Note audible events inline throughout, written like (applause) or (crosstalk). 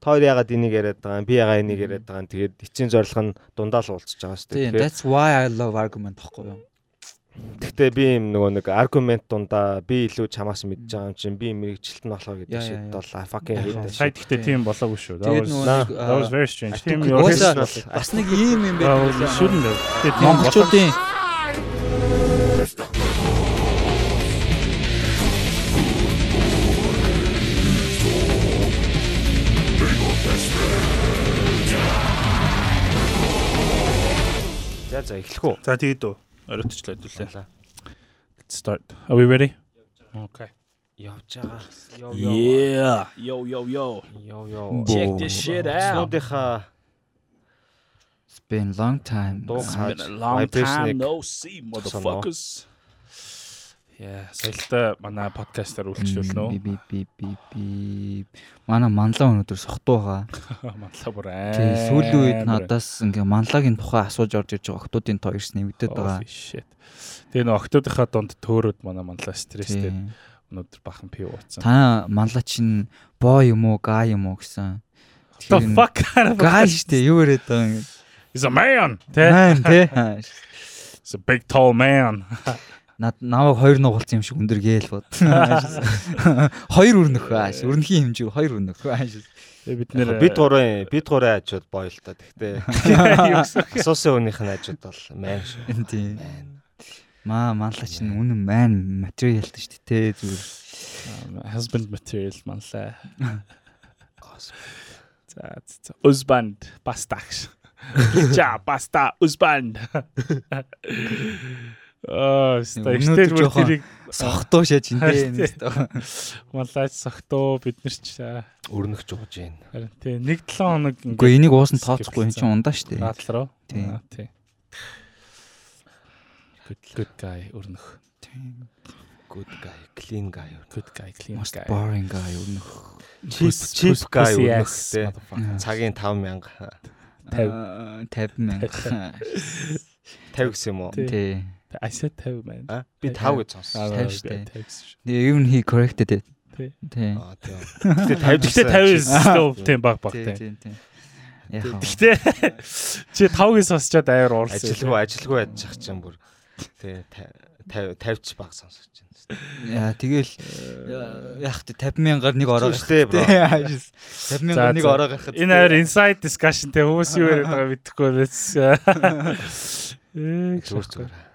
та хоёр ягаад энийг яриад байгаа юм би ягаад энийг яриад байгаа юм тэгээд эцсийн зорилго нь дундаа л уулзж байгаа шүү дээ. That's why I love argument гэхгүй юу? Гэхдээ би юм нөгөө нэг аргумент дундаа би илүү чамаас мэдж байгаа юм чинь би мэрэгчлэлт нь болохоор гэдэг шиг бол fucking hate. Сая гэхдээ тийм болоогүй шүү. That was very strange. Тийм бас нэг ийм юм байдаг. Шүрэн л. Монголчуудын За за эхлэх үү. За тэгээд үү. Оройтчлаа хэдүүлээ. Let's start. Are we ready? Okay. Явж байгаа. Yo yo. Yeah. Yo yo yo. Yo yo. Check this shit out. Снуудынхаа It's been long time. It's been a long time no see motherfuckers. Яа, соёлтой манай подкастаар үйлчлүүлнэ үү? Би би би би манай манлаа өнөөдөр сохтуу байгаа. (laughs) манлаа бүр аа. Тий, сүүлийн үед надаас ингээ манлагийн тухай асууж орж ирж байгаа октоодын тоо ирс нэмэгдээд байгаа. Тэгээ нөө октоодынхаа донд төөрөд манай манлаа стресстэй. Өнөөдөр бахан пив ууцсан. Та манлаа чинь боо юм уу, га юм уу гэсэн. The fuck? (laughs) Га штэ юу яриад байгаа юм. He's a man. Тэ. Man, тэ. (laughs) He's a big tall man над намайг хоёр нугалсан юм шиг өндөр гээл бод. (laughs) Хоёр өрнөх ааш. Өрнөхийн хэмжээ хоёр өрнөх ааш. бид нэр бид гурван бид гурван хажууд боё л та. Гэхдээ асуусан (laughs) хүнийх нь хажууд бол мэн шүү. Тийм. Маа манлаа чинь үнэн мэн материалтай шүү дээ зүгээр. Husband material манлаа. (laughs) За за. Husband бастагш. Жа баста husband. Аа, стейштэй бүр тэрийг сохтоо шааж энэ. Малайч сохтоо бид нар ч өрнөх жууж байна. Харин тий, 1 7 хоног ингээ. Үгүй энийг уусан тооцохгүй энэ чинь ундаа штэ. Аадлаа руу. Тий. Тий. Good good guy өрнөх. Тий. Good guy, clean guy. Good guy, clean guy. Boring guy өрнөх. Cheap cheap guy өрнөх тий. Цагийн 5000 50 50000 50 гэсэн юм уу? Тий. I said 50 man. Би 5 гэж сонссон. 50 шүү дээ. Even he corrected it. Тий. Тий. Аа тий. Гэтэ 50 50 still тийм баг баг тий. Тий, тий. Гэтэ (laughs) чи 5-ыг сонсчод аяар уурсан. Ажилгүй ажилгүй яж чинь бүр тий 50 50 ч баг сонсож байна. Яа тэгэл яах вэ 50 мянгаар нэг ороо штэ бро. 50 мянгаар нэг ороо гарахад. Энэ хоёр inside discussion те хүмүүс юу яриад байгаа мэдэхгүй let's. Зүгээр зүгээр.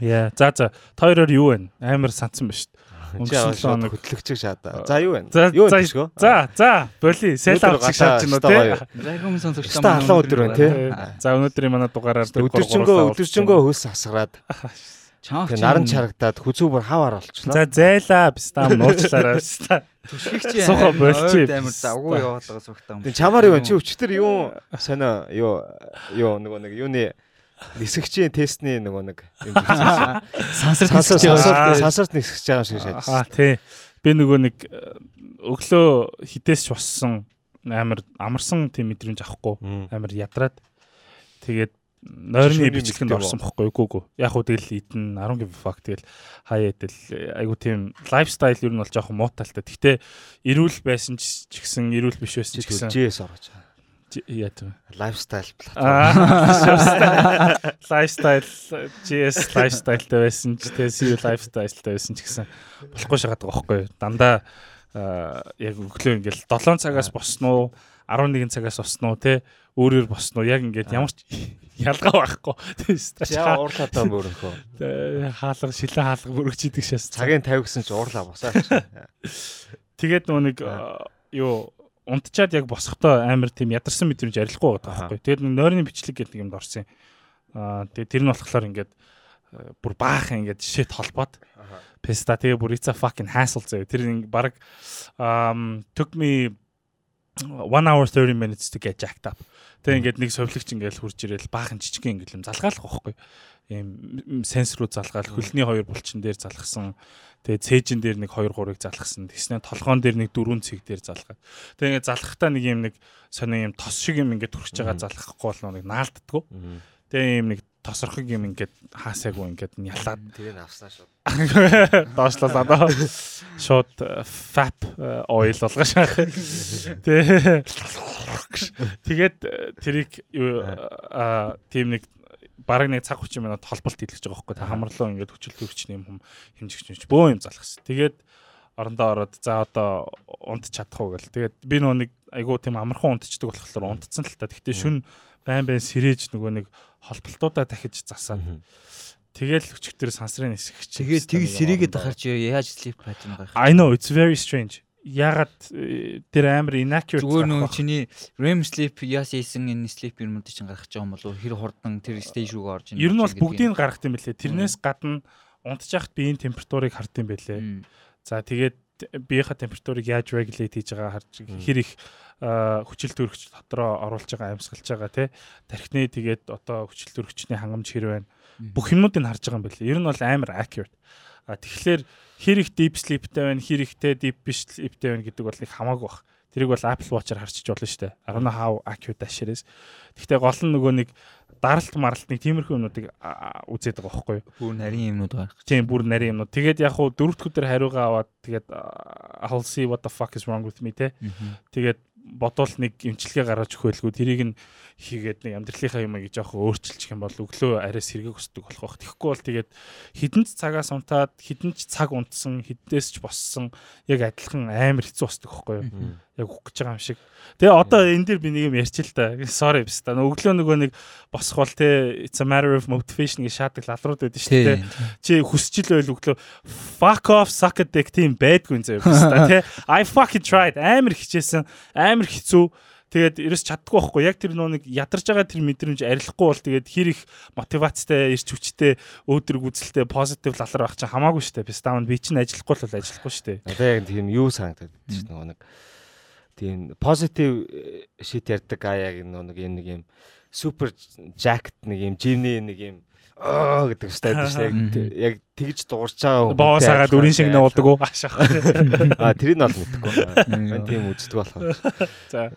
Яа, за за. Та хоёроор юу вэ? Амар санцсан ба шүү дээ. Өнгөрсөн хоног хөтлөгчөг шаада. За юу вэ? Юу вэ гişгөө? За, за, боли. Сэл авчих шааж байна тий. Загум сонсогч та халуун өдөр байна тий. За, өнөөдрийн манай дугаараар өдөржингөө өдөржингөө хөөс асгараад Чаах наран чарагдаад хүзүү бүр хаваар болчихлоо. За зайлаа бистам нууцлаараа биста. Түшгэгч сухо болчих. Амар завгүй яваад байгаа сухтаа. Тэг чамаар юу чи өчтөр юу сонио юу юу нөгөө нэг юуны нисгчийн тестний нөгөө нэг юм (laughs) сансар сансарт нисгэж байгаа шиг шааж. Аа тий. Би нөгөө нэг өглөө хідээс ч боссон амар амарсан тийм мэдрэмж авахгүй амар ядраад тэгээд нойрны бичлэгэнд орсон бохгүй үгүй үгүй. Яг уу тэгэл идэн 10 give fuck тэгэл хаяа идэл айгу тийм лайфстайл ер нь бол жоохон мууталтай. Гэхдээ эрүүл байсан ч гэсэн эрүүл биш байсан ч гэсэн GS орж байгаа. Яа тийм. Лайфстайл платформ. Лайфстайл GS лайфстайлтай байсан ч тэгээ CU лайфстайлтай байсан ч гэсэн болохгүй шагаад байгаа байхгүй юу. Дандаа яг өглөө ингээл 7 цагаас босноо 11 цагаас босноо те өөрөөр босноо яг ингээд ямар ч (laughs) ялгаа байхгүй. Яа уурлаа даа мөрөнхөө. Хаалга шилэн хаалга мөрөгч идэг шээс. Цагийн 50 гэсэн чи уурлаа босаа. (laughs) Тэгээд нөгөө нэг юу унтчаад яг босохдоо амар тийм ядарсан мэдрэмж арилахгүй байгаа байхгүй. Тэгээд нойрны бичлэг гэдэг юмд орсон юм. Аа тэгээд тэр нь болохоор ингээд бүр баахан ингээд шит холбоод песта тэгээ бүр it's a fucking hassle зөө. Тэр баг um took me 1 hour 30 minutes to get jacked up. Тэгээ ингээд нэг совлогч ингээд хурж ирээл баахан жижигхэн ингээд юм залгаалах байхгүй. Ийм сенс руу залгаал хөлний хоёр булчин дээр залгасан Тэгээ цээжин дээр нэг 2 3-ыг залгасан. Тэснэ толгоон дээр нэг 4 цэг дээр залгаад. Тэгээ ингээд залхахтаа нэг юм нэг сонио юм тос шиг юм ингээд төрж байгаа залгахгүй бол нэг наалддггүй. Тэгээ юм нэг тосрохыг юм ингээд хаасаагүй ингээд ялаад Тэгээ авснаа шүү. доошлол одоо шууд (laughs) fap oil болгоо шаах. (laughs) Тэ. Тэгээд э, тэрийг аа тийм нэг бараг нэг цаг 30 минут холболт хийлгэж байгаа байхгүй. Хамарлуу ингээд хүчил төрчний юм хэмжигч бөө юм залах гэсэн. Тэгээд орондоо ороод за одоо унт чадах уу гэл. Тэгээд би нөгөө нэг айгуу тийм амархан унтчдаг болохоор унтцсан л та. Гэхдээ шүн байн байн сэрэж нөгөө нэг холболтуудаа дахиж засаад. Тэгэл өчигдөр сансрын нисгч. Тэгээд тийг сэрийгээд ахарч яаж sleep pattern байх. I know it's very strange. Ягаад э, тэр амар inaccurate Зүгээр нөгөө чиний REM sleep яас ийсэн энэ sleep юмнууд чинь гарах гэж юм болов хэр хурдан тэр stage руугаа орж Ер нь бол бүгдийг гаргах юм бэлээ. Тэрнээс гадна унтчих биеийн температурыг хард юм бэлээ. За тэгээд биеийнхаа температурыг яаж regulate хийж байгаа харж хэр их хүчил төрөгч дотроо оруулж байгаа амьсгалж байгаа тий тархины тэгээд одоо хүчил төрөгчний хангамж хэр байна бүх юмнуудыг харж байгаа юм байна. Ер нь бол амар accurate. А тэгэхээр хэр их deep sleep-тэй байна, хэр ихтэй deep биш sleep-тэй байна гэдэг бол нэг хамаагүй баг. Тэрийг бол Apple Watch-аар харчиж болно шүү дээ. I don't know how accurate that shit is. Гэхдээ гол нь нөгөө нэг даралт маралт нэг тиймэрхүү юмнуудыг үзээд байгаа байхгүй юу? Бүр нарийн юмнууд гарах. Тийм бүр нарийн юмнууд. Тэгээд яг хуу дөрөвт өдөр хариугаа аваад тэгээд I'll see what the fuck is wrong with me те. Тэгээд бодвол нэг эмчилгээ гаргаж өгөөлгүй тэрийг нь хийгээд нэг амьдралынхаа юм гэж жоох өөрчилчих юм бол өглөө арай сэргийг өсдөг болох байх. Тэгэхгүй бол тэгээд хідэн ч цагаас унтаад хідэн ч цаг унтсан хіднээс ч боссон яг адилхан амар хэцүү болдог байхгүй юу? Яг үхэх гэж байгаа юм шиг. Тэгээ одоо энэ дэр би нэг юм ярьчих л да. Sorry биш та. Өглөө нөгөө нэг босох бол те it's a matter of motivation гэж шаадаг лалрууд байдаг шүү дээ. Чи хүсчил байл өглөө fuck off suck a dick тийм байдгүй юм заяа биш та (laughs) те. I fucking tried амар хичээсэн амар хэцүү Тэгээд ерөөс чаддгүй байхгүй. Яг тэр нөө нэг ядарч байгаа тэр мэдрэмж арилахгүй бол тэгээд хэр их мотивацтай, эрч хүчтэй, өөдрөг үзэлтэй, позитив лалар байх чинь хамаагүй шүү дээ. Би стаун би чинь ажиллахгүй л ажиллахгүй шүү дээ. Одоо яг тийм юу санагдаад шүү дээ нэг тийм позитив шит ярьдаг а яг юм нэг юм супер жакт нэг юм жимний нэг юм аа гэдэг стайд шүү дээ. Яг тэгж дуурч байгаа. Боосаагаад үрийн шиг нуулдаг уу? Ашаах. Аа тэрийг нь бол мэдэхгүй. Мэн тийм үздэг болохоор. За.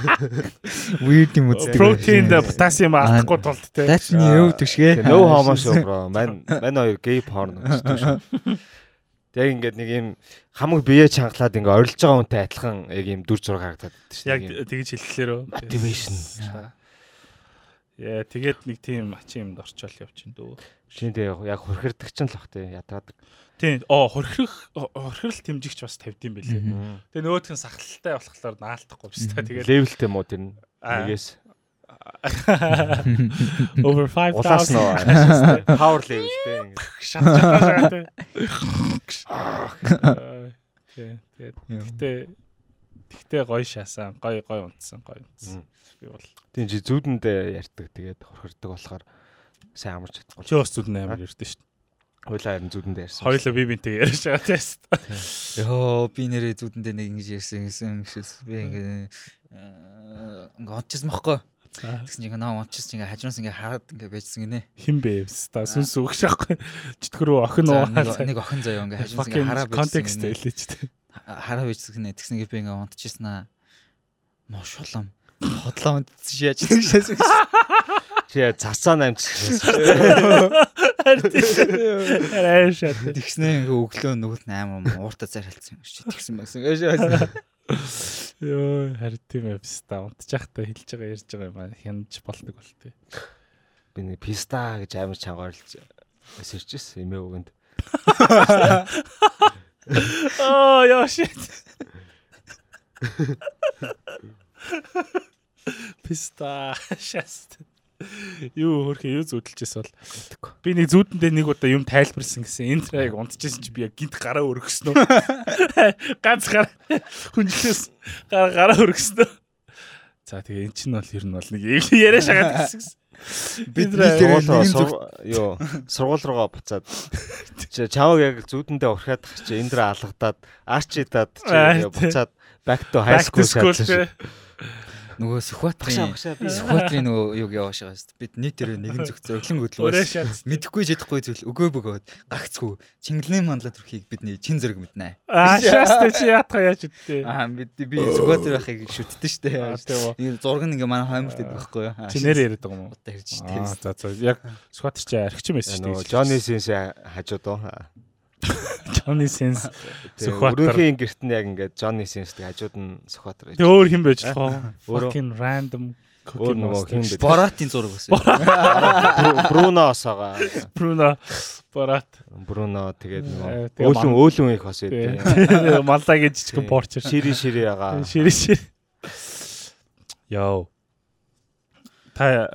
(laughs) Weird юм үздэг. Протеинд потасиум алдахгүй тулд те. That's new төшгээ. No (laughs) homo show bro. Ман ман хоёр gay porn үздэг шүү. Яг ингээд нэг юм хамаг бие чангалаад ингээ орилж байгаа хүнтэй адилхан яг юм дүр зураг харагдаад байдаг шүү. Яг тэгж хэллээрөө. Motivation. Яа тэгээд нэг тийм ачин юмд орчоол явчихын дөө. Шинэ яг хөрхөрдөг ч л бах тий ядаадаг. Тийм оо хөрхрөх хөрхрөл тэмжигч бас тавьд юм бэлээ. Тэгээ нөгөөх нь сахалтай болохоор наалтахгүй биш та тэгээд левелтэй муу тэр нь? Нэгээс? (laughs) Over 5000 улаас нөө power level тий шат шат Тэгээд тэгтээ тэгтээ гоё шаасан гоё гоё унтсан гоё унтсан. Би бол тийм чи зүудэндээ ярьдаг тэгээд хорхордог болохоор сайн амарч чадахгүй. Чи бас зүудэн амар ярьдэн шүү дээ. Хойлоо харин зүудэндээ ярьсан. Хойлоо би бинтэй ярьж байгаа тест. Йоо би нэрээ зүудэндээ нэг ингэж ярьсан гэсэн гэшээс би ингээ ингээ онцсон байхгүй. Тэгсэн чинь наа онцсон ингээ хажуунаас ингээ хараад ингээ байжсан гинэ. Хин бэ? Ста сүнс үг шахгүй. Чөтгөрөө охин уу? Нэг охин заяа ингээ хажуунаас ингээ хараа байжсан. Контекст хэлээч тээ. Хараа байжсан гинэ. Тэгсэн ингээ би ингээ онцчихсан аа. Мошулам. Хотлоо онцсон шяаж тэгшээс. Чи цацаа намжчихсан. Арай шат. Тэгснэ ингээ өглөө нөгөөт 8 ууртаа зархалцсан юм чи тэгсэн байсан. Йоо, харин тийм эпста унтчих та хэлж байгаа ярьж байгаа юм аа хянаж болдог бол тээ. Би нэг писта гэж амар чангаарлж эсэрчсэн эмээ өгөнд. Oh, яа shit. Писта шаст. Юу хөрхөө юу зүудэлжээс бол би нэг зүудэндээ нэг удаа юм тайлбарсан гэсэн энэ трайг унтчихсэн чи би яг гинт гараа өргөснө. (laughs) Ганц гараа хүнжлээс гараа гараа өргөснө. За тэгээ эн чинь бол ер нь бол нэг яриа шагаад гэсэн. Бид юу сургууль руугаа буцаад чаваг яг зүудэндээ урахад чи эндэр алгадаад арчидаад чи буцаад back to high school шаардсан. Нөгөө Сүхбаатарын Сүхбаатарын нөгөө юг явааш байгаа шүү дээ. Бид нийтээр нэгэн зөв зөглөн Өөрөө хөдлөөс шат. мэдэхгүй чадахгүй зүйл өгөө бөгөөд гагцгүй Чингэлэн мандала төрхийг бидний чин зэрэг мэднэ. Аа шаастай чи яатгаа яаж үттэй. Аа бид би Сүхбаатар байхыг шүтдэн штэ. Аа, тийм үү. Энэ зураг нь ингээ манай хаймарт байдаг байхгүй юу? Чи нэр яриад байгаа юм уу? удаа ярьж штэ. за за яг Скватер чи архич юм байсан шүү нөгөө дээ. Johnny Sins хажууд уу. Johnny Sins Тэгээ Сүхбаатар. Өрөхийн гэрт нь яг ингээд Johnny Sins-тэй хажууд нь Сүхбаатар. Тэг өөр хин байж лах. Өөрөө. Fucking random Өөр нөгөө хин бэ? Боратын зураг бас. Бруно осоогоо. Bruno Borat. Бруно тэгээд Э, нөгөө тэгээ өөлөн ман- өөлөн их бас байдаг. Тэгээ маллагийн жижигхэн порч. Шири шири ягаа. Шири шири. Йоо. Та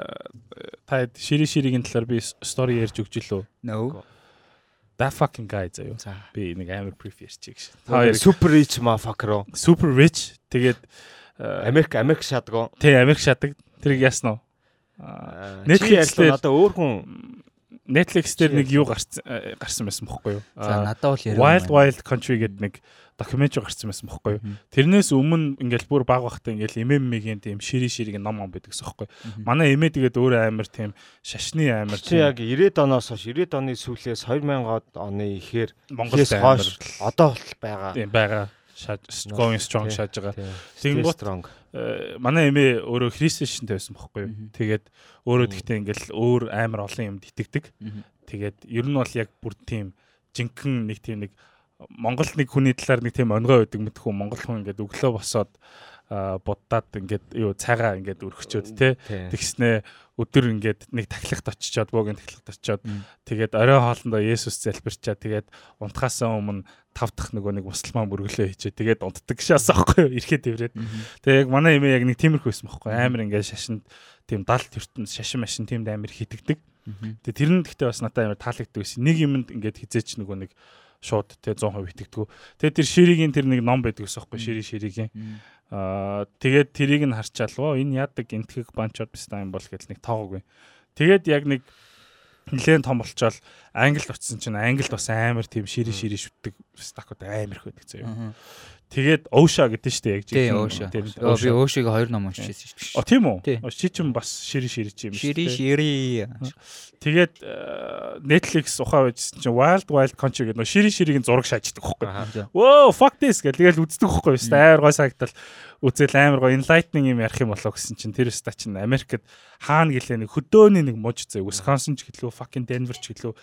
та шири ширигийн талаар би стори ярьж өгч лөө. No. That fucking guy заяа. За. Би нэг амар brief ярьчих гэж. Та хоёр Супер рич motherfucker. super rich тэгээд э, Америк Америк шатгаа. Тэ Америк шатаг. Тэрийг яасан уу? Netflix Netflix дээр- надаа өөр хүн Netflix дээр нэг юу гарсан э, гарсан байсан бохгүй юу? За надад бол яриа. Wild Wild Country гэдэг нэг докюментари гарсан байсан бохгүй юу? Тэрнээс өмнө ингээл бүр баг багтаа ингээл эмэммигийн тийм шири шириг ном ном байдаг юу? Манай эмээ тэгээд өөрөө амар тийм шашны амар чи яг 90-ад оноос хойш 90-ад оны сүүлээс 2000-ад оны ихээр Монголд хойш одоо бол байгаа. тийм байгаа. Going strong Тийм. шааж байгаа. Тийм strong. Э, Манай эмээ өөрөө христчэнтэй байсан бохгүй юу? Мгм. Тэгээд өөрөө тэгтээ ингээл өөр амар олон юмд итгэдэг. Тэгээд ер нь бол яг бүр тийм жинхэнэ нэг тийм нэг Монголд нэг хүний талаар нэг тийм онгой байдаг мэдхүү Монгол хүн ингээд өглөө босоод аа, буддаад ингээд юу цайгаа ингээд өргөчөөд те. Тэгснээ өдөр ингээд нэг тахилгад очичоод буугийн тахилгад очичоод тэгээд орой хоолндоо Есүс залбирчаад тэгээд унтахаасаа өмнө тав дахь нөгөө нэг мусульман мөргөлөө хийчээ тэгээд унтдаг шээс аахгүй юу? Ирэхэд дэврээд тэгээд яг манай эмээ яг нэг тиймэрхүү байсан байхгүй амар ингээд шашинд тийм далд ертөнд шашин машин тиймд амар хитэгдэг тэгээд тэр нь гэхдээ бас надад амар таалагддаг байсан. Нэг юмд ингээд хизээч нөгөө нэг шууд те 100% итгэдэг. Тэгээд тэр ширигийн тэр нэг ном байдаг байхгүй юу? шири ширигийн Аа тэгээд тэрийг нь харчаал оо энэ яадаг энтгэг банчод бистаа юм бол гэж нэг тоогоогүй. Тэгээд яг нэг нэлээд том болчоод англид очисон чинь англид бас амар тийм шири шири шүтдэг стакууд амар их байдаг заяа. Тэгээд Оуша гэдэг нь шүү дээ яг Оуша. тийм, Оо би Оуша. Оушиг хоёр ном уншижсэн шүү О дээ. тийм үү? О, Чи ч юм бас шири шири чи юм шүү Шири дээ. шири. Тэгээд э, Netflix ухаа байжсэн чинь Wild Wild Country гэдэг нөө шири ширигийн зураг шааждаг хөхгүй. Whoa fuck this гэл тэгэл үздэг хөхгүй. Амар гой сагдтал үзэл амар гой enlightening юм ярих юм болоо гэсэн чинь тэр ста чинь Америкт хаана гэлээ нэг хөдөөний нэг муж зэ Wisconsin ч гэлөө fucking Denver ч гэлөө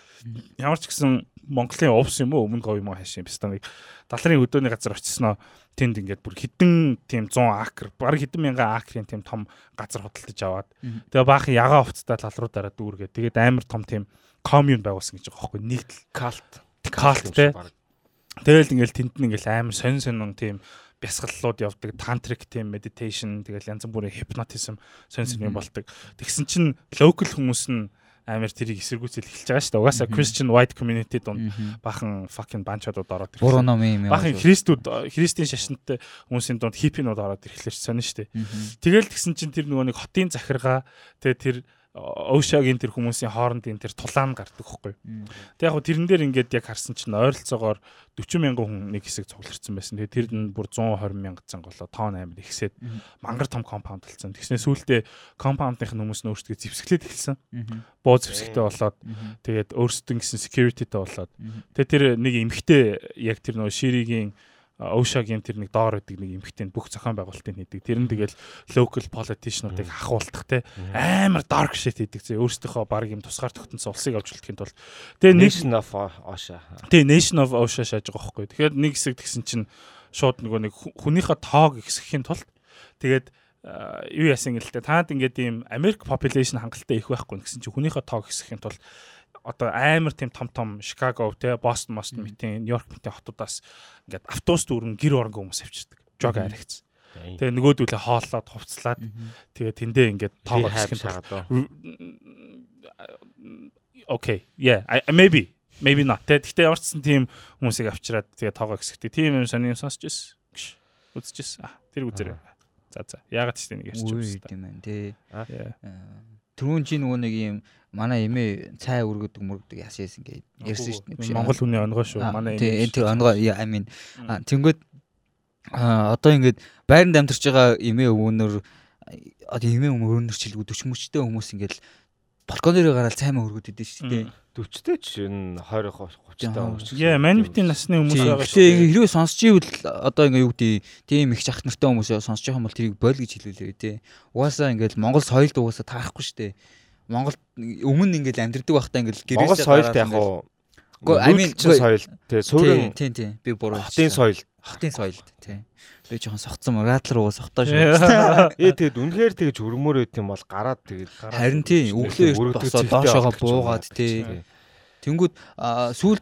ямар ч гэсэн Монголын увс юм уу? Өмнө говь юм уу? Хаашаа юм бста нэг далрын хөдөөний газар очисноо тэнд ингээд бүр хідэн тийм 100 акр баг хідэн мянган акрын тийм том газар худалдаж аваад. Тэгээ баахан ягаа хувцтай лал руу дараа дүүргээ тэгээд амар том тийм коммун байгуулсан гэж байгаа байхгүй. Нийт Калт. Калт те. Тэгэл ингээл тэнд нь ингээл амар сонин сонин тийм бясгаллууд явдаг тантрик тийм meditation тэгэл янз бүрийн hypnotism сонин юм Мгм. болдог. Тэгсэн чинь local хүмүүс нь амар тэрийг эсэргүүцэл эхэлж байгаа шүү дээ. Угаасаа. Christian white community донд бахан fucking банчуудад ороод Буруу ирсэн. ном юм Бахан христүүд христийн шашинтай хүмүүсийн донд хиппинууд ороод ирэхлээр сонин шүү дээ. Тэгэл тэгсэн чинь тэр нөгөө нэг хотын захиргаа тэгээ тэр Оушагийн тэр хүмүүсийн хоорондын тэр тулаан гардаг хөхгүй. Тэг яг тэрэн дээр ингээд яг харсан чинь ойролцоогоор 40 мянган хүн нэг хэсэг цугларсан байсан. Тэгээ тэр нь бүр 120 мянга цанга болоо тоон амир ихсээд мангар том компаунд болсон. Тэгснэ сүүлдээ компаундын хүмүүс нь өөрсдөө зэвсгэлээд эхэлсэн. Буу зэвсэгтэй болоод тэгээд өөрсдөө гэсэн securityтэй болоод тэгээ тэр нэг эмхтэй яг тэр нөгөө ширигийн Оушагийн тэр нэг доор байдаг нэг эмхтэй бүх зохион байгуулалтыг хийдэг. Тэр нь тэгэл local politician-уудыг хахуулдах те амар dark shit хийдэг. Зэ өөрсдийнхөө баг юм тусгаар тогтносон улсыг авч үлдэхийн тулд тэгээ Nation of Osha. Тэгээ Nation of Osha шааж байгаа байхгүй. Тэгэхээр нэг хэсэг тэгсэн чинь шууд нөгөө нэг хүнийхээ тоог ихсэхийн тулд тэгээд а, юу яасан гэлтэй таад ингээд ийм Америк population хангалттай их байхгүй гэсэн чинь хүнийхээ тоог ихсэхийн тулд одоо амар тийм том том Chicago те Boston Boston мэтийн Нью-Йорк мэтийн хотуудаас ингээд автобус дүүрэн гэр оронго хүмүүс авчирдаг. Жог аригц. Тэгээ нөгөөдүүлээ хооллоод хувцлаад тэгээ тэндээ ингээд тоогоо тулд шагаад. Okay. Yeah, I, maybe. Maybe not. Тэ гэхдээ ямар ч гэсэн тийм хүмүүсийг авчираад тэгээ тоогоо гисгдэг. Тийм юм сони юм сонсч ирсэн. Үзчихсэн. Ah, тэр үзэрэй. За за. Яагаад ч тийм нэг ярьчих юм. байна. Yeah. Түрүүн чи нөгөө нэг юм манай эмээ цай өргөдөг мөргөдөг яшээс ингээд ярьсан шүү дээ. Монгол хүний онгой шүү. Манай тий энэ тэр онгоо I mean тэнгүүд одоо ингээд байранд амьдарч байгаа эмээ өвөнөр одоо эмээ өмөрнөр чилгүү 40 мөчтэй хүмүүс ингээл балкон дээр гараад цаймаа өргөд идэв шүү дээ. 40-тэй ч энэ 20 30-тай Яа. хүмүүс. Яа, манивтын насны хүмүүс байгаа Гэтэ ингээ хэрвээ сонсч ивэл одоо ингээ юу гэдэг тийм их жахт нартай хүмүүс сонсож байгаа юм бол тэрийг бойл гэж хэлүүлээ тий. Угаасаа ингээл Монгол соёлд угаасаа таарахгүй шүү дээ. Монгол өмнө ингээл амьдрдаг байхдаа ингээл гэрээсээ Монгол соёлт яг уу mean, Нүүдэлчин соёл тий суурин тийм тийм би буруу хотын соёл. хотын соёлд тий. Би жоохон согцсон радлер угаа согтоо шүү. Ээ (laughs) тэгэд үнэхээр тэгж өргмөр байт юм бол гараад тэгэд Харин тийм өглөө босоод доошоогоо буугаад тий. Тэнгүүд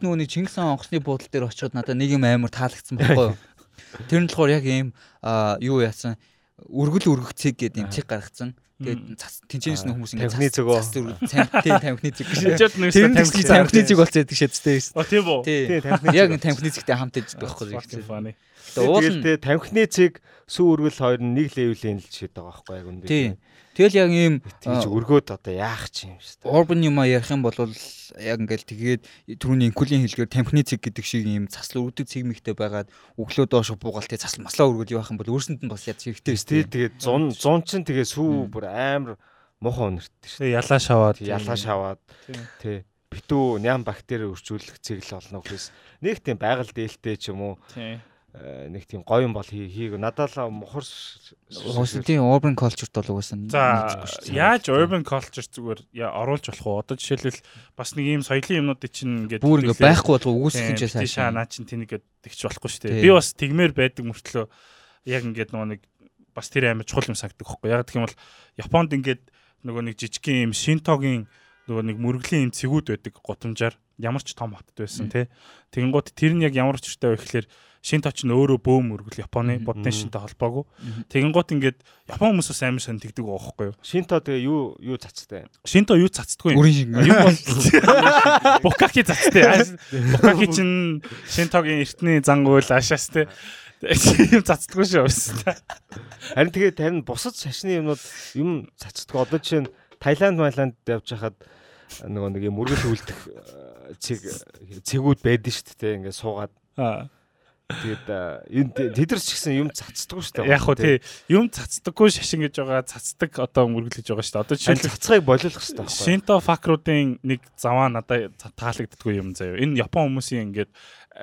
нөгөө нэг Чингис хаан онгоцны буудлын дээр очиод надад нэг юм амар таалагдсан байхгүй юу? (laughs) Тэр нь болохоор яг ийм юу яасан өргөл өргөх цэг гэдэг юм цэг гаргацсан. Тэгээд цас тэнцэнэс нь хүмүүс тамхины цас- цэгөө. цас зүрх- цам- Тийм тамхины цэг гэж. Нэг Тэр тамхины тамхины цэг болцоод байдаг шээдтэй. О тийм үү. Тий Тий. тамхины Яг энэ тамхины цэгтэй хамт иждэг байхгүй юу? Funny. Тэгээд уул нь тамхины цэг сүү өргөл хоёр нь нэг левелийн л шийд байгаа байхгүй яг үндэ. тий. Тэгэл яг ийм Тэгж өргөөд одоо яах ч юм шүү дээ. урбан юм а ярих юм бол яг ингээл тэгээд түрүүний инкулийн хэлгээр тамхины цэг гэдэг шиг ийм цаслал өргөдөг цэг мэгтэй байгаад өглөө доош буугаал тэ цаслал маслаа өргөд явах юм бол өөрсөнд нь бас яд хэрэгтэй Тий тэгээд 100 100 чин тэгээ сүү бүр амар муухай өнөрттэй шүү Тэгээ ялаа шаваад. дээ. Ялааш аваад Тийм. тий битүү ням бактери өрчүүлэх цэгл олно гэхээс нэг тийм байгаль дээлтэй ч юм уу Тийм. Э, нэг тийм гоё юм бол хий- хийг надад л мухар Уусдын urban culture-т бол угаасаа За яаж urban culture зүгээр оруулж болох уу? Одоо жишээлбэл бас нэг ийм соёлын юмнуудыг чинь ингээд бүр ингээ байхгүй болго үгүйсэх гэж шаа сайшаа. наа чин тэнийг тэгч болохгүй шүү дээ. Би бас тэгмээр байдаг мөртлөө яг ингээд нөгөө нэг бас тэр амар чухал юм санагдаг байхгүй. Яг гэх юм бол Японд ингээд нөгөө нэг жижигхэн юм шинтогийн нөгөө нэг мөргөлийн юм цэгүүд байдаг гутамжаар ямар ч том хотод байсан тий. Тэгэнгუთ тэр нь яг ямар ч учиртай вэ гэхэлэр шинто ч нь өөрөө бөөм мөргөл Японы буддын шинтэй холбоогүй. Мгм. Тэгэнгუთ ингээд Япон хүмүүс бас амар сон тэгдэг байгаа байхгүй юу? Шинто тэгээ юу юу цацтай. Шинто юу цацдаггүй юм. Юм бол (laughs) Букаки цацтай. Букаки чин Шинтогийн эртний зан уйл ашаас те. Юм цацдаггүй шүү. Харин тэгээ харин бусад шашны юмнууд юм цацдаг. Одоо жишээ нь Таиланд, Майланд явж хахад нөгөө нэг юм мөргөл үлдэх э, цэг цэгүүд байдэн шүү дээ. Ингээ суугаад Аа. Тэгээд э, энэ тэдэр ч гэсэн юм цацдаггүй шүү дээ. Яг хөө тий юм цацдаггүй шашин гэж байгаа цацдаг одоо гэж байгаа шүү дээ. Одоо жишээлбэл цацхыг болиулах хэрэгтэй байхгүй. Шинто факруудын нэг заваа надад та- таалагддаггүй юм заяа. Энэ Япон хүмүүсийн ингээд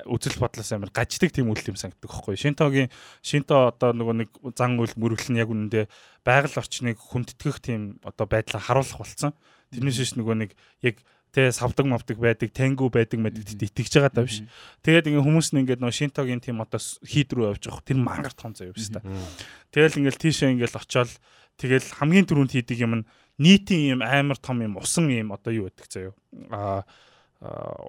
үзэл бодлоос амар гаждаг тийм үйл юм санагддаг байхгүй. Шинтогийн Шинто одоо нөгөө нэг зан үйл мөргөл нь яг үнэндээ байгаль орчныг хүндэтгэх тийм одоо байдлаа харуулах болсон. Тэрнээс биш нөгөө нэг яг тэ савдаг мавдаг байдаг, тэнгүү байдаг мэдэг итгэж байгаа даа биш. Тэгээд ингээ хүмүүс нь ингээд нөгөө Шинтогийн тийм одоо хийд рүү явж байгаа. Тэр мангар том заяа биш та. Тэгэл ингээл тийшээ ингээл очиод тэгэл хамгийн түрүүнд хийдэг юм нь нийтийн юм амар том юм усан юм одоо юу байдаг заяа. Аа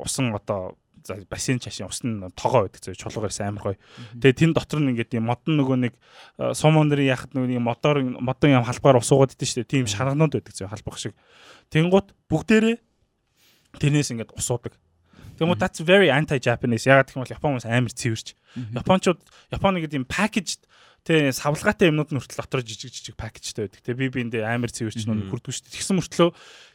усан одоо за бассейн чашийн усан тогоо байдаг заяа. Чулуугаас амар гоё. Тэгээ тэн дотор нь ингээд юм модон нөгөө нэг сумон нарын яхад нөгөө нэг модоор модон юм халбаар усуугаад идэв шүү дээ. Тийм шарганууд байдаг заяа халбах шиг. Тэнгуут бүгдээрээ тэрнээс ингээд усуудаг. Тэнгуут that's very anti Japanese. Ягаад гэх юм бол Япон хүмүүс амар цэвэрч. Япончууд Японы гэдэг юм packaged тэ савлгаатай юмнууд нь хүртэл дотор жижиг жижиг пакэжтэй байдаг. Тэ би биэндээ амар цэвэрч нүг хүрдгүй шүү дээ. Тэгсэн мөртлөө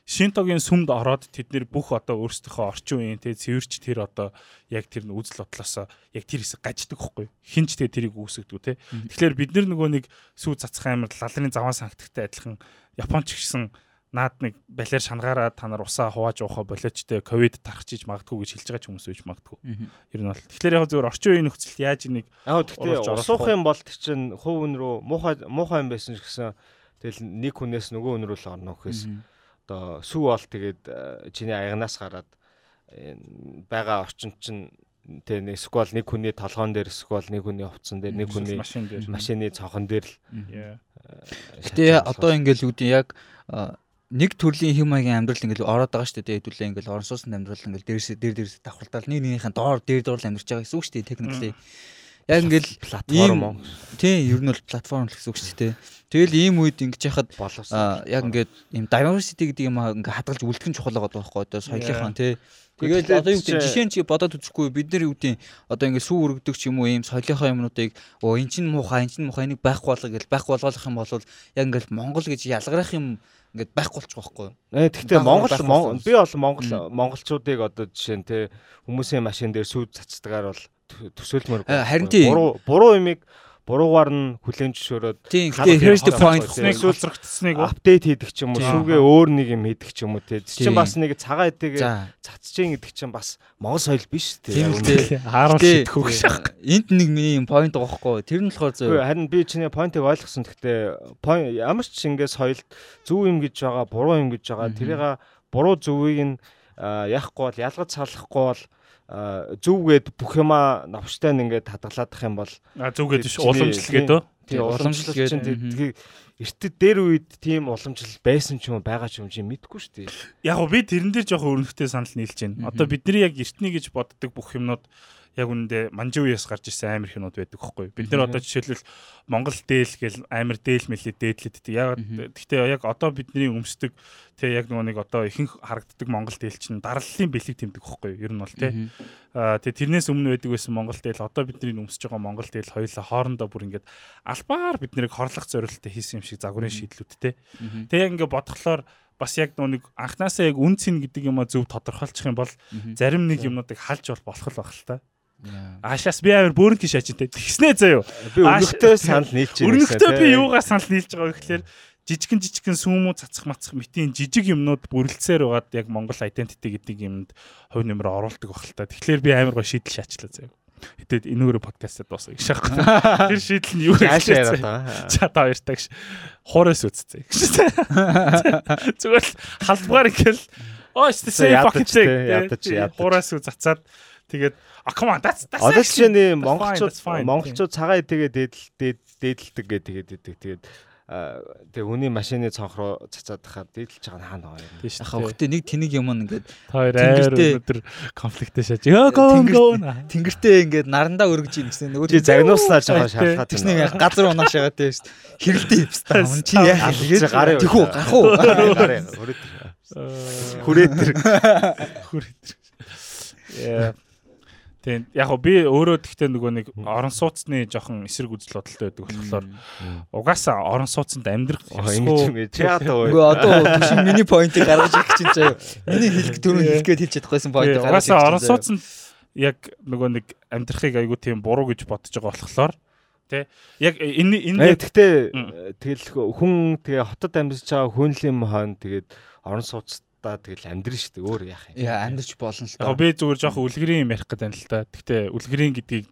Шинтогийн сүмд ороод тэд нэр бүх одоо өөрсдийнхөө орчин үеийн тэ цэвэрч тэр одоо яг тэр нь үзэл бодлосоо яг тэр хэсэг гаждаг хөхгүй. Хинч тэ тэрийг үүсгдэг тэ. Тэгэхээр бид нар нөгөө нэг сүү цацх амар лалрын заваа санхтагтай адилхан Японч гисэн наад нэг балер шангаараа та нар усаа хувааж уухаа болоочтой ковид тархчиж магадгүй гэж хэлж байгаа ч хүмүүс үйж магадгүй. Ер нь бол тэгэхээр яг зөвөр орчин үеийн нөхцөлд яаж гэхдээ Оруулж оруулах усуух уу? юм бол тэр чинь хувь хүн рүү муухай муухай юм байсан ч гэсэн тэгэл нэг хүнээс нөгөө хүн рүү л орно гэхээс одоо сүү бол тэгээд э, чиний аягнаас гараад э, байгаа орчин чинь тэ нэг сквал нэг хүний толгоон дээр сквал нэг хүний хувцсан дээр нэг хүний машины цонхон дээр л Yeah. Гэтэ одоо ингээл үүдээ яг нэг төрлийн хэм маягийн амьдрал ингээл ороод байгаа шүү дээ. Хэдүүлээ ингээл орон сууцны амьдрал ингээл дээрс дээр дээрс давхартаал нэг нэгнийхэн доор дээр доор л амьдарч байгаа гэсэн үг шүү дээ. Техникли. Яг ингээл платформ ийм- тийм ер нь бол платформ л гэсэн үг шүү дээ. Тэгэл ийм үед ингэж яхад яг ингээд ийм diversity гэдэг юм аа ингээ хадгалж үлдэх нь чухал байгаа байхгүй одоо соёлынхан тий. Тэгээд одоо юу гэдэг жишээ нь чи бодоод үзэхгүй бид нар юу гэдэг одоо ингэ сүү өргөдөг ч юм уу ийм солихоо юмнуудыг оо эн чин муухай эн чин муухай нэг байхгүй болго гэж байхгүй болгох юм бол яг ингээл Монгол гэж ялгарах юм ингээд байхгүй болчих واخгүй. Э тэгтээ Монгол би бол Монгол монголчуудыг одоо жишээ нь те хүмүүсийн машин дээр сүү цацдгаар бол төсөөлмөр. Э, харин тийм буруу буруу юмыг буруугаар нь хүлэн зөвшөөрөөд тийм the point. сүүлзрэгдснэг апдейт хийдэг ч юм уу шүүгээ өөр нэг юм хийдэг ч юм уу тий чинь бас нэг цагаан эдэгээ цацчихин гэдэг чинь бас Монгол соёл биш тий хааруул шидэхүүх шах энд нэг миний point байгаа хгүй тэр нь болохоор зөв харин би чиний point-ыг ойлгосон. Гэхдээ ямар ч ингэ соёлд зөв юм гэж байгаа буруу юм гэж байгаа тэрийг буруу зөвийг нь яахгүй бол ялгаж салахгүй бол зүвгээд бүх юма навчтай нь ингээд хадгалаадах юм бол зүвгээд биш уламжлал гэдэг. Тийм уламжлал чинь тэгээ эртэд дээр үед тийм уламжлал байсан ч юм байгаа ч юм чи мэдэхгүй шүү дээ. Яг гоо би тэрэн дээр жоохон өрнөхтэй санал нийлж байна. Одоо бидний яг эртний гэж боддог бүх юмнууд яг үүндээ манжин үеэс гарч ирсэн амар хинууд байдаг хөөхгүй. Бид нар одоо жишээлбэл Монгол дээл гэл амар дээл мэлээ дээдлэдэг. Яг гэхдээ яг одоо бидний өмсдөг тэг яг нөгөө нэг одоо ихэнх харагддаг Монгол дээл чинь дараллын бэлэг тэмдэг хөөхгүй. Ер нь бол тэг. Аа тэг тэрнээс өмнө байдаг байсан Монгол дээл одоо бидний өмсөж байгаа Монгол дээл хоёулаа хоорондоо бүр ингээд албаар бид нарыг хорлох зорилттой хийсэн юм шиг загварын шийдлүүдтэй. Тэг яг ингээд бодглохлоор бас яг нэг анханасаа яг үн цэн гэдэг юм а зөв тодорхойлчих юм бол зарим нэг юмнуудыг халж бол болох л баг л та. Аашаас би амар бөөрнг хийж ажинтэй. Тэгснэ заяо. Би өрнөхтэй санал нийлж байна. Өрнөхтэй би юугаар санал нийлж байгаа вэ гэхээр жижигэн жижигэн сүүмүү цацах мацах мэтийн жижиг юмнууд бүрэлцээр байгаад яг Монгол identity гэдэг юмд хувь нэмэр оруулдаг баг л та. Тэгэхээр би амар гоо шийдэл шаачлаа заяо. Хэтэд энүүрэ подкастад дуусах гэж шахах. (laughs) Тэр шийдэл нь юу вэ? Яриад байгаа. (laughs) За та хоёр тагш хуурайс үтцээ. (laughs) Зүгээр л халбгаар ингээл оо стесээ fucking ядаж ядаж хуурайс үт цацаад тэгээд А come on that's that's Одоо чинь монголчууд монголчууд цагаан идэгээ дээдэл дээдэлдэг гэдэг тэгээд тэгээд тэгээ хүний машины цонх руу цацаад тахаар дээдэлж байгаа хаана байгаа юм. Яхаа өгтөө нэг тэнийг юм ингээд хоёр айр өнөдөр конфликттэй шааж. Тэнгэртээ ингээд нарандаа өргөж юм гэсэн. Нөгөө чи загнууснаа жагаа шалхаад. Тэгснэ газар унааш ягаа тийм шүү дээ. Хэрэлдээ хипста. Чи яа тэгээд гарын. Тэхүү гарах уу? Гарын. Хүрээтэр. Хүрээтэр. Яа. Тийм яг гоо би өөрөө тэгтээ нөгөө нэг орон сууцны жоохон эсрэг үзэл бодолтой байдаг болохоор угаасаа орон сууцанд амьдрах театр (laughs) үгүй одоо түшин миний поинтыг гаргаж ирэх чинь заяа. Миний хэлэх түрүү хэлэх гээд хэлж чадахгүйсэн поинтыг гаргаж угаасаа орон сууцанд яг нөгөө нэг амьдрахыг айгүй тийм буруу гэж бодож байгаа болохоор Тэ яг энэ энэ тэгтээ тэгэл хүн тэгээ хотод амьдарч байгаа хүнлийн мохойн тэгээд орон сууц удаа тэгэл амьдрын шүү дээ өөр яах юм. Яа амьдрч болно л та. Яг би зүгээр жоох үлгэрийн юм ярих гэдэг л та. Гэтэ үлгэрийн гэдгийг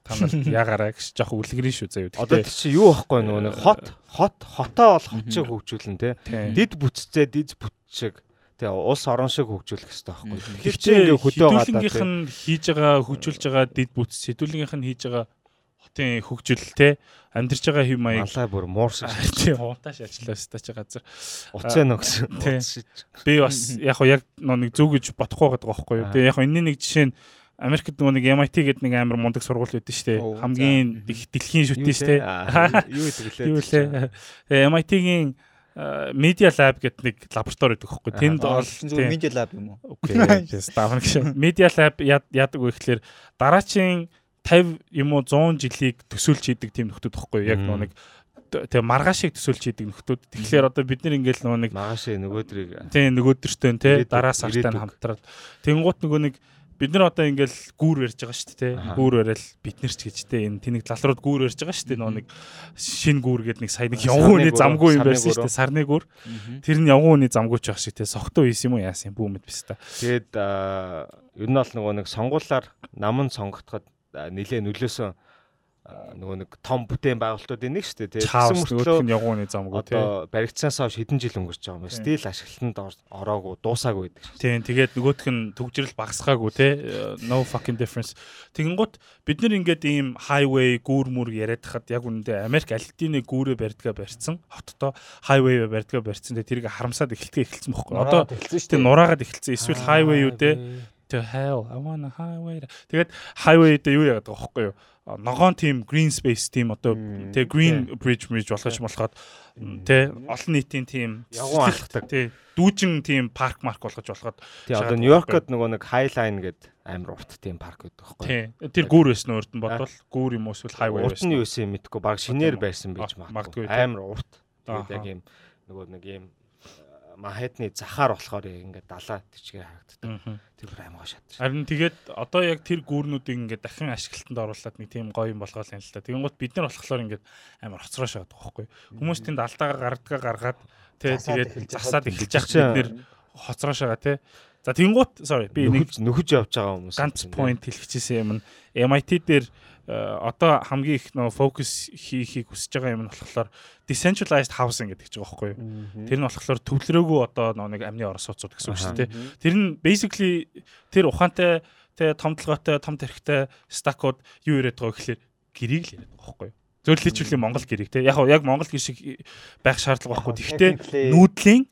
та нар (laughs) яагаараа гэж жоох үлгэрийн шүү заяа. Одоо чи юу байхгүй нөгөө нэг хот хот хотоо бол хот шиг хөгжүүлэн те. Дид бүтцээ дид бүтчиг Тэгээ улс орон шиг хөгжүүлэх хэрэгтэй байхгүй. Тэгэхээр чи ингээ хөдөө гадаа хэдүүлгийнх нь хийж байгаа хөгжүүлж байгаа дид бүтц хэдүүлгийнх нь хийж байгаа хотын хөгжил те. Амьдарч байгаа хэв маяг малай бүр муур шиг тий уутааш ажиллаа чи газар. Уцаа нөгс би бас яг яг нэг зүг гэж бодохгүй байгаа байхгүй юу. Тэгээ яг энэний нэг жишээ нь Америкт нөгөө нэг MIT гэдэг нэг амар мундаг сургууль үүдэн штэ хамгийн их дэлхийн шүтэн штэ юу гэдэг лээ юу лээ? MIT-гийн Media Lab гэдэг нэг лаборатори гэдэг хөхгүй. Тэнд бол Media Lab юм уу? Окей. Ставна гэж. (laughs) Media Lab яадаг вэ гэхээр дараачийн 50 юм уу 100 жилийг төсөөлж хийдэг тийм нөхдүүд тахгүй яг нөгөө нэг тэгээ маргаашийг төсөөлж хийдэг нөхдүүд. Тэгэхээр одоо бид нар ингээл нөгөө нэг маргаашээ нөгөөдрийг тийм нөгөөдөртөө тий дараа сартай хамтраад. Тэнгуут нөгөө нэг бид нар одоо ингээл гүүр барьж байгаа шүү дээ тий. Гүүр барайл бид нар ч гэж тий энэ тэнийг лалрууд гүүр барьж байгаа шүү дээ нөгөө нэг шин гүүр гэдэг нэг сая нэг явгууны замгүй юм байсан шүү дээ сарны гүүр тэр нь явгууны замгүй ч байх шиг тий согтуу ийс юм уу яасан бүүмэд биш та тэгээд ер нь бол нөгөө нэг сонгуулаар намн сонгогдоход нилээ нөлөөсөн нөгөө нэг том бүтээн байгуулалтуудын нэг шүү дээ тийм мөртлөө явгууны замгүй тийм баригдсанаас хойш хэдэн жил өнгөрч байгаа юм стил ашиглалтанд ороогүй дуусаагүй байдаг тийм тэгээд нөгөөх нь төгжрэл багасгаагүй тийм no fucking difference. Тэгэнгუთ бид нар ингээд ийм highway гүүр мүр яриад хахад яг үнэндээ Америк альтины гүүрээ барьдгаа барьсан хоттой highway барьдгаа барьсан тэгээд тэрийг харамсаад эхэлтгээ эхэлсэн бохоггүй одоо тийм нураагаад эхэлсэн. Эсвэл highway юу дээ to hell I want a highway. Тэгээд highway дээр юу байгаа байхгүй юу? Ногоон team green space team одоо тэгээ green bridge bridge болгож болоход тэ олон нийтийн team явган алхдаг. Тий. Дүүжин team парк марк болгож болоход тий одоо Нью-Йоркод нөгөө нэг Highline гэдэг амар урт team парк гэдэг байхгүй юу? Тий. Тэр гүүр байсан урд нь бодвол гүүр юм уу эсвэл highway байсан. Урд нь юу байсан мэдгүй баг шинээр байсан байж магадгүй. Амар урт. Тэгээд яг юм нөгөө нэг юм Манхэттны захаар болохоор ингээд далаа тийчгээ харагддаг. Тэр бүр аймгаа шатар. Харин тэгээд одоо яг тэр гүүрнүүдийг ингээд дахин ашиглалтанд оруулаад нэг тийм гоё юм болгоол юм л та. Тэгэн гут бид нар болохоор ингээд амар хоцроо шаадаг байхгүй. Хүмүүс тэнд алдаагаа гардгаа гаргаад тэгээд засаад эхэлж яах бид нэр хоцроо шагаа тий. За тэнгуут sorry би нэг нөхөж явж байгаа хүмүүс ганц point хэлчихсэн юм. MIT дээр одоо хамгийн их нөө фокус хийхийг хүсэж байгаа юм нь болохоор decentralized housing гэдэг ч байгаа байхгүй юу. Тэр нь болохоор төвлөрөөгүй одоо нэг амны орон сууцуд гэсэн үг шүү дээ. Тэр нь basically тэр ухаантай тэ том толгойтой том тэрхтэй стакууд юу яриад байгаа гэхэлэр гэрийг л яриад байгаа байхгүй юу. Зөвлөлчүүлийн Монгол гэрийг те яг яг Монгол гэр шиг байх шаардлага байхгүй. Гэхдээ нүүдлийн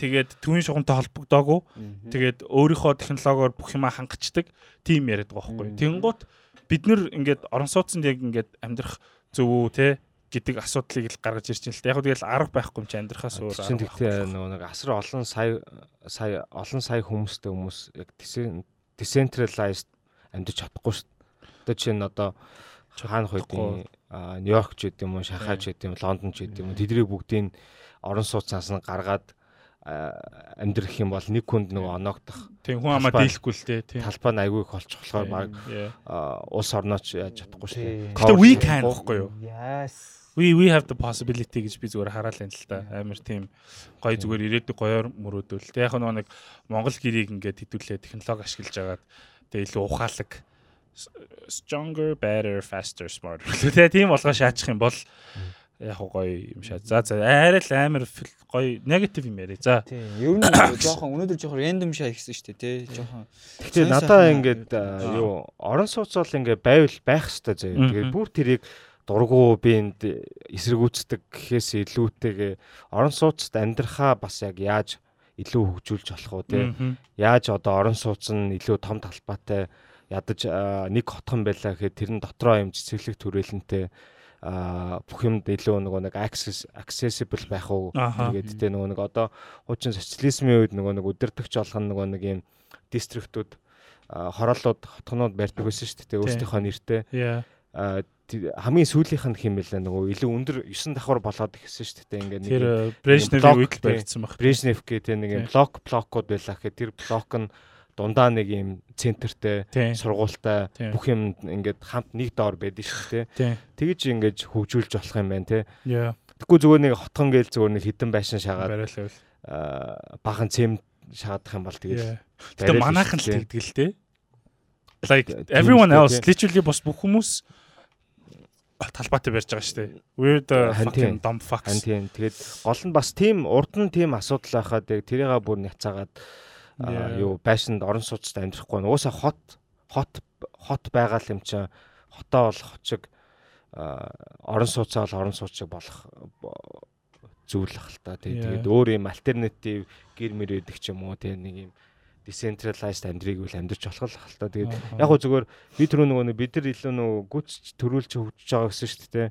тэгээд түүний шугамтай холбогдоогүй тэгээд өөрийнхөө технологиор бүх юма хангацдаг тим яриад байгаа байхгүй. Тэнгуут бид нэр ингээд орон сууцнд яг ингээд амьдрах зөв үү те гэдэг асуудлыг л гаргаж ирж байна л та. Яг тэгэл арга байхгүй юм чи амьдрахаас өөр арга. Тэгтээ нөгөө нэг асар олон сая сая олон сая хүмүүстэй хүмүүс яг decentralized амьдч чадахгүй шүү дээ. Одоо чинь одоо хаана хойдын Нью-Йорк ч гэдэг юм уу, Шанхай ч гэдэг юм, Лондон ч гэдэг юм уу. Тэднийг бүгдийг орон сууцнаас нь гаргаад амьдрах юм бол нэг хүнд нөгөө оноогдох. Тийм хүн амаа дийлэхгүй л те. Тийм. Талбай нь айгүй их олчих болохоор баг улс орнооч яаж чадахгүй шүү дээ. Гэтэ we can гэхгүй юу? Yes. We we have the possibility гэж би зүгээр хараал энэ л та. Амар тийм гоё зүгээр ирээдүйг гоёор мөрөөдөл. Тэ яг нэг Монгол гэрийг ингээд хэдүүлээ технологи ашиглаж агаад тэгээ илүү ухаалаг stronger better faster smarter. (laughs) Тэгээ тийм болгоо шаачих юм бол яг гоё юм шаа. За за арай л амар гоё негатив юм яриа. За. Тийм. Ер нь (coughs) жоохон өнөөдөр жоохон рандом шаа ихсэн шүү дээ, тий. Жоохон. Гэхдээ надаа ингээд юу орон сууцол ингээд байвал байх хэвээр заяа. Тэгээд бүр тэрийг дургу би энд эсэргүүцдэг гэхээс илүүтэйгээ орон сууцд амьдрахаа бас яг яаж илүү хөгжүүлж болох уу тий. Яаж одоо орон сууц нь илүү том талбайтай ядаж нэг хотхон байлаа гэхэд тэр нь дотроо юм цэцэглэг төрөлнтэй бүх юмд илүү нөгөө нэг access accessible байх уу? Тэгээд тэ нөгөө нэг одоо хуучин социализмын үед нөгөө нэг өдөртөгч олгон нөгөө нэг юм дистриктүүд хороолууд хотгонууд барьдаг байсан шүү дээ өөрсдийнхөө нэртэй. Хамгийн сүүлийнх нь хэмээл нөгөө илүү өндөр 9 давхар болоод ирсэн шүү дээ ингээд нэг тэр Брежневийн үед л баригдсан баг Брежнев тэ нэг блок блокууд байлаа гэхэд тэр блок нь дундаа нэг юм центртэй сургуультай бүх юм ингээд хамт нэг доор байдаг шүү дээ. Тэгэж ингээд хөгжүүлж болох юм байна те. Тэгэхгүй зүгээр нэг хотхон гээл зүгээр нэг хідэн байшин шагаад бахан цэм шаадах юм бол тэгэл. Тэгээ манайхан л тэгдэг л те. Like everyone else literally бас бүх хүмүүс талбайтай барьж байгаа шүү дээ. The fucking dumb fucks. Тийм. Тэгээд гол нь бас тийм урд нь тийм асуудал байхад яг тэрийга бүр няцаагаад юу байшинд орон сууцтай амьдрахгүй нь уусаа хот хот хот байгаа юм чинь хотоо бол хочиг орон сууцаа бол орон суучиг болох зүйлх л та. Тэгээд өөр юм альтернатив гэр мэр өгдөг ч юм уу тийм нэг юм decentralized амьдрыг үл амьдарч болох л та. Тэгээд яг гоо зүгээр би түрүү нөгөө бид нар илүү нөгөө гүц төрүүлж хөгжиж байгаа гэсэн шүү дээ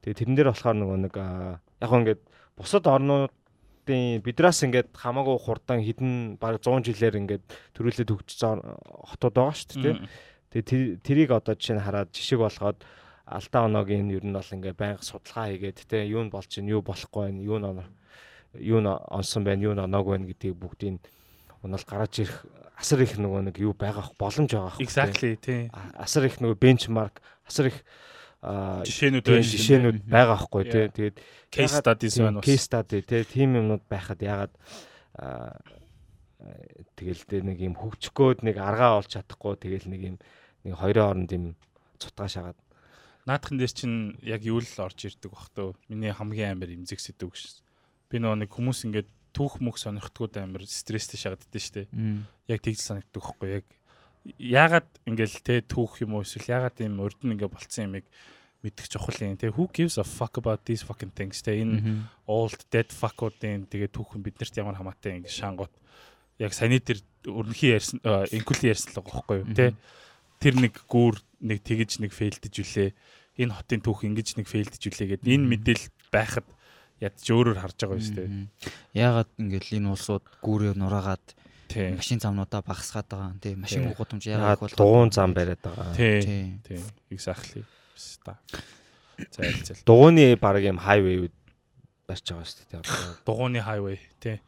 тэгээд тэрэн дээр болохоор нөгөө нэг яг гоо ингээд бусад орнууд хотын бидраас ингээд хамаагүй хурдан хідэн баг 100 жилээр ингээд төрүүлээд хөгжиж хотод байгаа шүү дээ. Тэгээ тэрийг одоо жишээ нь хараад жишг болгоод алдаа оногийн ер нь бол ингээд байнга судалгаа хийгээд те юу нь болж чинь юу болохгүй байна юу нь юу нь онсон байна юу нь оноогүй байна гэдгийг бүгдийг унал гараж ирэх асар их нөгөө нэг юу байгаах боломж байгаа. Exactly тий. Асар их нөгөө бенчмарк асар их жишээнүүд байна жишээнүүд байгаа байхгүй тий тэгээд case studies байна бас. case study тий тийм юмнууд байхад ягаад тэгэл тэ нэг юм хөвчгөөд нэг аргаа олж чадахгүй тэгэл нэг юм нэг хоёрын хооронд юм цутгаа шагаад наадхан дээр чинь яг юу л орж ирдэг бах төө миний хамгийн амар имзэг сэдв гэж. Би нөгөө нэг хүмүүс ингээд түүх мөх сонирхдгууд амар стресстэй шахагддээ штэ. Яг тэгж санагддаг байхгүй яг яагаад ингээл те түүх юм уу эсвэл яагаад ийм урд нь ингээ болцсон юмыг мэдэх чухал юм. Те who gives a fuck about these fucking things? Те энэ old dead fuck-уудын тэгээ түүхэн биднэрт ямар хамаатай ингээ шангууд яг саяны тэр өрнөхий ярьсан инкули ярьсан л байгаа байхгүй юу? Те тэр нэг гүүр нэг тэгэж нэг фейлдэж үлээ. Энэ хотын түүх ингэж нэг фейлдэж үлээ гэдэг энэ мэдээлэл байхад ядч өөрөөр харж байгаа юм шүү дээ. Яагаад ингээл энэ улсууд гүүрээр нураагаад машин замнуудаа багасгаад байгаа. Тий, машин гудамж яагаад бол дугуун зам бариад байгаа. Тий. Тий. Exactly. Та. Зайлцэл. Дугууны баг юм хайвей барьж байгаа шүү дээ. (sighs) Дугууны хайвей тий.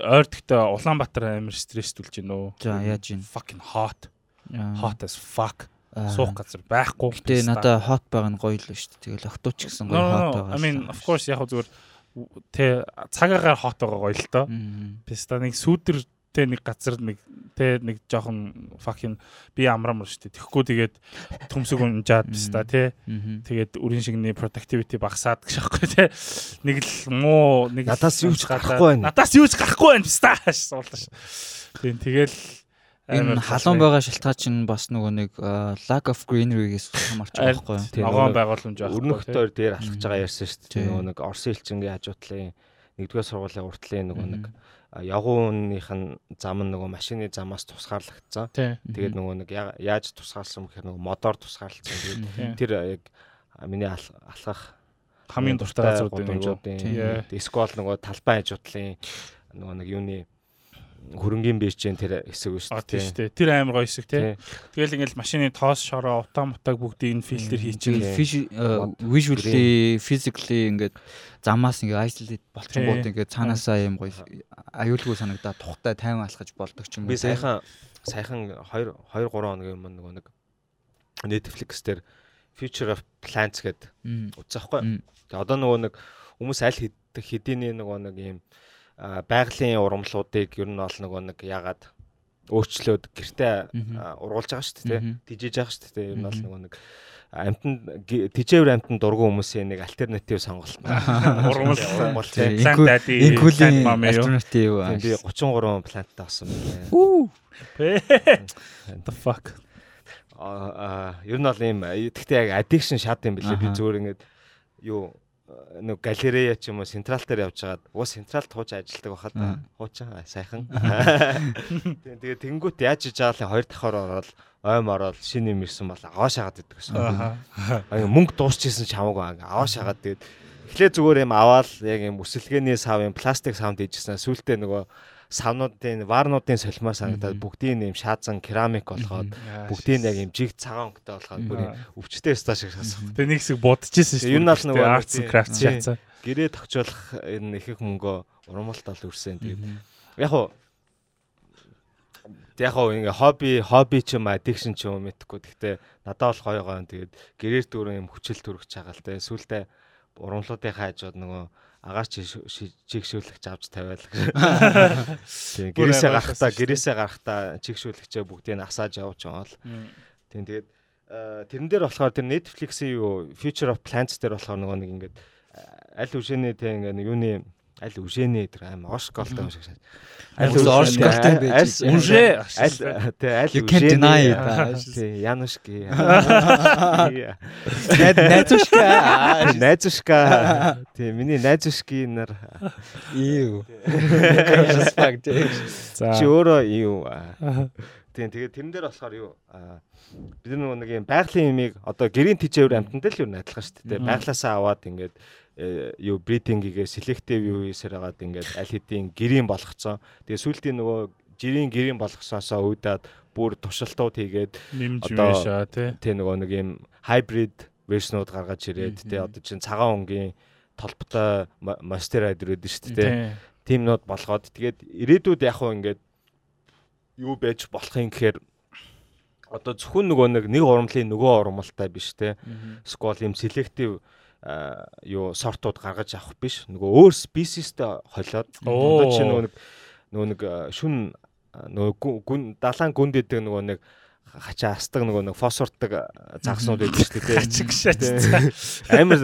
ойрдогтой Улаанбаатар амир стресстүүлж гин үү. За яаж гин. Fucking hot. Hot as fuck. Суух газар байхгүй. Гэтэ надаа hot байгаа нь гоё л шүү дээ. Тэгэл октооч гэсэн гоё hot байгаа. I mean of course яг зүгээр тэ цагаагаар hot байгаа гоё л тоо. Писта нэг сүүдэр тэ нэг газар нэг тэ нэг жоохон fucking би амрамар шүү дээ. Тэгэхгүй тэгээд төмсөг унжаад писта тэ. Тэгээд үрийн шигний productivity багасаад гэж аахгүй тэ. Нэг л муу нэг надаас юу ч гарахгүй байна. Надаас юу ч гарахгүй байна писта суулаа (laughs) ш. Тийм тэгэл энэ халуун байгаа шалтгаан чинь бас нөгөө нэг lack of greenery-гээс (laughs) хамаарч байгаа байхгүй юу? Ногоон байгууламж байхгүй. Өрнөхтөөр дээр алхаж байгаа ярьсан шүү дээ. Нөгөө нэг Орсын элчингийн хажуутлын нэгдүгээр сургуулийн уртлын нөгөө нэг явгууных нь зам нь нөгөө машины замаас тусгаарлагдсан. Тэгээд нөгөө нэг яаж тусгаарлсан гэхээр нөгөө модоор тусгаарлагдсан. Тэгээд тэр яг миний алхах хамгийн дуртай газруудын нэг. Эсвэл нөгөө талбай хажуутлын нөгөө нэг юуны хөрөнгөний бэжжэн тэр хэсэг шүү дээ. Тийм шүү дээ. Тэр амар гоё хэсэг тий. Тэгэл ингээл машины тоос шороо утаа мутаг бүгдийг нь фильтр хийчихээ. Visually, physically ингээд замаас ингээ isolate болчихгоод ингээ цаанаасаа юм гоё аюулгүй санагдаад тухтай тайван алхаж болдог ч юм уу. Би сайхан сайхан 2 2 3 хоногийн өмнө нөгөө нэг Netflix дээр Future of Plants гэдэг үзсэн байхгүй. Тэгээ одоо нөгөө нэг хүмүүс аль хэдийн нөгөө нэг юм байгалийн урамлуудыг ер нь бол нөгөө нэг ягаад өөрчлөөд гэртээ ургуулж байгаа шүү дээ тийжээж байгаа шүү дээ ер нь бол нөгөө нэг амтнд тижээвэр амтнд дургу хүмүүсийн нэг альтернатив сонголт (laughs) ургуул. Ургуул. Инкулийн альтернатив би 33 планттай авсан байна. The fuck? А ер нь бол ийм гэхдээ яг addiction шат юм билээ. Би зүгээр ингээд юу нэг галерея ч юм уу централ дээр явж хагаад уус централд хууч ажилладаг байхад хуучин сайхан. (laughs) Тийм тэгээ тэнгуут яаж иж байгаа л хоёр давхар ороод ойм ороод шинэ юм ирсэн бол аваа шагаад идэг гэсэн. Аа мөнгө дуусчихсан ч хамаагүй аваа шагаад тэгээд эхлээ зүгээр юм аваад яг юм өсөлгээний сав юм пластик савнд ижсэн. Сүултээ нөгөө савнуудын варнуудын солимоор санагдаад бүгдийн юм шаазан керамик болгоод бүгдийн яг юм жиг цагаан өнгөтэй болгоод бүр өвчтэй ста шиг шаасан. Тэгээ нэг хэсэг будчихсэн шүү дээ. Юу наал нөгөө arts crafts шаацсан. Гэрээ тогтоолох энэ их их мөнгөө урамалтал үрсэн. Тэгээд яг хуу яг хоо ингээ хобби хобби ч юм addiction ч юм мэдхгүй. Гэхдээ надад бол гоё гоо. Тэгээд гэрээр дөрөв юм хүчил төрөх чагаал те. Сүултээ урамлуудын хаажууд нөгөө агаарч чигшүүлэгч авч тавиал. (laughs) Тийм гэрээсээ гарахтаа гэрээсээ гарахтаа чигшүүлэгчээ бүгдийг асааж явууч байгаа л. Тийм тэгээд тэрэн дээр болохоор тэр Netflix-ийн юу Future of Plants дээр болохоор нөгөө нэг ингээд аль үшэний те ингээд юуны аль үшэнэ тэр аим Осколтой юм шиг шээ. Аль Осколтой байж. Үншээ аль тэ аль үшэнэ. Тэ Янушки. Найзушка. Найзушка. Тэ миний найзушки нар. Юу. За. Чи өөрөө юу. Тийм тэгээд тэрэн дээр болохоор юу бид нэг юм байгалийн юмыг одоо гэрийн тижээвэр амтнтай л юу адилхан шүү дээ. Байглаасаа аваад ингээд юу бридинgiгээ селектив юу хийсээр хагаад ингээд аль хэдийн гэрийн болгоцсон. Тэгээ сүүлдийн нөгөө жирийн гэрийн болгосоосоо үүдаад бүр туршилтууд хийгээд одоо тий нөгөө нэг юм хайбрид вершнууд гаргаж ирээд тий одоо чин цагаан өнгийн толботой мастерайд ирээд шүү дээ тий. Тимнууд болгоод тэгээд ирээдүйд яг хуу ингээд юу байж болох юм гэхээр одоо зөвхөн нөгөө нэг нэг урамлын нөгөө урамлалтай биш те. Скол юм селектив юу сортууд гаргаж авах биш. Нөгөө өөр спесистэй холиод одоо чи нөгөө нэг нөгөө нэг шүн нөгөө гүн далайн гүнд идэг нөгөө нэг хачаа астдаг нөгөө нэг фосфордаг загснууд байдаг шүү дээ. Хачиг шат. Амар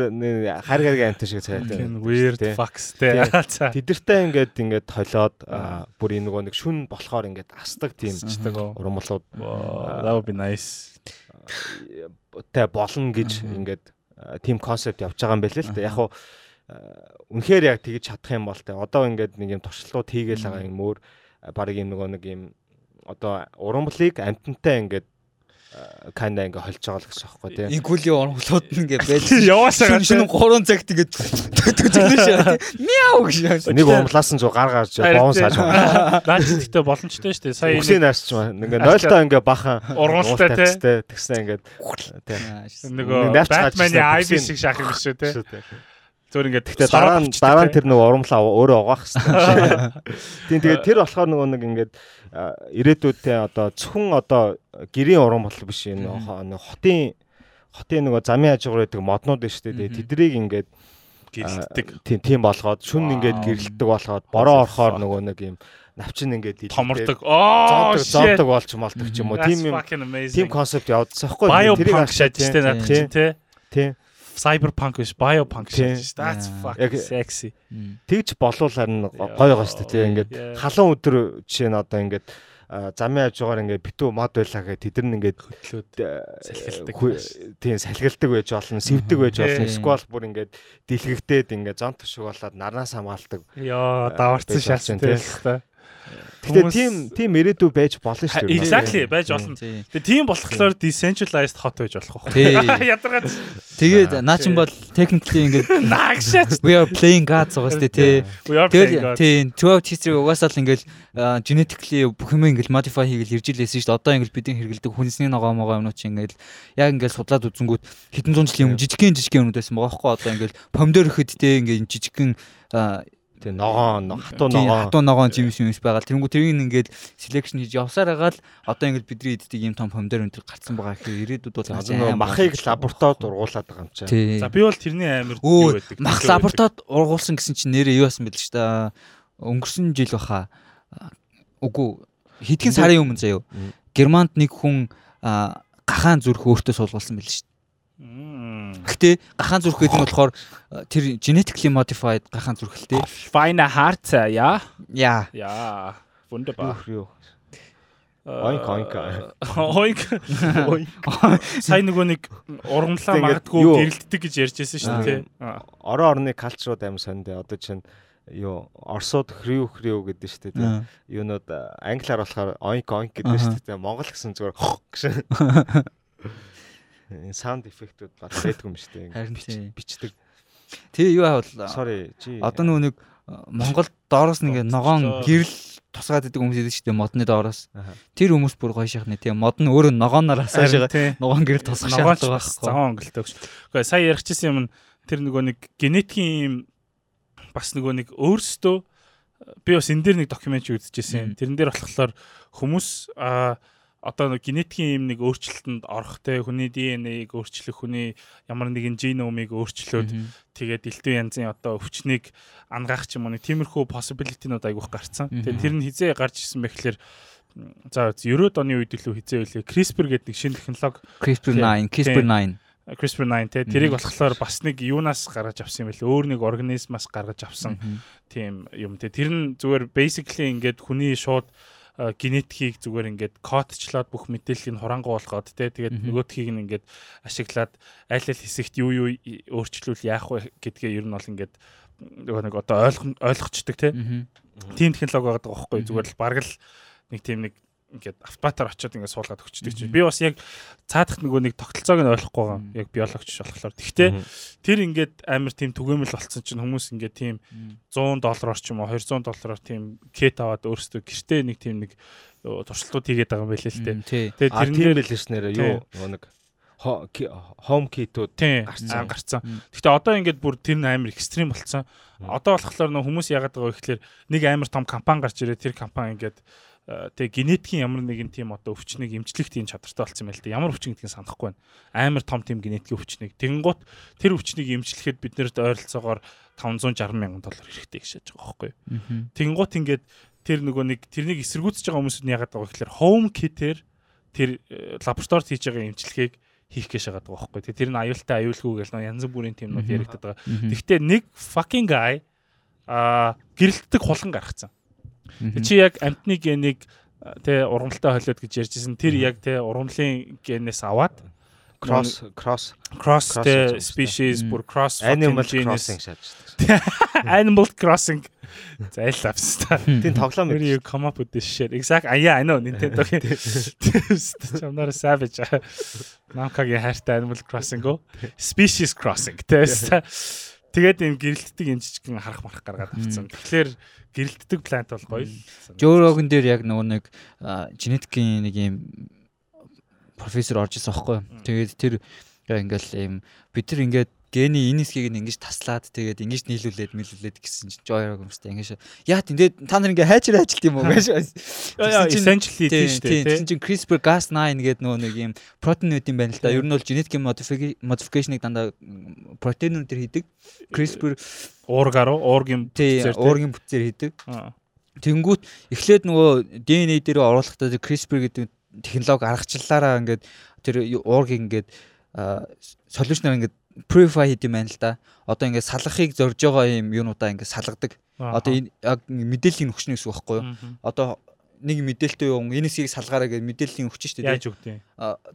хар гаргийн амт шиг цайтай. Weird fucks те. (laughs) Тэдэртэй ингээд ингээд толиод бүр энэ нөгөө нэг шүн болохоор ингээд астдаг тийм урамлууд. That would be nice. Тэ болно гэж ингээд тим концепт явж байгаа юм байна л да. Яг хуу үнэхээр яг тэгж чадах юм бол тэ одоо ингээд нэг юм туршилтууд хийгээл байгаа юм өөр баг юм нөгөө нэг юм одоо урамблыг амтантай ингээд канда ингээ холж байгаа л гэсэн аахгүй тийм. Игүүлийн урамглууд нь ингээ байж (laughs) яваасаа шин 3 цагт ингээ төгтөгнөш яа. Мяу гэж. Нэг урамлаас нь зу гар гарч боон сааж байгаа. (laughs) Наач гэхдээ боломжтой шүү дээ. Сая үсгийн наарч маа. Ингээ 0-тоо ингээ бахан ургуултай тийм. Тэгснэ ингээ тийм. Нөгөө Batman-ы Ivy шиг шах юм шүү тийм. Зөвөр ингээд гэхдээ дараа нь дараа нь тэр нэг урамлаа өөрөө угаах хэрэгтэй. (laughs) Тийм тэгээд тэр болохоор нөгөө нэг ингээд ирээдүйдээ одоо зөвхөн одоо гэрийн урам бол биш энэ хотын хотын нөгөө замын хажуугаар байдаг моднууд нь шүү дээ. Тэдрийг ингээд гэрэлтдэг. Тийм тийм болгоод шүн ингээд гэрэлтдэг болгоод бороо орохоор нөгөө нэг юм навчин ингээд томордог. Аа зовдог болж малдаг ч юм уу. Тийм юм. Тийм концепт явуулсан байхгүй. Тэрийг хашаад штэ наад чинь тий. Тийм. Cyberpunk биш biopunk шиж. That's fucking sexy. Тэгж болвол харин гоё гоё штэ тий. Ингээд халуун өдөр жишээ нь одоо ингээд замын хажуугаар ингээд битүү мод байлаа гэх тэд нар ингээд хөтлөөд салхилдаг. Тийм салхилдаг байж болно, сэвдэг байж болно. Сквал бүр ингээд дэлгэгдээд ингээд зон тушиг болоод нарнаас хамгаалдаг. Йоо, даварцсан шалсан тийм. Гэхдээ тийм тийм ирээдүй байж болно шүү дээ. Exactly байж болно. Тэгээ тийм болохоор decentralized hot байж болох байх. (laughs) Ядаргаад. Тэгээд наа чин бол technically ингээд (laughs) наагшаач. We are playing God зогоос тээ. Тэгээд тийм 12 history угаасаа л ингээд genetically бүх юм ингээд modify хийгээл ирж илээсэн шүү дээ. Одоо ингээд бидний хэрэгэлдэг хүнсний ногоо могоо юмнууд чинь ингээд яг ингээд судлаад үзэнгүүт хэдэн зуун жилийн өмнө жижигхэн жижигхэн юмнууд байсан байгаа байхгүй одоо ингээд помидор ихэд тээ ингээд жижигхэн Тэг ногоон, хатуу ногоон. Хатуу ногоон юм юм байгаа. Тэрэнгүү тэрийг ингээд selection хийж явсаар байгаа л одоо ингээд бидний иддэг юм том помидор өнтер гарцсан байгаа гэхээр ирээдүйд бол аа махыг лабораторид ургуулад байгаа юм чинь. За би бол тэрний амир юу байдаг. Мах лабораторид ургуулсан гэсэн чинь нэрээ юу басан бэл ч та өнгөрсөн жил баха. Үгүй хэдхэн сарын өмнө заяо. Германд нэг хүн гахаан зүрх өөртөө суулгуулсан байл шүү Гэхдээ гахаан зүрх гэдэг нь болохоор тэр genetically modified гахаан зүрхэлтэй. Fine heart яа. Яа. Яа. Wunderbar. Оинк оинк. Оинк. Сайн нөгөө нэг ургамлаа магадгүй гэрэлтдэг гэж ярьжсэн шүү дээ. Орон орны калчрууд аим сонд одоо чинь юу Оросууд хрүү хрүү гэдэг шүү дээ. Юунууд англиар болохоор оинк оинк гэдэг шүү дээ. Монгол гэсэн зүгээр гэсэн (laughs) (laughs) саунд эффектүүд баг байдгүй юм шүү дээ. (laughs) Харин бичдэг. Тэгээ юу авал sorry чи одоо нөгөө нэг Монголд доороос нэг ногоон гэрэл тусгаад идэг хүмүүс идэг шүү дээ модны доороос. Тэр хүмүүс бүр гоё шахна тийм мод нь өөрөө ногооноор асааж байгаа. Ногоон гэрэл тусах шаардлага байхгүй. Цагаан өнгөлтэй өгч. Гэхдээ сая яригчсэн юм тэр нөгөө нэг генетикийн бас нөгөө нэг өөрсдөө би бас энэ дээр нэг докюмент үзчихсэн. Тэрэн дээр болохоор хүмүүс аа одоо нэг генетикийн юм нэг өөрчлөлтөнд орох те хүний ДНХ-г өөрчлөх хүний ямар нэгэн геномыг өөрчлөөд тэгээд дэлтүү янзын одоо өвчнийг ангаах ч юм уу нэг тиймэрхүү possibility-нууд айгүйх гарцсан. Тэгээд тэр нь хизээ гарч ирсэн бэхлээр за 90-ад оны үед илүү хизээ үлээ CRISPR гэдэг нэг шинэ технологи CRISPR9 CRISPR9 CRISPR9 те тэрийг болохоор бас нэг юунаас гаргаж авсан юм бэл өөр нэг организмаас гаргаж авсан тийм юм. Те тэр нь зүгээр basically ингээд хүний шууд генетикийг зүгээр ингээд кодчлаад бүх мэдээллийг хурангуй болгоод те тэгээд нөгөөдхийг нь ингээд ашиглаад аль аль хэсэгт юу юу өөрчлөл яах вэ гэдгээ ер нь бол ингээд нэг одоо ойлгочдөг те. Тийм технологи байгаа байхгүй зүгээр л бараг л нэг тийм нэг ингээд автоматар очиод ингээд суулгаад өгчдөг чинь би бас яг цаадах нөгөө нэг тогтолцоог нь ойлгохгүй байгаа. Яг биологч болохоор тэгтээ тэр ингээд амар тийм түгээмэл болцсон чинь хүмүүс ингээд тийм 100 доллараар ч юм уу 200 доллараар тийм кет аваад өөрсдөө гэртээ нэг тийм нэг туршилтууд хийгээд байгаа юм байлээ л дээ тэгээд тэр тийм байлээ ш нэрээ юу нэг home kit-үүд гарцсан гарцсан. Гэхдээ одоо ингээд бүр тэр нь амар экстрим болцсон. Одоо болохоор нөх хүмүүс яагаад байгаа вэ гэхээр нэг амар том компани гарч ирээ. Тэр компани ингээд Э, тэг генетикийн ямар нэгэн тийм одоо өвчнийг эмчлэх тийм чадвартай болсон юм л да. Ямар өвчин гэдгийг санахгүй байна. Амар том тийм генетикийн өвчнийг. Тэгэнгუთ тэр өвчнийг эмчлэхэд бид нэрт ойролцоогоор 560 мянган доллар хэрэгтэй гэж шааж байгаа байхгүй. Тэгэнгуთ ингээд тэр нөгөө нэг тэрнийг эсэргүүцэж байгаа хүмүүсд нь яагаад байгаа гэхээр home kit-ээр тэр э, лабораторид хийж байгаа эмчилгээг хийх гэж шагаад байгаа байхгүй. Тэр нь аюултай аюулгүй гэл нөө янз бүрийн тийм нууд яригддаг байгаа. Тэгвэл нэг fucking guy а гэрэлтдэг хулан гаргацсан. Чи яг амтны генийг тэ ургамалтай холиод гэж ярьжсэн. Тэр яг тэ ургамлын генээс аваад cross cross cross the species бүр cross (laughs) animal crossing шааж. Animal crossing зайлавс та. (laughs) Тийм тоглоом юм. You come up with this shit. Exact. Ah yeah, I know Nintendo. (laughs) Чамнаар savage. Намкагийн хайртай Animal Crossing гоо. Species Crossing. Тэс. Тэгээд юм гэрэлтдэг юм жижигхэн харах марах гаргаад авцсан. Тэгэхээр гэрэлтдэг плант бол гоё л. Жорогон дээр яг нөгөө нэг генетикийн нэг юм профессор орж ирсэн аахгүй. Тэгээд тэр ингээл юм бид нар ингээд гений энэ хэсгийг ингэж таслаад тэгээд ингэж нийлүүлээд мэлүүлээд гэсэн чинь joy-ог юмстай ингэж яа тийм та нар ингээ хайчраа ажилт юм уу? (laughs) Гэж essentially тийм шүү дээ тийм чинь CRISPR Cas9 гэдэг нөө нэг юм протеинүүд юм байна л да. Ер нь бол genetic modification-ыг дандаа протеинүүд төр хийдэг. CRISPR уургаар уургийн бүтцээр уургийн бүтцээр хийдэг. Тэнгүүт эхлээд нөгөө DNA дээр оруулахдаа CRISPR гэдэг технологи аргачлалаараа ингээд тэр уургийг ингээд солиушнаар ингээд purify хийх юм байна л да. Одоо ингээд салгахыг зорж байгаа юм юунуудаа ингээд салгадаг. Одоо энэ яг мэдээллийн өгчнө гэсэн үг байхгүй юу? Одоо нэг мэдээлэлтэй юу энэсийг салгаараа гэж мэдээллийн өгч штэ яаж өгдөө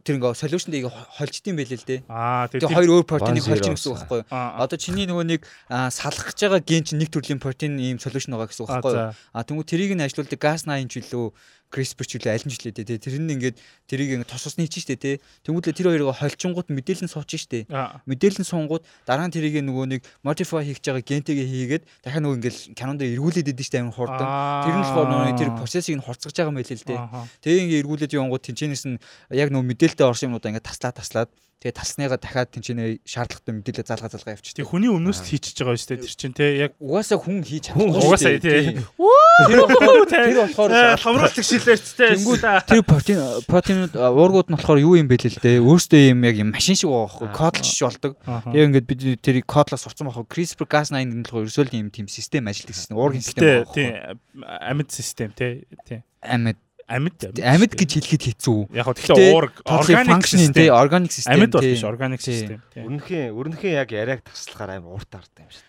тэр ингээ solution дээр холждсон байлээ л дээ. Аа тэр хоёр өөр протеиныг холж гэнэ гэсэн үг байхгүй юу? Одоо чиний нөгөө нэг салгах гэж байгаа ген чинь нэг төрлийн протеин ийм solution байгаа гэсэн үг байхгүй юу? А тэгвэл тэрийг нь ажилуулдаг газ 8 ч илүү CRISPR ч үлээ аль нь ч үлээ те. Тэр нь ингээд тэрийг ингээд тос усны чинь штэ те. Тэнгуүлээ тэр хоёрыг холчингууд мэдээлэл нь сууч штэ. Мэдээлэл нь сунгууд дараа нь тэрийг нөгөө нэг modify хийж байгаа гентэйгээ хийгээд дахиад нөгөө ингээд канон дээр эргүүлээд идэв штэ амин хурдан. Тэр нь болохоор нөгөө тэр процессыг нь хурцгаж байгаа юм байл л те. Тэгээ ингээд эргүүлээд явангууд тэнчэнээс нь яг нөгөө мэдээлэлтэй орсон юмнуудаа ингээд таслаа таслаад. Тэгээ талсныгаа дахиад тэнцэнэ шаардлагатай мэдээлэл залгаа залгаа явчих. Тэг хүний өмнөөс хийчихэж байгаа шүү дээ тэр чинь те. Яг угаасаа хүн хийж чадахгүй. Угаасаа тий. Тэр болохоор томруулах шилээрчтэй. Тэр протеин протеинууд уургууд нь болохоор юу юм бэ л дээ. Өөрөөсөө юм яг юм машин шиг байгаа байхгүй. Кодлж болдог. Тэгээ ингээд бид тэрийг кодлоо сурцсан байхгүй. CRISPR Cas9 гэдэг нь ерөөсөө юм тийм систем ажилладаг систем. Уургийн систем байхгүй. Тий. Амьд систем тий. Амьд амьд амьд гэж хэлэхэд хэцүү. Яг тэгэхээр уург органик систем тий органик систем амьд бол биш органик систем. Өрнөхийн өрнөхийн яг яриаг таслахаар амар урт ард юм шиг.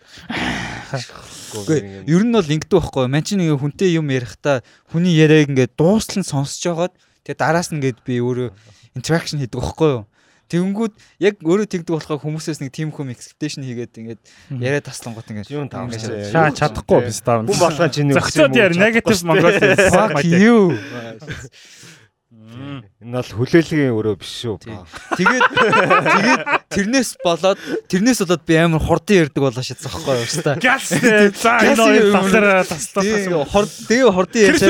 Гэхдээ ер нь бол ингэдэг байхгүй. Ман чинь нэг хүнтэй юм ярихдаа хүний яриаг ингээд дуустал нь сонсож байгаад тэгээ дараас нь ингээд би өөрөө interaction хийдэг байхгүй юу? Тэнгүүд яг өөрөө тэгдэг болохоор хүмүүсээс нэг team хүм expectation хийгээд ингээд яриа таслангууд ингээд юу таав ингээд шаа чадахгүй биш таа. Хүн болгоо чинь нэг юм. Зөвхөн negative Монгол (laughs) fuck you. Энэ бол хүлээлгийн өрөө биш шүү. Тэгээд тэгээд (laughs) тэрнээс болоод тэрнээс болоод би амар хурдан ярддаг болоо шатсан байхгүй юу ста. Gas за энэ хоёр таслаа таслаа. Хурд тэгээ хурдан ярьж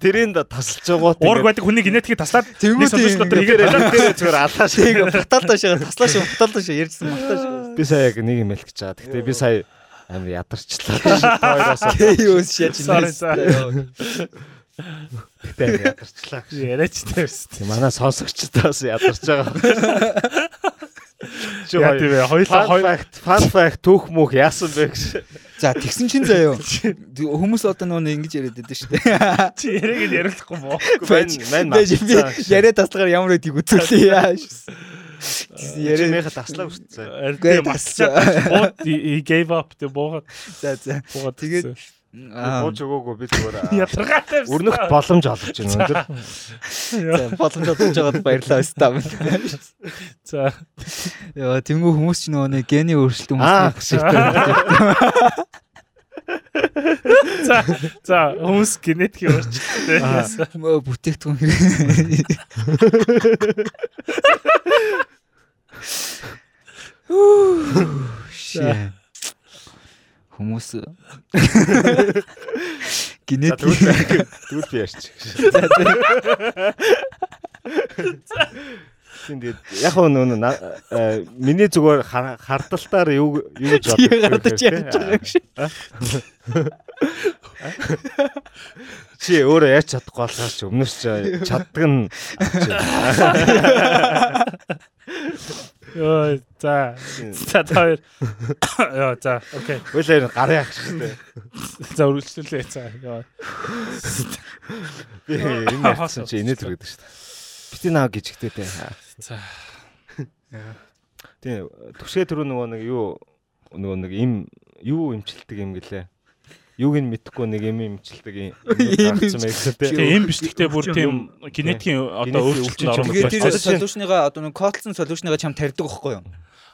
тэрийн тасалж байгаа. Ураг байдаг хүний генетикийг таслаад дотор ихээр зүгээр алаа шиг баталдаа шиг таслаа шиг баталдаа шиг ярьжсэн баталдаа шиг. Би сая яг нэг юм гэж байгаа. Гэхдээ би сая амар ядарчлаа. Хоёроос. Тэйос шаач нэ. Гэтэ ядарчлаа яриач тавьсан. Манай сонсогчдоос ядарч байгаа. (laughs) Яа тийм ээ хоёулаа хоёр fun fact түүх мөх яасан бэ гэж. За тэгсэн чинь заяа. (laughs) Хүмүүс одоо нөгөө ингэж яриад байдаг шүү дээ. (laughs) Чи яриаг нь яриулахгүй мó. Мэн мэн. Яриад таслахаар ямар байдгийг үзүүлээ яа. (laughs) Ярианыхаа таслаа хүртсэн. Тийм таслаа. He gave up the боо. За за. Тэгээд Бууж өгөөгүй би зүгээр ядаргаатай өрнөхт боломж олгож байна өндөр. За боломж олгож байгаад баярлалаа өстав. За. Яа тэнгүү хүмүүс ч нөгөө нэг гений өөрчлөлт хүмүүс За за хүмүүс генетик өөрчлөлттэй бүтээгдэхүүн хэрэг. Shit хүмүүс. (laughs) Генетик. Тэгвэл би ярьч. (laughs) Тэгээд яг нөө миний зүгээр хардалтаар юу юу гэж боддог ярьж байгаа юм шиг. Чи өөрөө яаж чадахгүй болохоос ч өмнөөс ч чаддаг нь (laughs) Йоо за. За таар. Йоо за. Окей. Үйлээр гарын ах шүү дээ. За үргэлжлүүлээ за. Йоо. Би энэ ярьсан чи инээд хүрээд шүү дээ. Бити наа гिचгтэй дээ. За. Тийм төсөө төрөө нөгөө нэг юу нөгөө нэг им юу имчилдэг юм гэлээ юуг нь мэдэхгүй нэг юм имчилдэг юм гарцсан байх тийм. Тийм биш гэхдээ бүр тийм генетикийн одоо өөрчлөлт орно. Тэгээд тэр солиушныгаа одоо нэг котлсон солиушныгаа чам тарьдаг байхгүй юу?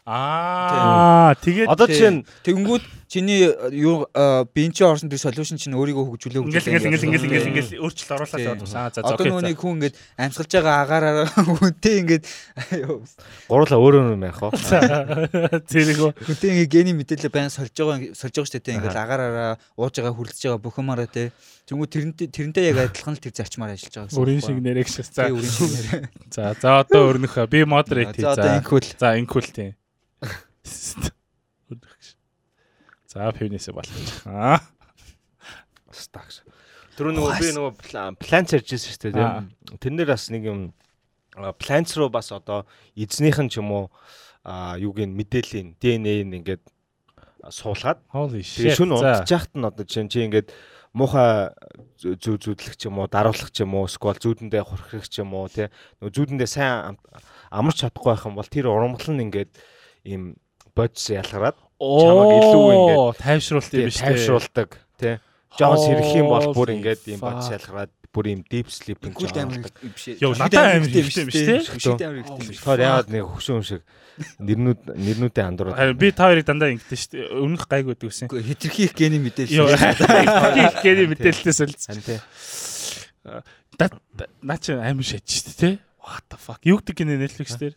Аа тэгээд одоо чинь тэгэнгүүт чиний юу биен чи орсон тэр solution чинь өөрийгөө хөгжүүлээ хөгжүүлээ ингээл ингээл ингээл ингээл өөрчлөлт оруулаад яваад байна. За за одоо нүуний хүн ингээд амьсгалж байгаа агаараа (laughs) хүнтэй ингээд гурлаа өөрөө юм яах вэ? Зэрэг хүнтэй ингээд гений мэдээлэл байн сольж байгаа сольж байгаа штэ ингээд агаараа ууж байгаа хүрлж байгаа бүх юмараа те Тэнгүү тэрнтэй тэрнтэй яг адилхан л тэр зарчмаар ажиллаж байгаа гэсэн. Үрийн шиг нэрэг шээ. За үрийн шиг нэрээ. За за одоо өрнөх би модерейт хий. За одоо инкүүл. За инкүүл тийм. (laughs) За пивнээсээ балгаж. Аа. Стагш. Тэр нөгөө би нөгөө планц ярьжсэн шүү дээ тийм. Тэрнэр бас нэг юм планц руу бас одоо эзнийх нь ч юм уу юуг нь мэдээллийн ДНХ-ийг ингээд суулгаад тэгээ шүн унтчих яхад нь одоо чинь чи ингээд муухай зүү зүүдлэх ч юм уу даруулах ч юм уу эсвэл зүүдэндээ хурхирах ч юм уу тий нөгөө зүүдэндээ сайн амарч чадахгүй байх юм бол тэр урамгал нь ингээд ийм бодис ялгараад чамаг илүү ингээд тайвшруулт юм биш тайвшруулдаг тий жоон сэрэх юм бол бүр ингээд ийм бодис ялгараад бүр ийм deep sleeping гэж байна. Йоо надад амар хэрэгтэй юм юм биш. Тэр яагаад нэг хөшөө юм шиг нэрнүүд нэрнүүдээ андуураад. Би та хоёрыг дандаа ингэдэж шүү дээ. Өмнөх гайг өгдөг гэсэн. Хитрхи их гений мэдээлэл. Йоо (laughs) хитрхи их гений мэдээлэлээс үлдсэн. Наа чи амар шатж шүү дээ тий. What the fuck? Юу гэдэг гинэ Netflix дээр?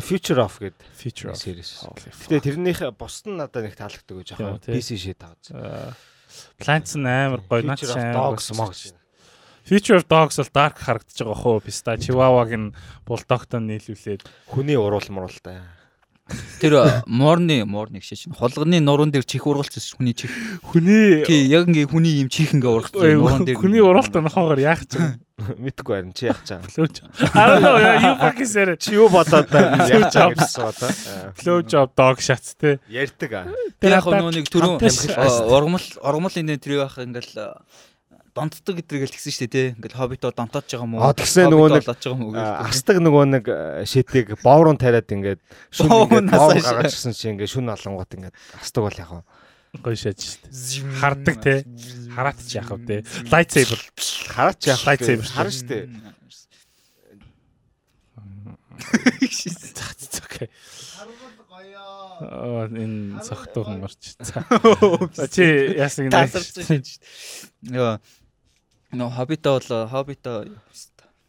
Future of гэдэг Future of series. Гэтэ тэрнийх бус нь надад нэг таалагддаг гэж яхаа. PC shit тааж. Plants амар гоё наач амар. Dogs mogs. Future of Dogs бол dark харагдаж байгаа хөө. Писта Chihuahua-г нь булдогтой нийлүүлээд хүний уруул муруултай. Тэр морны морны гэж чинь холгоны нуруунд дээр чих ургалцсан хүний чих. Хүний тий яг ингээ хүний юм чих ингээ ургалцсан нуруунд дээр. Хүний уралтай нохоогоор яах ч юм. (laughs) Мэдгүй харин чи яах чам. Flowjob. Аа юу fucking сэр. Чи юу бодоод байна яах чам гэсэн одоо. Flowjob dog shots те. Ярьдаг аа. Тэр яг нөгөө нэг түрүү ургамал ургамал энэ тэр байх ингээл донтдог гэдэргээл тэгсэн шүү дээ тий. Ингээл хоббитоо донтоод байгаа юм уу? Аа тэгсэн нөгөө нэг астаг нөгөө нэг шитийг бооврон тариад ингээд шүн ингээд гаргажсэн чи ингээд шүн олонгууд ингээд астаг бол яг гоё шааж шүү дээ. Хардаг тий. Хараат ч яах вэ тий. Light saber. Хараат ч яах light saber харна шүү дээ. Окей. Аа энэ цогтойхон орч. За (laughs) чи яасан юм. Яа Нөө хоббитоо бол хоббитоо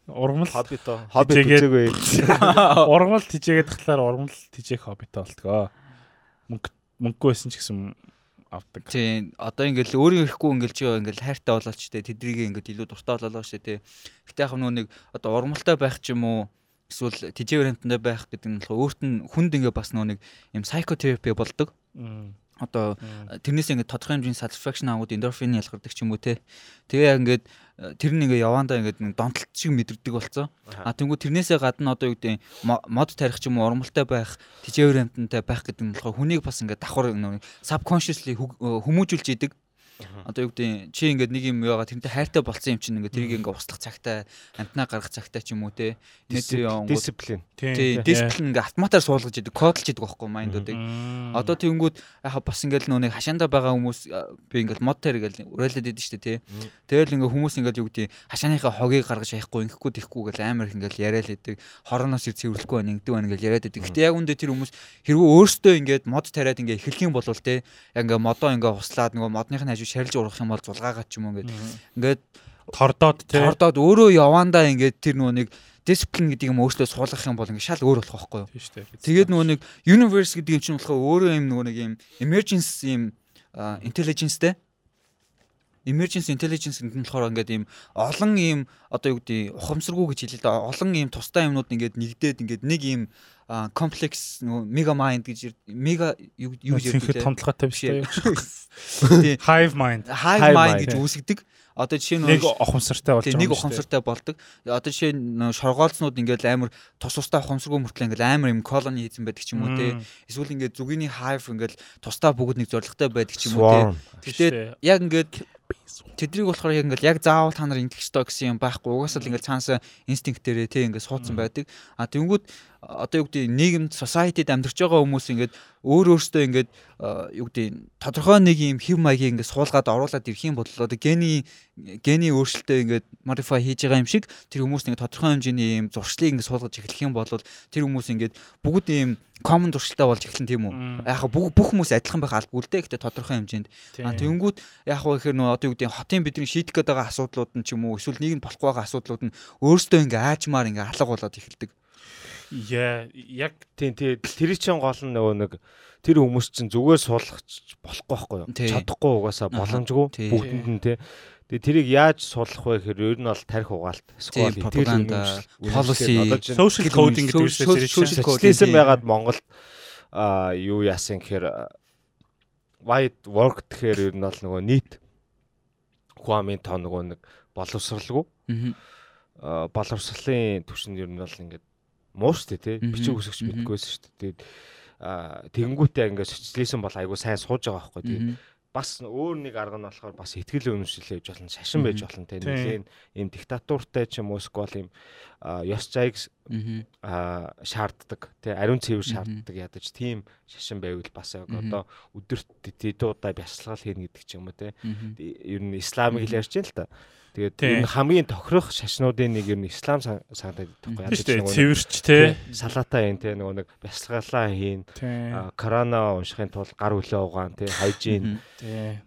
ургамал хоббитоо хоббит үзээгүй. Ургамал тижээгээд тахлаар ургамал тижээх хоббитоо болтгоо. Мөнгө мөнгөгүй байсан ч гэсэн авдаг. Тийм. Одоо ингээл өөрийн ирэхгүй ингээл чи ингээл хайртай болооч те тэдрийг ингээд илүү дуртай болоо шүү те. Гэтэ яг нөө нэг одоо ургамалтай байх ч юм уу эсвэл тижээ варианттай байх гэдэг нь болохоор өөрт нь хүнд ингээ бас нөө нэг юм psychotherapy болдог одоо тэрнээс ингээд тодорхой хэмжээний satisfaction аваад эндорфин ялгардаг ч юм уу те. Тэгээ яг ингээд тэр нэг ингээ явандаа ингээд донтолт шиг мэдэрдэг болцсон. А тэнгуү тэрнээсээ гадна одоо юу гэдэг мод тарих ч юм уу урамлтай байх, тижээвэр амтантай байх гэдэг нь болохоор хүнийг бас ингээд давхар subconsciously хүмүүжүүлж идэг. Одоо юу гэдэг чи ингээд нэг юм яагаад тэрнтэй хайртай болцсон юм чинь ингээд тэрийг ингээд услах цагтай амтнаа гаргах цагтай ч юм уу те. Дисциплин тий дисциплин ингээд автоматар суулгаж идэг кодлж идэг байхгүй майндуудыг. Одоо тэнгүүд яхаа бас ингээд нэг хашаанда байгаа хүмүүс би ингээд мод тэр ингээд урайлаад идэв штэ тий тэгэл ингээд хүмүүс ингээд юу гэдэг хашааныхаа хогийг гаргаж яахгүй ингэхгүй тэхгүй гэл амар ингээд яриад идэг. Хорооноос ир цэвэрлэхгүй байна ингэдэг байна гэж яриад идэг. Гэтээ яг үндэ тэр хүмүүс хэрвээ өөртөө ингээд мод тариад ингээд эхлэх юм бол те яг ингээд модоо ингээд хуслаад нөгөө модных нь хажуу шарилж урах юм бол зулгаагаад ч юм уу ингээд ингээд тордоод тий тордоод өөрөө явандаа ингээд тэр нөгөө нэг дисциплин гэдэг юм өөртөө суулгах юм бол ингээд шал өөр болох байхгүй юу. Тэгээд нөгөө нэг universe гэдэг юм чинь болохоор өөрөө юм нөгөө нэг юм emergency юм intelligence-тэй emergency intelligence гэдэг нь болохоор ингээд ийм олон ийм одоо юу гэдэг ухамсаргүй гэж хэлээ да. Олон ийм тустай юмнууд ингээд нэгдээд ингээд нэг ийм комплекс нөгөө mega mind гэж mega юу юу гэдэг вэ? Томтлоготой биш үү? Hive mind. Hive mind гэж үүсгдэг. Одоо жишээ нь нэг ухамсартай болж байгаа. Нэг ухамсартай болдог. Одоо жишээ нь шоргоолцнууд ингээд амар тус тустай ухамсаргүй мөртлөө ингээд амар юм колони хийсэн байдаг ч юм уу те. Эсвэл ингээд зүгний hive ингээд тустай бүгд нэг зоригтой байдаг ч юм уу те. Гэхдээ яг ингээд тэдрийг болохоор яг ингээл яг заавал та нар ингэх ёстой гэсэн юм байхгүй. Угаасаа л ингээл цаанасаа инстинкт дээрээ тий ингээд суудсан байдаг. А тэнгүүд одоо юу гэдэг нийгэмд society-д амьдарч байгаа хүмүүс ингээд өөр өөртөө ингээд юу гэдэг тодорхой нэг юм хэв маягийг ингээд суулгаад оруулаад ирэх юм бол одоо гений гений өөрчлөлтөө ингээд modify хийж байгаа юм шиг тэр хүмүүс ингээд тодорхой хэмжээний юм зуршлыг ингээд суулгаж эхлэх юм бол тэр хүмүүс ингээд бүгд ийм common зуршилтай болж эхлэн тийм үү. Яг бүх бүх хүмүүс адилхан байх албагүй л дээ. Гэтэ тодорхой хэмжээнд. Тэгэнгүүт яг хөө ихэр нөө одоо юу гэдэг хотын бидний шийдэх гээд байгаа асуудлууд нь ч юм уу эсвэл нь болохгүй байгаа асуудлууд нь өөрсдөө ингээ аажмаар ингээ алга болоод эхэлдэг. Яа, яг тийм тийм тэр чинь гол нь нөгөө нэг тэр хүмүүс чинь зүгээр суулгах болохгүй байхгүй юу? Чадахгүй угаасаа боломжгүй бүгдэнд нь тий. Тэгээ тэрийг яаж суулгах вэ гэхээр ер нь бол тарих угаалт, сквал пропаганда, policy, social coding гэдэг social coding байгаад Монголд а юу яасан гэхээр wide work гэхээр ер нь бол нөгөө нийт Хуамын тоо нөгөө нэг боловсралгүй. Аа боловсролын түвшинд ер нь бол ингээд муу штэ тий. Бичиг үсгч мэдгүйсэн штэ. Тэгээд аа тэгэнгүүтээ ингээд социализм бол айгүй сайн сууж байгаа байхгүй тий. Бас өөр нэг арга нь болохоор бас ихтгэл үнэмшил хийж болно, шашин байж болно те. Нэгэн ийм диктатуртай ч юм уу сквал ийм ёс зайг шаарддаг, те. Ариун цэвэр шаарддаг ядаж тийм шашин байвал бас яг одоо өдөрт дэдүү удаа бясалгал хийнэ гэдэг ч юм уу те. Ер нь исламыг ярьж байна л та. Тэгээд энэ хамгийн тохирох шашнуудын нэг юм ислам санагдаад байхгүй яа гэж нэг цэвэрч те салата юм те нөгөө нэг бясалгалаа хийн. Корона уншихын тулд гар хөлөө угаан те хайжин. Те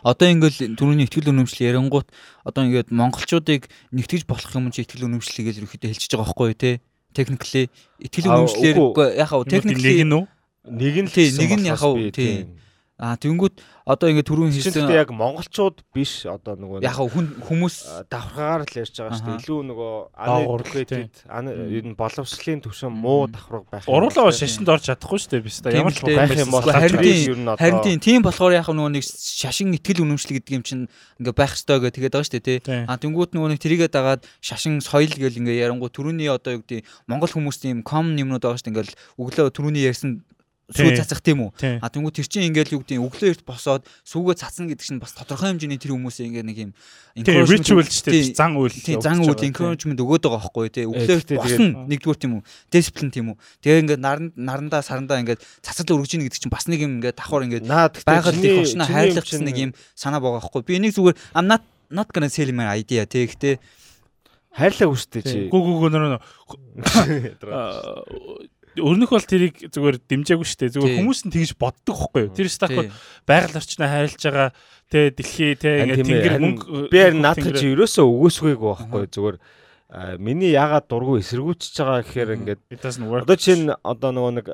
Одоо ингээл түрүүний ихтгэл үнэмшил ярангуут одоо ингээд монголчуудыг нэгтгэж болох юм чи ихтгэл үнэмшлийг л ерөөхдөө хэлчихэж байгаа байхгүй тий. Техникли ихтгэл үнэмшлэр яг хав техникли нэг нь нэг нь л нэг нь яг хав Аа тэнгүүт одоо ингэ түрүүн хийсэн яг монголчууд биш одоо нөгөө яг хүмүүс давхраагаар л ярьж байгаа шүү дээ. Илүү нөгөө анэдэд ер нь боловсролын төвшин муу давхраг байх. Уруулаа шашинд орж чадахгүй шүү дээ. Биш та ямар ч байх юм бол харин харин тийм болохоор яг нөгөө нэг шашин итгэл үнэмшил гэдэг юм чинь ингээ байх ёстой гэх тэгээд байгаа шүү дээ тий. Аа тэнгүүт нөгөө нэг тэрийгээ дагаад шашин соёл гэл ингээ ярангуу түрүүний одоо юу гэдэг монгол хүмүүсийн ком юмнууд байгаа шүү дээ. Ингээл өглөө түрүүний ярьсан сүү цацах тийм үү. А тэнгуү тэр чинь ингээл юу гэдэг өглөө эрт босоод сүүгээ цацна гэдэг чинь бас тодорхой хэмжээний тэр хүмүүсээ ингээ нэг юм encouragement ч тийм зан үйл зан үйл encouragement өгөөд байгаа байхгүй тий. Өглөө эрт босно нэгдүгээр тийм үү. Discipline тийм үү. Тэгээ ингээ наранд нарандаа сарандаа ингээ цацал өргөж ийн гэдэг чинь бас нэг юм ингээ давхар ингээ байгаль их очно хайрлах гэсэн нэг юм санаа байгаа байхгүй. Би энийг зүгээр I'm not not gonna sell my idea тий. Гэхдээ хайрлаа үстэй чи. Гү гү гү нөр (laughs) Өрнөх бол тэрийг зүгээр дэмжээгүй шүү дээ. Зүгээр хүмүүс нь тэгж боддог байхгүй юу? Тэр стаф байгаль орчноо хайрлаж байгаа тэ дэлхий тэ ингээд тэнгэр мөнгө би харин наадах чи ерөөсөө өгөөсгүйг байхгүй? Зүгээр миний яагаад дургу эсэргүүцэж байгаа гэхээр ингээд одоо чинь одоо нөгөө нэг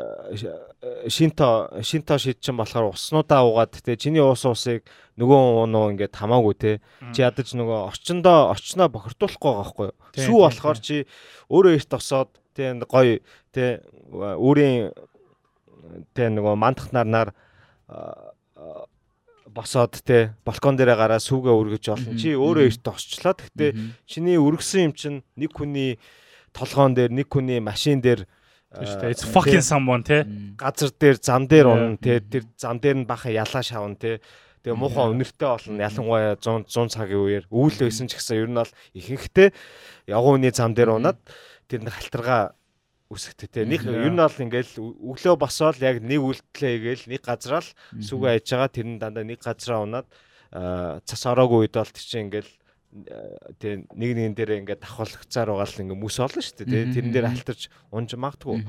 шинто шинто шид чинь болохоор уснуудаа угаад те чиний уус уусыг нөгөө нуу ингээд хамаагүй те. Чи ядаж нөгөө орчондоо орчноо бохирдуулахгүй байгаа байхгүй юу? Сүү болохоор чи өөрөө эрт тосоод те гоё те өөрийн те нөгөө мандах нарнаар босоод те балкон дээрээ гараа сүүгээ өргөж олон чи өөрөө эрт осчлоо гэхдээ чиний өргөсөн юм чинь нэг хүний толгоон дээр нэг хүний машин дээр it's fucking someone те газар дээр зам дээр унна те тэр зам дээр нь бахан ялаа шавна те тэгээ муухан өнөртэй болно ялангуяа 100 100 цагийн үеэр өвөл байсан ч гэсэн ер нь бол ихэнхдээ ягууны зам дээр унаад тэр нэг халтаргаа үсгтэй те нэг ер нь бол ингээл өглөө босоод яг нэг үйлдэлээ хийгээл нэг газараа л сүгэ айж байгаа тэр нь дандаа нэг газараа унаад цас ороогүй үед бол тийч ингээл тэг нэг нэгэн дээр ингээд давхалгацаар байгаа л ингээ мүс олно шүү дээ тэрэн дээр алтарч унж магтгүй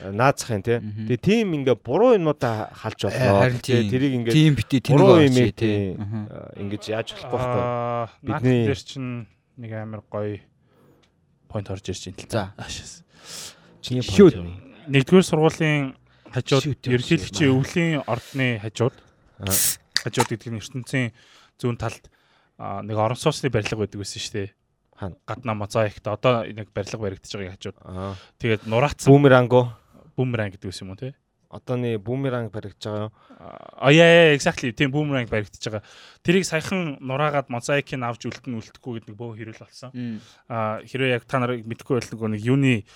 наацхын тий. Тэгээ тийм ингээ буруу юмудаа халж болоо. Тэрийг ингээ тийм бити буруу юм тий. Ингэж яаж болохгүй байхгүй. Бидний дээр чинь нэг амар гоё point орж ирж байна л. За. Чиний point. Нэгдүгээр сургуулийн хажууд ерөнхийлөгчийн өвлийн ордны хажууд хажууд гэдэг нь ертөнцийн зүүн талд нэг орон сууцны барилга байдаг байсан шүү дээ. Хаана? Гаднаа мозаикт одоо нэг барилга баригдаж байгааг хажууд. Тэгээд нураацсан бүүмеранго бүүмеранг гэдэг юм уу те? Одооны бүүмеранг баригдаж байгаа юу? А яа exactly тийм бүүмеранг баригдаж байгаа. Тэрийг саяхан нураагаад мозаикийг авч үлдэн үлдэхгүй гэдэг бөө хэрүүл болсон. А хэрвээ яг та нарыг мэдэхгүй байл нэг юуны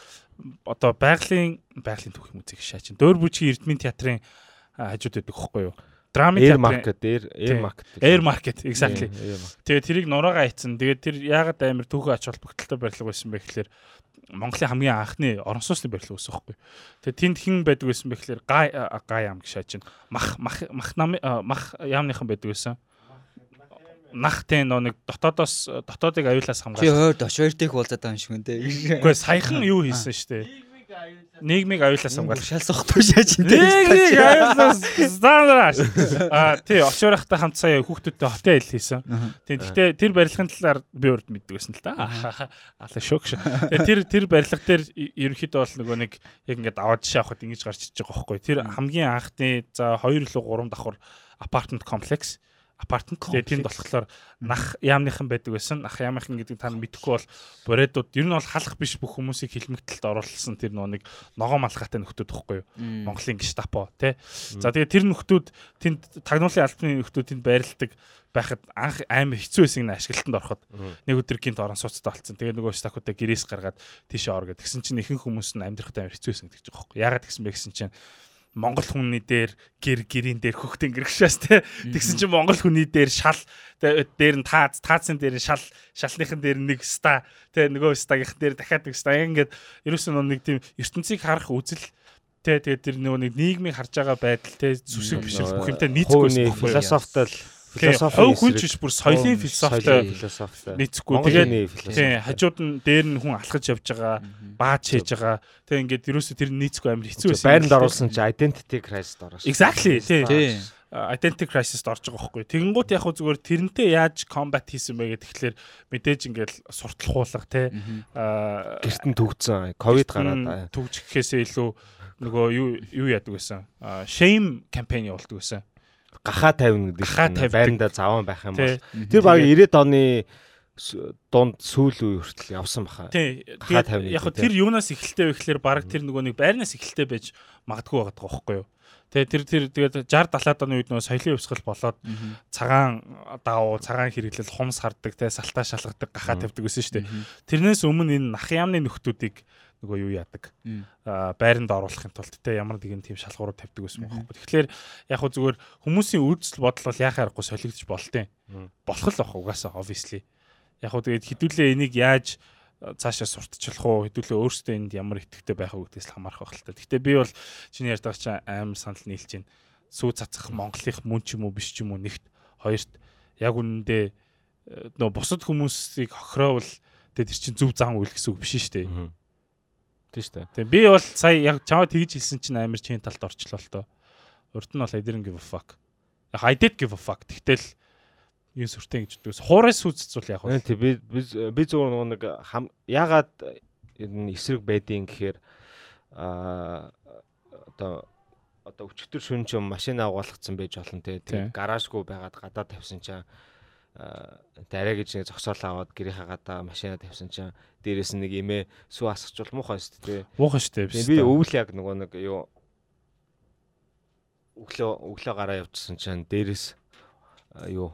одоо байгалийн байгалийн түүх музейг шаачин. Дөөр бүжгийн Эрдмийн театрын хажууд байдаг хөхгүй юу? Драмын театр маркет, air market. Air market exactly. Тэгээ тэрийг нураагаа хийцэн. Тэгээд тэр яагаад амар түүхэн ач холбогдолтой барилга байсан бэ гэхэлэр Монголын хамгийн анхны орон сууцны барилга байсан байхгүй. Тэгээ тэнд хэн байдаг байсан бэ гэхээр гай гай ам гэж шааж байна. Мах мах мах нам мах яамныхан байдаг байсан. Нах тэ нөө нэг дотоодоос дотоодыг аюулаас хамгаалж. Чи хойд очвэртийг уулзаад байгаа юм шиг үнтэй. Үгүй саяхан юу хийсэн шүү дээ нийгмийг аюулаас хамгаалах шалсахгүй шааж энэ. Нийгмийг аюулаас стандарт. Аа тий очоорохтой хамт сая хүүхдүүдтэй хотел хийсэн. Тий гэхдээ тэр барилгын талаар би урд мэддэг байсан л да. Алла шок. Тэр тэр барилга дээр ерөнхийдөө бол нөгөө нэг яг ингээд аваад шаахад ингэж гарч иж байгаа байхгүй. Тэр хамгийн анхны за 2 илүү 3 давхар апартмент комплекс апартмент. Тэгээд тэнд болохоор нах яамныхан байдаг байсан. Нах яамынхан гэдэг та мэдэхгүй бол боредууд ер нь бол халах биш бүх хүмүүсийг хилмигтэлд оруулсан тэр нэг ногоо малгайтай нөхдүүд тахгүй юу? Монголын гештапо тий. За тэгээд тэр нөхдүүд тэнд тагнуулын албаны нөхдүүд тэнд байрладаг байхад анх амар хэцүү байсан гэнэ ашиглалтанд ороход нэг өдөр гинт орон сууцтай болсон. Тэгээд нөгөө стакуудаа гэрээс гаргаад тийшээ ор гэдгсэн чинь ихэнх хүмүүс нь амьдрахад амар хэцүү байсан гэж байгаа юм. Ягаад гэсэн бэ гэсэн чинь Монгол хүний дээр гэр гэрийн дээр хөхтэн гэрхшээс те. Тэгсэн чинь Монгол хүний дээр шал дээр нь таац таацын дээр шал шалныхын дээр нэг ста те нөгөө стагийнх дээр дахиад нэг ста. Ингээд ерөөсөн нэг тийм ертөнцийг харах үзэл те тэгээд тэр нөгөө нэг нийгмийг харж байгаа байдал те зүсэг биш бүх юмтай нийцэхгүй философитой философи хувь хүн ч бүр соёлын философитой нийцэхгүй тэгээд тийм хажууд нь дээр нь хүн алхаж явж байгаа бааж хийж байгаа. Тэгээд ингээд ерөөсө тэр нийцэхгүй амар хэцүү байсан байранд оруулсан чи identity crisis ороо шүү exactly тийм identity crisis орж байгаа байхгүй тэгэнгუთ яг зүгээр тэрнтэй яаж combat хийсэн бэ гэдэг тэгэхээр мэдээж ингээд сурталхуулга те гэрт нь төгцсөн. Ковид гараад төгжих гэхээсээ илүү нөгөө юу юу яадаг байсан? Shame campaign явуулдаг байсан гахаа тавина гэдэг байранда заван байх юм бол тэр баг 90-ад оны дунд сүүл үе хүртэл явсан баха. Тавина. Яг тэр юунаас эхэлтэй вэ гэхээр баг тэр нөгөө нэг байрнаас эхэлтэй байж магадгүй байгаа байхгүй юу? Тэгээ тэр тэр тэгээд 60 70-аад оны үед нөгөө соёлын өвсгөл болоод цагаан давуу, цагаан хэрэглэл, хумс хардаг, тэгээ салтаа шалгадаг, гахаа тавьдаг гэсэн шүү дээ. Тэрнээс өмнө энэ нах яамны нөхдүүдийг нөгөө юу яадаг байранд оруулахын тулд те ямар нэгэн тийм шалгуурууд тавьдаг гэсэн юм байна. Тэгэхээр яг хөө зүгээр хүмүүсийн үйлдэл бодол бол яхаа аргагүй солигдож болтیں۔ Болох л бах угаасаа obviously. Яг хөө тэгээд хідүүлээ энийг яаж цаашаа сурталчлах уу хэдүүлээ өөрсдөө энд ямар итгэвтэй байх уу гэдгээс хамаарах байх л та. Гэхдээ би бол чиний ярьж байгаа чинь амар санал нийлж байна. Сүү цацах Монголынх мөн ч юм уу биш ч юм уу нэгт хоёрт яг үнэндээ нөө бусад хүмүүсийг хохироовол тэр чинь зөв зан үйл гэсэн үг биш шүү дээ Тийм шүү дээ. Тийм би бол сая яг чамаа тэгж хэлсэн чинь амар чинь талд орчлоо л доо. Урд нь бол I didn't give a fuck. Яг I did give a fuck. Тэгтэл юу сүртэй гэж дээс хуурай сүүццүүл яг байна. Тийм би би зөвхөн нэг ягаад эсрэг байдیں۔ гэхээр а одоо одоо өчтөр шүн ч машин агуулгацсан байж олон те гаражгүй байгаад гадаа тавьсан чинь дараа гэж нэг зогсоол аваад гэрийнхаа гадаа машина тавьсан чинь дээрээс нэг имээ сүү асгачвал муухай шүү дээ. Муухай шүү дээ. Би өвөл яг нөгөө нэг юу өглөө өглөө гараа явчихсан чинь дээрээс юу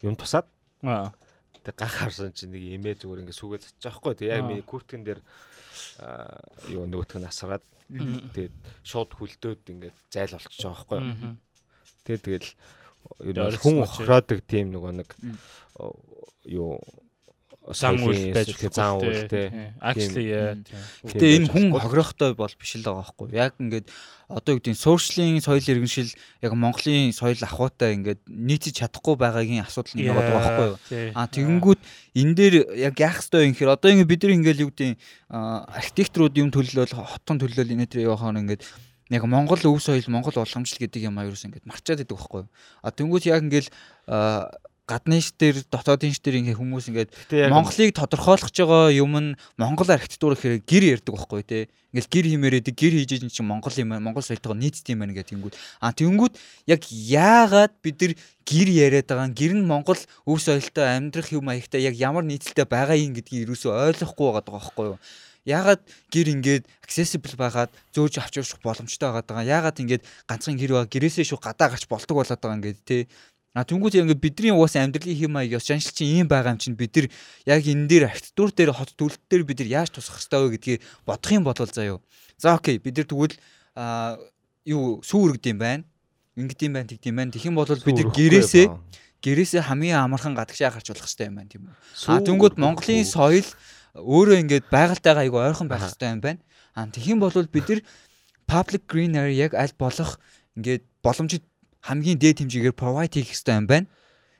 юм тусаад аа тэг гах харсан чинь нэг имээ зүгээр ингээ сүгээ цацчих байхгүй. Тэг яг миний курткэн дээр юу нөгөөх нь асгаад тэгээд шууд хүлдөөд ингээд зайл болчихж байгаа байхгүй. Тэгээд тэгэл хүн охроодаг тийм нөгөө нэг юу зам үйл байж зам үйл те. Actually гэтээ энэ хүн хохирохтой бол биш л байгаа байхгүй. Яг ингээд одоо юу гэдэг сошиалын соёл иргэншил яг Монголын соёл ахуйтай ингээд нийцэж чадахгүй байгаагийн асуудал нэг байгаа байхгүй юу? а тэгэнгүүт энэ дээр яг яах ёстой юм гэхээр одоо ингээд бид нар ингээд юу гэдэг архитекторууд юм төлөөл хотон төлөөл энэ төр явахаар ингээд яг Монгол өв соёл, Монгол уламжлал гэдэг юм аюурс ингээд марчаад идэг байхгүй юу. А тэнгуут яг ингээд гадны ш дээр дотоодын ш дээр ингээ хүмүүс ингээд Монголыг тодорхойлох байгаа юм нь Монгол архитектур гэхээр гэр ярьдаг байхгүй тий. Ингээл гэр химээрээд гэр хийж ийн чинь Монгол юм Монгол соёлтойгоо нийцдэг юм байна гэх тэнгүүд. А тэнгүүд яг яагаад бид нар гэр яриад байгаа гэр нь Монгол өв соёлтой амьдрах юм маягтай яг ямар нийцэлтэй байгаа юм гэдгийг юусоо ойлгохгүй байгаа байхгүй юу яагаад гэр ингээд accessible байгаад зөөж авч явах боломжтой байгаад байгаа. Яагаад ингээд ганцхан гэр байгаа гэрээсээ шүү гадаа гарч болдог болоод байгаа ингээд тий. А түнгүүд ингээд бидний уус амьдралын хэм маяг ёс жаншил чинь ийм байгаа юм чинь бид нар яг энэ дээр архитектур дээр хот төлөлт дээр бид нар яаж тусах хэрэгтэй вэ гэдгийг бодох юм бол заяо. За окей бид нар тэгвэл а юу сүү үргэд юм байна. Ингээд юм байна тэгдэм байна. Тэгэх юм бол бид нар гэрээсээ гэрээсээ хамгийн амархан гадагшаа гарч болох хэрэгтэй юм байна тийм үү. А түнгүүд Монголын соёл өөрөө ингээд байгальтайгаа айгу ойрхон байх хэрэгтэй юм байна. Аа тэгхийн бол бид нар public green area яг аль болох ингээд боломжит хамгийн дээд хэмжээгээр provide хийх хэрэгтэй юм байна.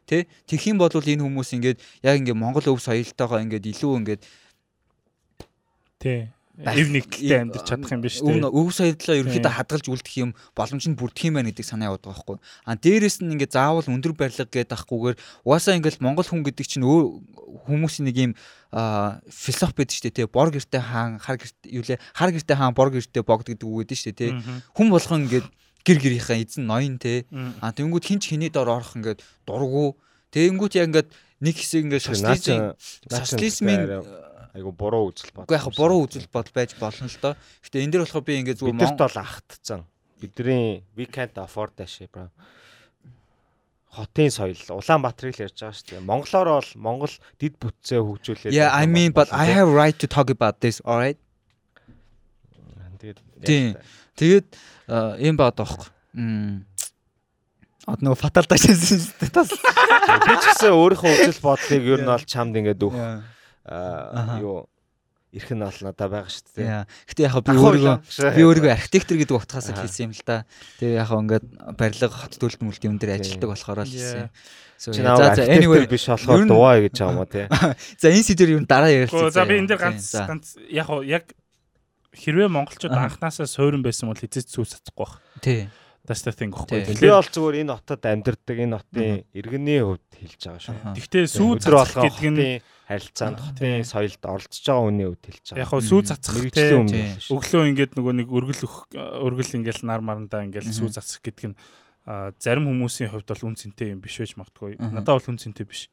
Тэ тэгхийн бол энэ хүмүүс ингээд яг ингээд Монгол өв соёлтойгоо ингээд илүү ингээд Тэ эв нэгтэй амьдарч чадах юм биш үү? Өв соёлоо ерөөхдөө хадгалж үлдэх юм боломж нь бүрдэх юм байна гэдэг санаа яваад байгаа байхгүй. А дээрэс нь ингээд заавал өндөр барилга гэдэг ахгүйгээр угаасаа ингээд Монгол хүн гэдэг чинь хүмүүсийн нэг юм философи байдаг шүү дээ тий. Бор гэрте хаан хар гэрте юу лээ хар гэрте хаан бор гэрте богд гэдэг үг гэдэг шүү дээ тий. Хүн болгон ингээд гэр гэрийнхээ эзэн ноён те. А тэнгүүд хинч хиний дор орох ингээд дургу. Тэнгүүд яг ингээд нэг хэсэг ингээд социализм социализмын айгу буруу үзэл бод. Уу яг буруу үзэл бод байж болно л доо. Гэтэ энэ дэр болохоор би ингээд зүгээр Монголд бол ахтцсан. Бидний we can't afford that shit bro хотын соёл Улаанбаатарыг л ярьж байгаа шүү дээ. Монголоор бол Монгол дид бүтцээ хөгжүүлээд Yeah, I mean but I have right to talk about this, all right? Тэгээд тэгээд юм баад аахгүй. Мм Од нөгөө фатал дашсан статус. Би ч гэсэн өөрийнхөө үзэл бодлыг ер нь бол чамд ингээд өг. Аа юу ирэх нь бол надад байгаа шүү дээ. Гэтэ яг би өөрийгөө би өөрийгөө архитектор гэдэг утгаас л хэлсэн юм л да. Тэгээ яг ингээд барилга хот төлөлт мүлт юм дээр ажилладаг болохоор л хэлсэн. За за anyway биш болохоор дуваа гэж байгаа юм уу те. (laughs) За энэ сэдвэр юу дараа ярилцсан. За би энэ дээр ганц ганц яг яг хэрвээ монголчууд анханасаа суурин байсан бол хизээч зүүс цацахгүй бах. Тий. That's the thing гэхгүй. Би бол зүгээр энэ хотод амьдардаг энэ хотын иргэний хувьд хэлж байгаа шүү. Тэгтээ сүү цацах гэдэг нь харилцаанд хотын соёлд оролцож байгаа хүний хувьд хэлж байгаа. Яг хөө сүү цацах өглөө ингээд нөгөө нэг өргөл өргөл ингээд нар марандаа ингээд сүү цацах гэдэг нь зарим хүмүүсийн хувьд бол үн цэнтэй юм биш байж магадгүй. Надад бол үн цэнтэй биш.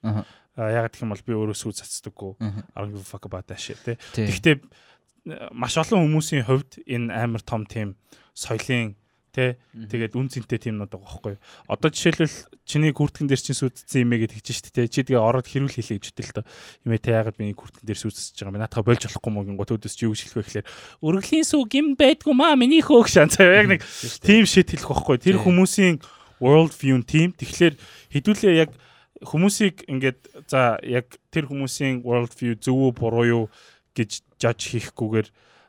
Яг гэх юм бол би өөрөө сүү цацдаггүй. A fuck about that shit те. Тэгтээ маш олон хүмүүсийн хувьд энэ амар том тийм соёлын Тэ тэгээд үн цэнтэй тиймнүүд байгаа байхгүй. Одоо жишээлбэл чиний күртгэн дээр чинь сүйдсэн юмээ гэж хэлж штэ тэ. Чи тэгээ ороод хэрүүл хийлээ гэж үтэл тоо. Имээ тэ яагаад миний күртгэн дээр сүйдсэж байгаа юм. Наатаха болж болохгүй мөн гот өдөс чи юу гэж хэлэх вэ гэхээр өргөлийн сүг юм байдгүй маа миний хөөх шан яг нэг тийм шит хэлэх байхгүй. Тэр хүмүүсийн world view team тэгэхээр хэдүүлээ яг хүмүүсийг ингээд за яг тэр хүмүүсийн world view зөв үү буруу юу гэж жаж хийхгүйгээр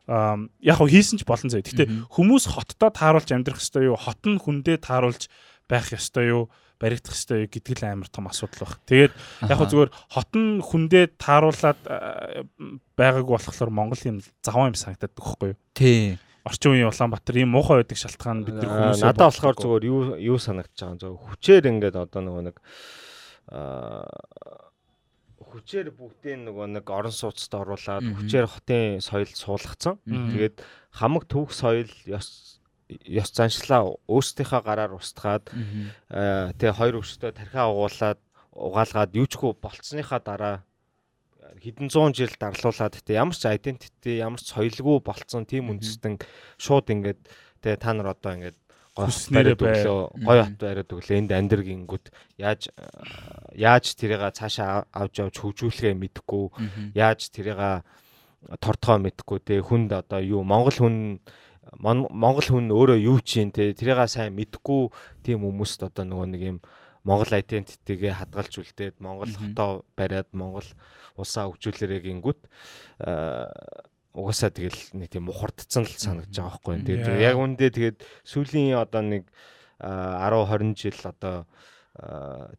яг хөө хийсэн ч болон заяа. Гэтэ хүмүүс хоттоо тааруулж амьдрах ёстой юу? Хот нь хүндээ тааруулж байх ёстой юу? баригдах ёстой юу гэдэг л амар том асуудал баг. Тэгээд яг хөө зүгээр хот нь хүндээ тааруулаад байгааг болохоор Монгол юм заваа юм санагдаад байхгүй юу? Тий. Орчин үеийн Улаанбаатар ийм муухай байдаг шалтгаан бид нар хүмүүс надад болохоор зүгээр юу юу санагдаж байгаа юм зөв хүчээр ингээд одоо нөгөө нэг аа хүчээр бүгдийг нөгөө нэг орон сууцтай оруулаад хүчээр хотын соёл суулгацсан. Тэгээд хамаг түүх соёл ёс ёс заншлаа өөрсдийнхөө гараар устгаад тэгээ хоёр өвчтөд тархиа угуулад угаалгаад юучгүй болцсныхаа дараа хэдэн зуун жил дарлуулад тэгээ ямар ч identity ямар ч соёлгүй болцсон тийм үндэстэн шууд ингээд тэгээ та нар одоо ингээд хүснээрээ өглөө гой хот бариад өглөө энд амьдр гингүүд яаж яаж тэрийг цаашаа авч явж хөгжүүлэхээ мэдэхгүй яаж тэрийг тортгоо мэдэхгүй те хүнд одоо юу монгол хүн монгол хүн өөрөө юу чинь те тэрийг сайн мэдэхгүй тийм хүмүүст одоо нөгөө нэг юм монгол identity-гээ хадгалж үлдээд монгол хотоо бариад монгол улсаа хөгжүүлээрээ гингүүд угаасаа тэгэл нэг тийм мухардцсан л санагдаж байгаа байхгүй. Тэгээд яг үндэ тэгээд сүүлийн одоо нэг 10 20 жил одоо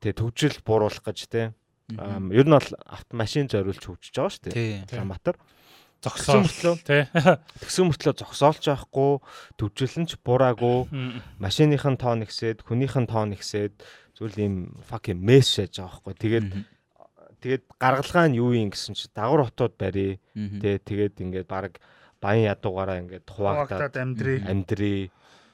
тэгээ төвжил бууруулах гэж те ер нь бол автомашин зориулж хөгжиж байгаа шүү дээ. Улаанбаатар зогсоол. Тий. (laughs) Тэгсэн мөртлөө зогсоолж байхгүй, төвжлэнч бураагүй, машиныхын тоо нэгсээд, хүнийхэн тоо нэгсээд зүйл ийм fucking mess шааж байгаа байхгүй. Тэгээд тэгээд гаргалгаа нь юу юм гэсэн чи дагвар хотод барий. Тэ тэгээд ингээд баг баян ядуугаараа ингээд хуваагдаад амьдрий. Амьдрий.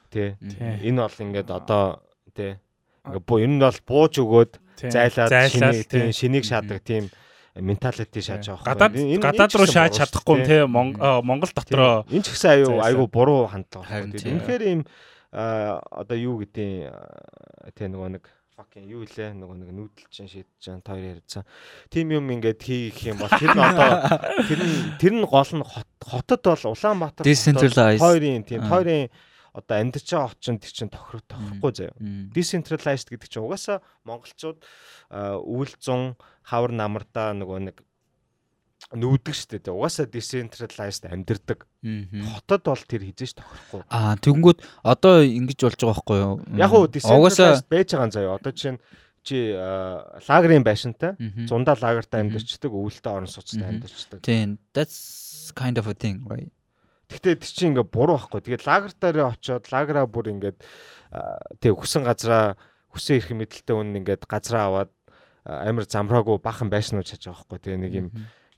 Тэ. Энэ бол ингээд одоо тэ ингээд буу энэ нь бол бууж өгөөд зайлаад шинийг тийм шинийг шаадаг тийм менталити шааж байхгүй. Гадаад гадаад руу шааж чадахгүй те Монгол дотроо. Энэ ч гэсэн аюу айгу буруу хандлага. Үнэхээр ийм одоо юу гэдээ те нөгөө нэг fucking юу илээ нөгөө нэг нүүдэлчин шийдэж та хоёр ярьсан. Тим юм ингээд хийх юм бол тэр нь одоо (laughs) тэр нь тэр нь гол нь хотод бол Улаанбаатар хоёрын тийм хоёрын одоо амьдарч байгаа хот чинь тэр чинь тохирох тохирохгүй заяа. Decentralized гэдэг чинь угаасаа монголчууд өвөл зун хавар намардаа нөгөө нэг нүүдэг штэ тэ угаасаа decentralized амьдэрдэг. Хотод бол тэр хизээш тохирохгүй. Аа тэгэнгүүт одоо ингэж болж байгаа байхгүй юу? Яг уу decentralized байж байгаа заяа. Одоо жишээ нь чи лагерын байшинтай зундаа лагертай амьдэрчдэг, өвөлтэй орон сууцтай амьдэрчдэг. Тийм. That's kind of a thing, right? Гэхдээ тэр чинь ингээ буруу байхгүй. Тэгээд лагер дээр очиод лагераа бүр ингээд тэг хүсэн газраа хүсэн ирэх мэдлэлтэй хүн ингээд газраа аваад амар замраагүй бахан байшнууд чаж байгаа байхгүй. Тэгээ нэг юм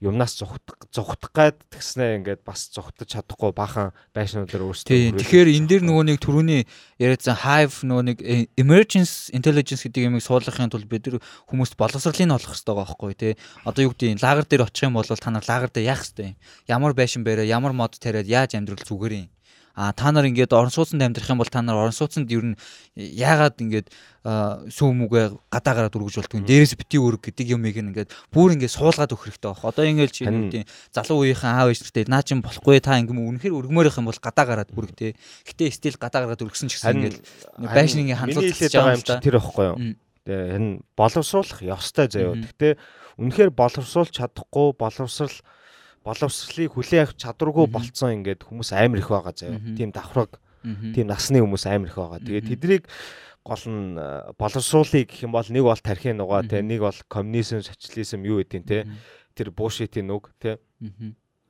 юмнаас зүхтах зүхтах гад тэгснэ ингээд бас зүхтаж чадахгүй бахан байшнуудаар өөрсдөө. Тэгэхээр энэ дээр нөгөө нэг түрүүний яриадсан hive нөгөө нэг э, emergence intelligence гэдэг юмыг суулгахын тулд бид нар хүмүүст боловсролыг олох хэрэгтэй байгаа байхгүй тий. Одоо юу гэдэг лагер дээр очих юм бол та нар лагер дээр яах хэрэгтэй юм. Ямар байшин бариа, ямар мод тариад яаж амьдрал зүгээр юм а та нар ингээд орон сууцнд амьдрах юм бол та нар орон сууцнд ер нь яагаад ингээд сүүмүгэ гадаа гараад өргөж болтгүй дээрээс бити өрг гэдэг юмыг ингээд бүр ингээд суулгаад өгөх хэрэгтэй байх. Одоо ингээд чи юу залуу үеийнхэн аав ээж нартай наа чин болохгүй та ингээд үнэхээр өргмөр их юм бол гадаа гараад өрг те. Гэтэ стил гадаа гараад өргсөн ч гэсэн ингээд байшин ингээд хандлагч байгаа юм чи тэр байхгүй юу. Тэгээ энэ боловсруулах ёстой заяа. Гэтэ үнэхээр боловсруулж чадахгүй боловсрал боловсролыг хүлээн авах чадваргүй болцсон ингээд хүмүүс амар их байгаа заяа. Тийм давхраг, тийм насны хүмүүс амар их байгаа. Тэгээд тэднийг гол нь э, боловсруулыг гэх юм бол нэг бол тархины нугаа те нэг бол коммунизм, социализм юу гэдэг те тэр буушитийн үг те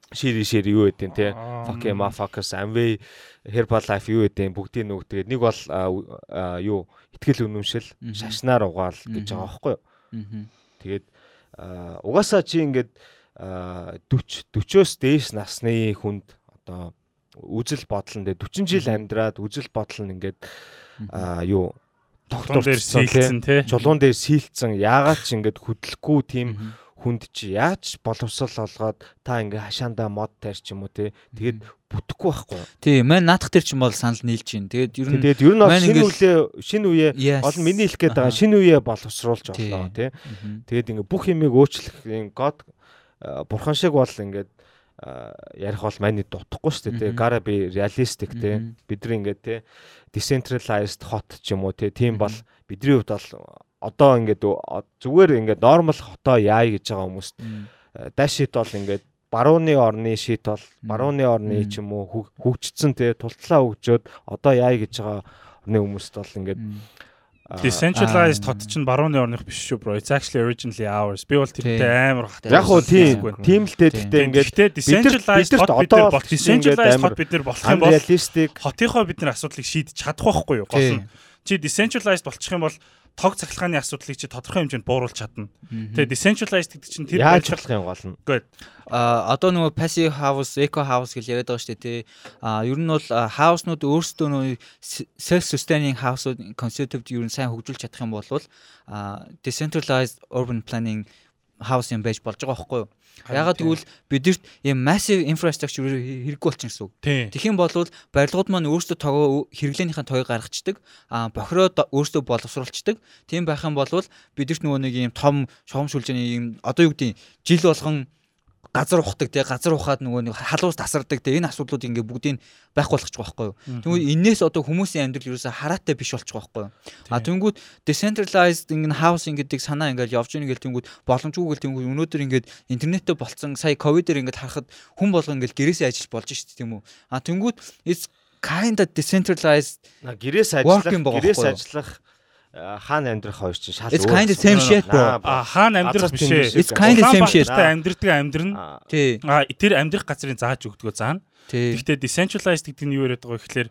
шири шири юу гэдэг те fuck em fuckers amway herbalife юу гэдэг бүгдийн үг тэгээд нэг бол юу ихтгэл үнэмшил шашнаар угаал гэж байгаа байхгүй юу? Тэгээд угаасаа чи ингээд 40 40-оос дээш насны хүнд одоо үзэл бодол нь 40 жил амьдраад үзэл бодол нь ингээд юу тогтмол дээр сийлцэн тий чулуун дээр сийлцэн яагаад ч ингээд хөдлөхгүй тийм хүнд чи яаж боловсрал олгоод та ингээ хашаандаа мод таарч юм уу те тэгээд бүтэхгүй байхгүй. Тий, маань наадах төр чинь бол санал нийлж байна. Тэгээд ер нь тэгээд ер нь шинэ үеэ шинэ үеэ олон миний хэлэх гээд байгаа шинэ үеэ боловсруулж боллоо те. Тэгээд ингээ бүх юмыг өөрчлөх юм год бурхан шиг бол ингээд ярих бол маний дутхгүй шүү дээ гара би реалистик тий бид нар ингээд тий decentralized hot ч юм уу тий тийм бол бидний хувьд бол одоо ингээд зүгээр ингээд нормал хотоо яа гэж байгаа хүмүүст дашит бол ингээд барууны орны шит бол барууны орны ч юм уу хөгжцсөн тий тултлаа хөгжөөд одоо яа гэж байгаа орны хүмүүст бол ингээд Decentralized хот чинь барууны орных биш шүү bro. It's actually originally ours. Би бол тэрнтэй амар хат. Яг уу тийм. Тийм л гэхдээ ингээд decentralized хот бид нар болох decentralized хот бид нар болох юм бол хотынхоо бид нар асуудлыг шийдэж чадах байхгүй юу? Гол нь чи decentralized болчих юм бол тог цахилгааны асуудлыг чи тодорхой хэмжээнд бууруулж чадна. Тэгээ decentralized гэдэг чинь тэр яаж болох юм гол нь. Good. А одоо нөгөө passive house, eco house гэж яриад байгаа шүү дээ тий. А ер нь бол house-нууд өөрсдөө нөгөө self sustaining house concept ер нь сайн хөгжүүлж чадах юм бол а decentralized urban planning house юм байж болж байгаа байхгүй юу? Ягаад гэвэл бидэрт ийм massive infrastructure хэрэггүй болчихсон гэсэн үг. Тэгхийн бол барилгууд маань өөрсдөө тогоо хэрэглээнийхэн тоёг гаргацдаг, а бохироо өөрсдөө боловсруулцдаг. Тийм байх юм бол бидэрт нөгөө нэг ийм том шугам шүлжээний ийм одоо юу гэдэг жил болгон газар ухдаг тий газар ухаад нөгөө нэг халуус тасардаг тий энэ асуудлууд ингээ бүгдийг байхгүй болгочих байхгүй юу. Тэгвэл энээс одоо хүмүүсийн амьдрал ерөөсө хараатай биш болчих байхгүй юу. А тэнгүүд decentralized ингээ housing гэдэг санаа ингээл явж ийн гэл тэнгүүд боломжгүй гэл тэнгүүд өнөөдөр ингээд интернеттэй болцсон сая ковидэр ингээд харахад хүн болго ингээл гэрээсээ ажиллаж болж шít тийм үү. А тэнгүүд it's kind of decentralized гэрээс ажиллах гэрээс ажиллах хаана амьдрах хоёр чинь шал It's kind of same shit bro. А хаана амьдрах биш ээ. It's kind of same shit. Амьдрдаг амьдрна. Тий. А тэр амьдрах газрын зааж өгдгөө заана. Гэхдээ decentralized гэдэг нь юу яриад байгаа вэ гэхээр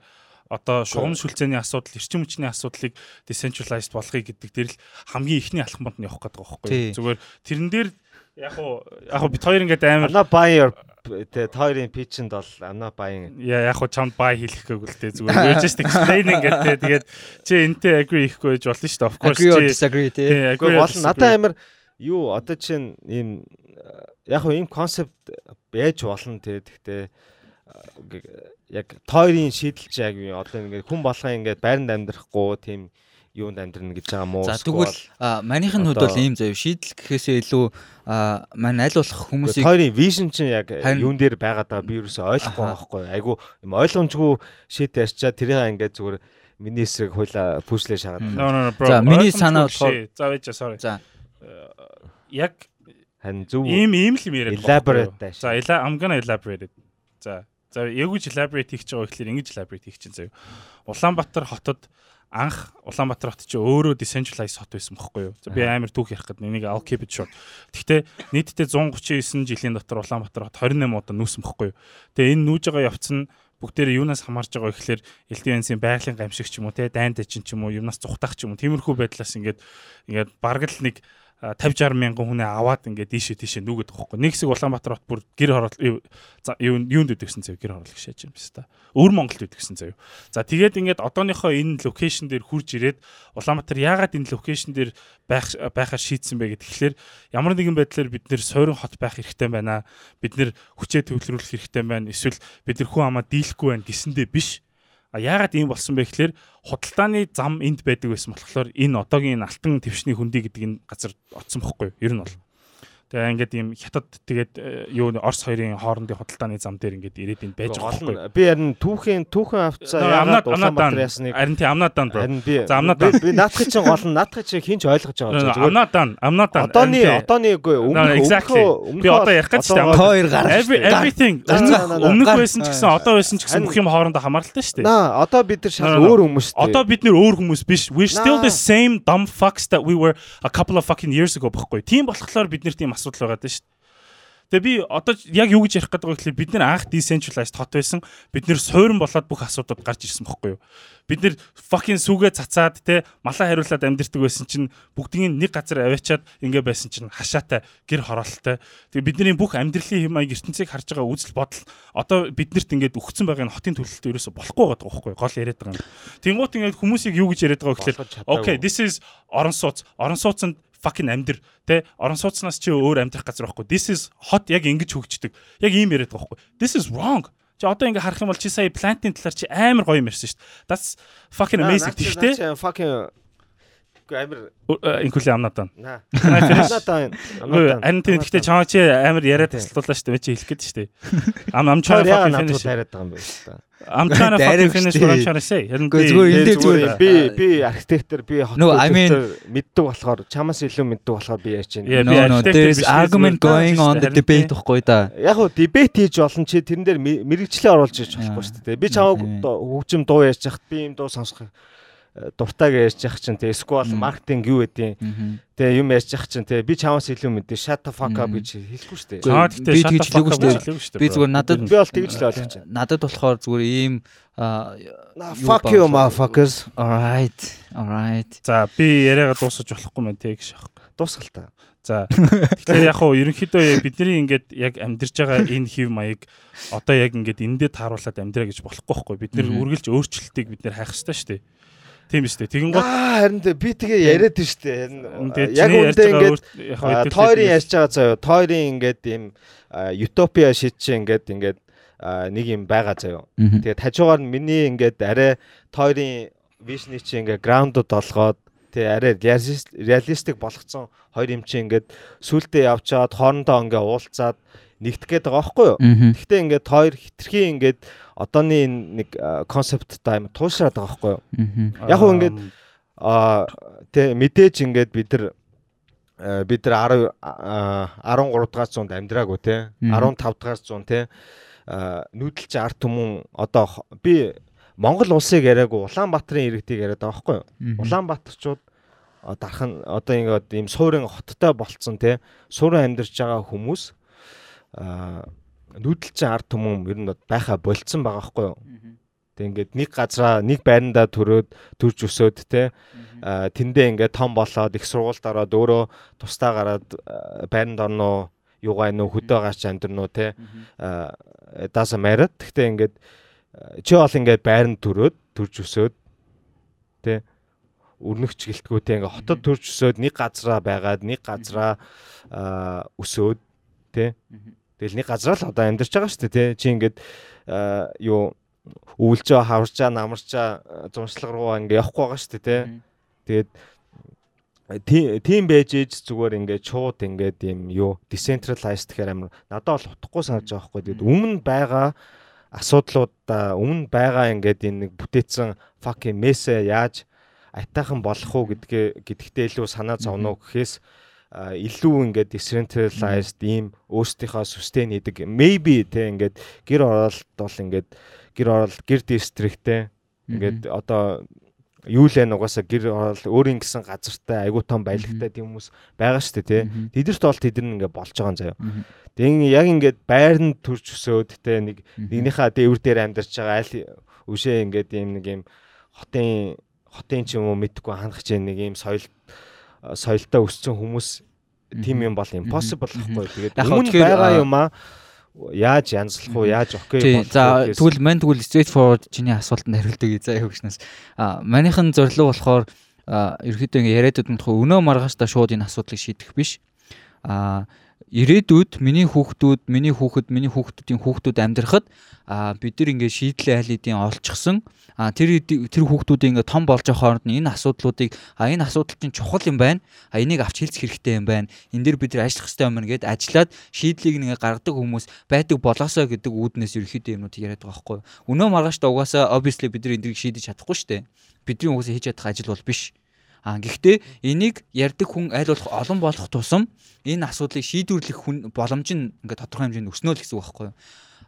одоо шугам шүлцээний асуудал, эрчим хүчний асуудлыг decentralized болгоё гэдэг дээр л хамгийн ихний алхамд нь явах гэдэг байгаа байхгүй юу. Зүгээр тэрэн дээр яг уу яг уу бит хоёр ингээд амар Ана buy тэ тойрын питчэнд бол ана баян яа яг хуу чамд бай хийх гээгүй л дээ зүгээр. Just explaining гэдэг тэгээд чи энтэй agree хийхгүй гэж болно шүү дээ of course. Чи agree disagree тий бол надад амар юу одоо чинь ийм яг хуу ийм концепт байж болно тий гэхдээ яг тойрын шийдэлч яг одоо ингээд хүн болгоо ингээд байранд амьдрахгүй тийм юунд амьдрна гэж байгаа мó. За тэгвэл манийх нь хувьд бол ийм заяа шийдэл гэхээсээ илүү мань аль болох хүмүүсийг хоёрын вижн чинь яг юун дээр байгаад байгаа би юусоо ойлгохгүй байхгүй. Айгу юм ойлгомжгүй шийд ярьчаа тэрийг ингээд зүгээр миний эсрэг хуйла пүшлээ шагаад. За миний санаа болохоор за вэж sorry. За яг харин зөв ийм ийм л юм яриад elaborate даа. За I'm gonna elaborate. За за яг үгүй elaborate хийж байгаа гэхэлэр ингэж elaborate чинь заяа. Улаанбаатар хотод анх Улаанбаатар хот чи өөрөө decentralized хот байсан бохоггүй юу. Би амар түүх ярих гэдэг нэг I'll keep it short. Гэхдээ нийтдээ 139 жилийн дотор Улаанбаатар хот 28 удаа нүүсэн бохоггүй юу. Тэгээ энэ нүүж байгаа явц нь бүгдээр юунаас хамаарж байгаа гэхэлэр элдвэнсийн байгалийн гамшиг ч юм уу те дайнд чинь ч юм уу юмнаас зүхтах ч юм уу тиймэрхүү байдлаас ингээд ингээд бараг л нэг 50 60 мянган хүнээ аваад ингээд дийшээ тийшээ нүгэд байгаа хөөхгүй. Нэг хэсэг Улаанбаатар хот бүр гэр хороол юунд үдгсэн заяа гэр хороол гişээж юм байна та. Өвөр Монголд үдгсэн заяа. За тэгээд ингээд одооныхоо энэ локейшн дээр хурж ирээд Улаанбаатар яагаад энэ локейшн дээр байх байхаар шийдсэн бэ гэхлээр ямар нэгэн байдлаар бид нэр сойрон хот байх хэрэгтэй байна. Бид нэр хүчээ төвлөрүүлэх хэрэгтэй байна. Эсвэл бид нэр хүн амаа дийлэхгүй байна гэсэндээ биш А яагаад ийм болсон бэ гэхээр худалдааны зам энд байдаг байсан болохоор энэ одоогийн алтан твшний хөндөй гэдэг энэ газар оцсон бохгүй юу? Ер нь бол. Тэгээ ингээд ийм хятад тэгээд э, юу Орос хоёрын хоорондын худалдааны зам дээр ингээд ирээд энэ байж байгаа байхгүй. Би харин түүхэн түүхэн авцаа яагаад Улаанбаатар ясныг харин тий амнадаан бро. За амнадаан би наадхын чинь гол нь наадхын чинь хинч ойлгож байгаа зүгээр. Амнадаан амнадаан. Одооны одооны үгүй өмнөх би одоо ярих гэж байна. Хоёр гараа. Everything өмнөх байсан ч гэсэн одоо байсан ч гэсэн бүх юм хоорондоо хамааралтай шүү дээ. Наа одоо бид нар шал өөр хүмүүс шүү дээ. Одоо бид нар өөр хүмүүс биш. We still the same dumb fucks that we were a couple of fucking years ago баггүй. Тийм болохоор бид нар тийм асуудал байгаа даа шүү. Тэгээ би одоо яг юу гэж ярих гэдэг вэ гэхэлээ бид нэр анх decentralized хот байсан. Бид нэр суурин болоод бүх асуудууд гарч ирсэн бохгүй юу? Бид нэр fucking сүгэ цацаад те малаа хариулаад амьдэрдэг байсан чинь бүгдийн нэг газар аваачаад ингэ байсан чинь хашаатай гэр хороолттой. Тэгээ бидний бүх амьдралын хэм маяг ертөнцийг харж байгаа үзэл бодол одоо биднэрт ингээд өгцөн байгаа нь хотын төлөлтөд ерөөсө болохгүй байгаа байхгүй гол яриад байгаа юм. Тэнгуут ингээд хүмүүсийг юу гэж яриад байгаа гэхэлээ okay this is орон сууц. Орон сууцанд fucking амьдр те орон сууцнаас чи өөр амьдрах газар байхгүй. This is hot. Яг ингэж хөгждөг. Яг ийм яриад байгаа байхгүй. This is wrong. Чи одоо ингээ харах юм бол чи сая плантын талаар чи амар гоё юм ярьсан шүү дээ. That's fucking amazing тэгтээ fucking амар инкули амнатаа. Амнатаа. Харин тийм гэхдээ чамаа чи амар яриад таслуулаа шүү дээ. Чи хэлэх гээд шүү дээ. Ам ам чаа fucking finish яриад байгаа юм байна шүү дээ. I'm trying to fucking finish what I'm trying to say. Харин эндээ зүгээр би би архитектор би хот мэддэг болохоор чамаас илүү мэддэг болохоор би яаж чинь. No no there's argument going on the debate гэхгүй да. Яг хуу дебет хийж олон чи тэрэн дээр мэрэгчлээ оруулж иж болохгүй шүү дээ. Би чамаа хөгжим дуу ярьж хахад би юм дуу сонсох дуртайг ярьж явах чинь тэгээ сквал маркетинг юу гэдэг тэгээ юм ярьж явах чинь тэгээ би чамаас илүү мэдээ shut the fuck up гэж хэлэхгүй шүү дээ. The fuck up шүү дээ. Би зүгээр надад би бол тэгж л ойлгож байна. Надад болохоор зүгээр ийм fuck you motherfuckers. Alright. Alright. За би яриагаа дуусгаж болохгүй мэн тэг гэж аахгүй. Дуусгал та. За тэгэхээр яг хуу ерөнхийдөө бидний ингээд яг амьдарч байгаа энэ хев маяг одоо яг ингээд эндээ тааруулаад амьдраа гэж болохгүй байхгүй бид нэр үргэлж өөрчлөлтийг бид нэр хайх хэрэгтэй шүү дээ Тийм шүү дээ. Тэгин гол харин би тэгээ яриад нь шүү дээ. Яг үндэ ингээд тойрын ярьж байгаа заяа. Тойрын ингээд ийм утопия шийдчих ингээд ингээд нэг юм байгаа заяа. Тэгээд хажуугаар нь миний ингээд арай тойрын вишний чи ингээд граундд олгоод тий арай реалистик болгоцсон хоёр юм чи ингээд сүултээ явчаад хоорондоо ингээд уулзаад нэгтгэх гээд байгаа байхгүй юу. Гэхдээ ингээд хоёр хитрхи ингээд одооний нэг концепттай юм туушраад байгаа байхгүй юу. Яг хөө ингээд а тэ мэдээж ингээд бид нар бид нар 10 13 дугаар зуунд амьдраагүй те 15 дугаар зуун те нүүдэлч арт түмэн одоо би Монгол улсыг яриаггүй Улаанбаатарын иргэдийг яриад байгаа байхгүй юу. Улаанбаатарчууд дархан одоо ингээд ийм суурин хоттой болцсон те суурин амьдарч байгаа хүмүүс нүүдэлчин ард түмэн ер нь байха болцсон байгаа хгүй юу. Тэг ингээд нэг газараа нэг байрандаа төрөөд төрж өсөөд те тэндээ ингээд том болоод их сургуульд ороод өөрөө тустаа гараад байранд орно юугаа нөө хөдөө гаач амьдрнуу те? Дааса марад гэхдээ ингээд чи бол ингээд байранд төрөөд төрж өсөөд те өрнөх чигэлтгүүтэй ингээд хотод төрж өсөөд нэг газараа байгаад нэг газараа өсөөд те Тэгэл нэг газар л одоо амьдарч байгаа шүү дээ тий. Чи ингээд юу өвлжөө хаварчаа намарчаа зуншлаг руугаа ингээ явахгүй байгаа шүү дээ тий. Тэгээд тийм байж ээж зүгээр ингээд шууд ингээд юм юу decentralized гэхээр амар надад бол утгагүй санаж байгаа байхгүй. Тэгээд өмнө байгаа асуудлуудаа өмнө байгаа ингээд энэ нэг бүтээсэн fucking mess яаж айтайхан болох уу гэдгээ гэдэгтээ илүү санаа зовно гэхээс илүү ингээд decentralized ийм өөрсдийнхөө sustain хийдэг. Maybe те ингээд гэр оролт бол ингээд гэр оролт гэр дистриктэй. Ингээд одоо юу л энэ угаасаа гэр орол өөрийн гэсэн газартай айгуу том баялагтай тийм хүмүүс байгаа шүү дээ тий. Тэдэрт бол тэд нэг ингээ болж байгаа юм заяа. Тэгээ яг ингээд байранд төрж өсөөд те нэг нэгнийхээ дээвэр дээр амьдарч байгаа аль үшээ ингээд ийм нэг ийм хотын хотын ч юм уу мэдхгүй ханах чинь нэг ийм соёл соёлтой өссөн хүмүүс тийм юм бол impossible гэхгүй. Тэгээд өмнө байгаа юм аа яаж янзлах уу яаж окей болох за тэгвэл мань тэгвэл straight forward чиний асуултанд хариулдаг за яг гүшнээс а манийхан зорилго болохоор ерөөхдөө ингээ яриад өгөх өнөө маргааш та шууд энэ асуудлыг шийдэх биш. А ирээдүйд миний хүүхдүүд, миний хүүхэд, миний хүүхдүүдийн хүүхдүүд амьдрахад а бид нар ингээд шийдлээ аль хэдийн олчихсон. А тэр тэр хүүхдүүдийн ингээд том болж байгаа хооронд энэ асуудлуудыг а энэ асуудал чинь чухал юм байна. А энийг авч хэлцэх хэрэгтэй юм байна. Энд дэр бид нар ажиллах хэрэгтэй юм гээд ажиллаад шийдлийг нэг гаргадаг хүмүүс байдаг болоосоо гэдэг үүднээс ерөөхдөө юмнууд яриад байгаа байхгүй юу. Өнөө маргааш та угаасаа obviously бид нар эндийг шийдэж чадахгүй шүү дээ. Бидний угаасаа хийж чадах ажил бол биш. А гэхдээ энийг ярддаг хүн аль болох олон болох тусам энэ асуудлыг шийдвэрлэх хүн боломж нь ингээд тодорхой хэмжээнд өснө л гэсэн үг байхгүй юу.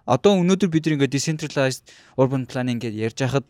Одоо өнөөдөр бид нэг ингээд decentralized urban planning гэж ярьж байхад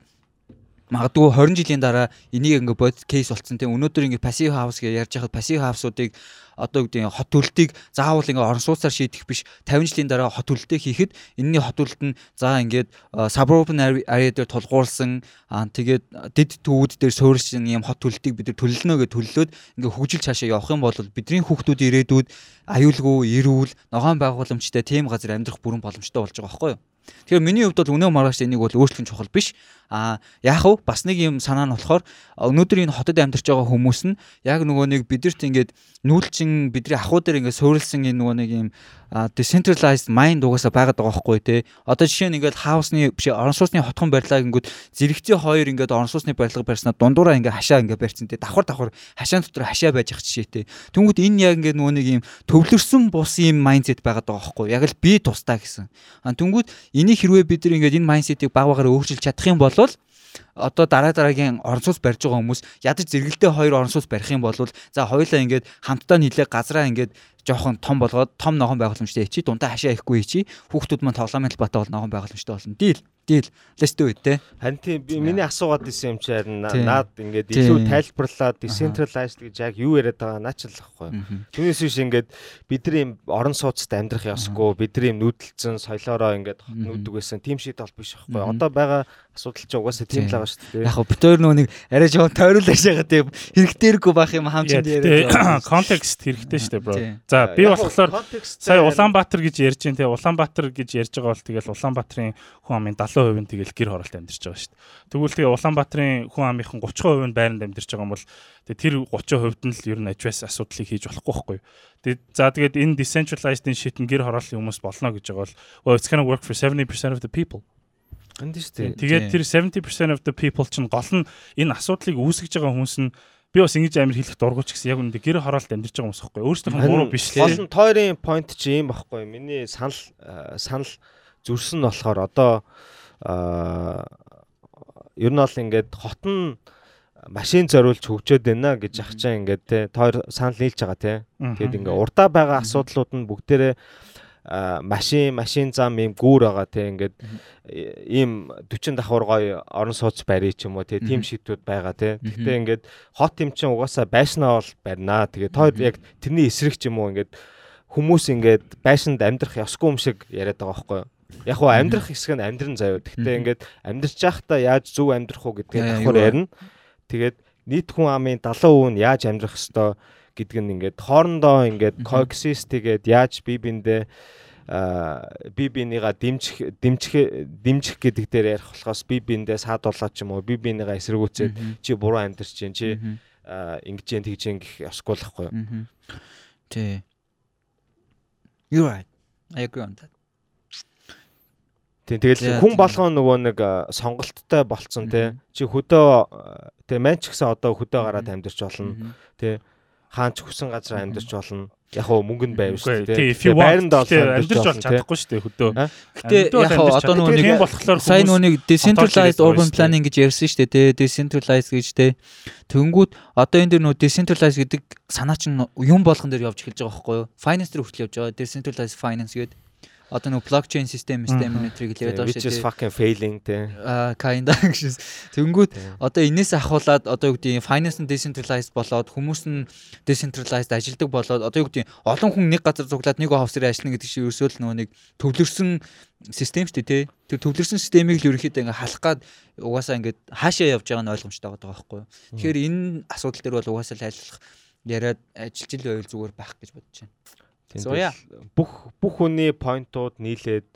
магадгүй 20 жилийн дараа энийг ингээ бод кейс болцсон тийм өнөөдөр ингээ пассив хаус гэж ярьж байхад пассив хаусуудыг одоо гэдэг хот төлөлтийг заавал ингээ орон сууцаар шийдэх биш 50 жилийн дараа хот төлөлтөө хийхэд энэний хот төлөлт нь за ингээд suburban area дээр тулгуурласан тэгээд дэд төвүүд дээр суурьсан юм хот төлөлтийг бид төлөлнө гэж төлөлөөд ингээ хөгжил цаашаа явах юм бол бидний хүүхдүүд ирээдүйд аюулгүй эрүүл ногоон байгууламжтай тийм газар амьдрах бүрэн боломжтой болж байгаа байхгүй юу Тэгэхээр миний хувьд бол өнөө маргааш энийг бол өөрчлөх чухал биш. А яах вэ? Бас нэг юм санаа нь болохоор өнөөдөр энэ хотод амьдарч байгаа хүмүүс нь яг нөгөө нэг бидэрт ингээд нүүлчин бидний ахуй дээр ингээд суурилсан энэ нөгөө нэг юм decentralized mind угаасаа байгаад байгаа байхгүй тий. Одоо жишээ нь ингээд хаусны биш орон сууцны хотхон барилаа гингүүд зэрэгцээ хоёр ингээд орон сууцны барилга барьснаа дундуураа ингээд хашаа ингээд барьсан тий. Давхар давхар хашаан дотор хашаа байж ах жишээтэй. Тэнгүүд энэ яг ингээд нөгөө нэг юм төвлөрсөн бус юм mindset байгаад байгаа байхгүй. Яг л би тусдаа гэсэн. Тэнгүүд энийг хэрвээ бид нар ингээд энэ mindset-ийг баг багаар өөрчилж чадах юм бол одоо дараа дараагийн орон сууц барьж байгаа хүмүүс ядаж зэрэгэлдээ хоёр орон сууц барих юм бол за хоёулаа ингээд хамтдаа нийлээ газраа ингээд жоохон том болгоод том ногоон байгууламжтай хийчи дунтаа хашаа ихгүй хийчи хүүхдүүд маань тоглоомын талбайтай бол ногоон байгууламжтай болно. Дийл дийл let's do it те харин тийм миний асуугаад исэн юм чи харин наад ингээд илүү тайлбарлаад decentralized гэж яг юу яриад байгаа наач л ахгүй түүнээс биш ингээд бидний юм орон сууцтай амьдрах ёсгүй бидний юм нүүдэлцэн соёлоороо ингээд нүүдэг байсан тийм шийд бол биш ахгүй одоо байгаа асуудал чи угаасаа тийм л байгаа шүү дээ яг бит өөр нөө нэг арай жоохон тойруулж яагаад тийм хэрэгтэйргүй байх юм хаамчинд яриад (coughs) контекст хэрэгтэй шүү дээ бро За би болохоор сая Улаанбаатар гэж ярьж байна те Улаанбаатар гэж ярьж байгаа бол тэгэл Улаанбаатарын хүн амын 70% нь тэгэл гэр хороолт амьдарч байгаа шүү дээ. Тэгвэл тэгээ Улаанбаатарын хүн амынхан 30% нь байранд амьдарч байгаа юм бол тэгээ тэр 30% нь л ер нь ажвас асуудлыг хийж болохгүй байхгүй. Тэгээ за тэгээд энэ decentralized-ийн шийдэн гэр хорооллын хүмүүс болно гэж байгаа бол well it's going to work for 70% of the people. Энд шүү дээ. Тэгээд тэр 70% of the people чинь гол нь энэ асуудлыг үүсгэж байгаа хүмүүс нь би бас ингэж амир хэлэх дургуйч гэсэн яг үнэндээ гэр хороолт амьдарч байгаа хүмүүс байхгүй өөрсдийнх нь буруу биш лээ. Гол нь тойрын point чи юм байхгүй миний санал санал зүрсэн нь болохоор одоо ер нь бол ингээд хот нь машин зориулж хөгжөөд байна гэж ах чаа ингээд те тойр санал нийлж байгаа те. Тэгэд ингээд урдаа байгаа асуудлууд нь бүгдээрээ машин машин зам ийм гүүр байгаа те ингээд ийм 40 давхар гоё орон сууц барий ч юм уу те тийм шийдвүүд байгаа те. Гэхдээ ингээд хот юм чин угаасаа байшнаа бол барина тэгээ тоо яг тэрний эсрэг ч юм уу ингээд хүмүүс ингээд байшинд амьдрах ёсгүй юм шиг яриад байгаа байхгүй юу? Яг хуу амьдрах хэсэг нь амьдрын заяа гэхдээ ингээд амьдрч байхдаа яаж зөв амьдрах уу гэдгийг давхар ярина. Тэгээд нийт хүн амын 70% нь яаж амьдрах ёстой гэдг нь ингээд хоорондоо ингээд coexist тэгээд яаж бие биендээ а би бинийга дэмжих дэмжих дэмжих гэдэг дээр ярих болохоос би биендээ саадуулаад ч юм уу би бинийга эсэргүүцээд чи буруу амьдарч чинь чи ингэж जैन тэгж जैन гэх ёсгүй л байхгүй юу. Тий. You right. I agree on that. Тийм тэгэл хүн болгоо нөгөө нэг сонголттой болцсон тий. Чи хөдөө тий мань ч гэсэн одоо хөдөө гараад амьдарч болно. Тий хаан ч хүсэн газар амьдарч болно. Яг хөө мөнгө нь байв шүү дээ. Тэгээ байранд амьдарч бол чадахгүй шүү дээ хөдөө. Гэтэ яг хөө одоо нөгөө нэг болохоор сайн нэг decentralized urban planning гэж ярьсан шүү дээ. Decentralized гэж те. Тэнгүүд одоо энэ дэр нөгөө decentralized гэдэг санаа чинь юм болгон дээр явж эхэлж байгаа байхгүй юу? Finance дээр хүртэл явж байгаа. Decentralized finance гэдэг одоо нэг блокчейн систем систем метрик л яриад байгаа шүү дээ. Which is fucking failing те. Аа kind of гэж. Тэнгүүд одоо энээс ахуулаад одоо юу гэдэг finance нь decentralized болоод хүмүүс нь decentralized ажилдаг болоод одоо юу гэдэг олон хүн нэг газар цуглаад нэг офсээр ажиллана гэдэг чинь ерөөсөө л нөгөө нэг төвлөрсөн систем шүү дээ те. Тэр төвлөрсөн системийг л ерөөхдөө ингээ халах гад угаасаа ингээд хаашаа явж байгаа нь ойлгомжтой байгаа байхгүй юу. Тэгэхээр энэ асуудал дээр бол угаасаа л айлах яриад ажиллаж л байвал зүгээр байх гэж бодож байна. Бүх бүх хүний поинтууд нийлээд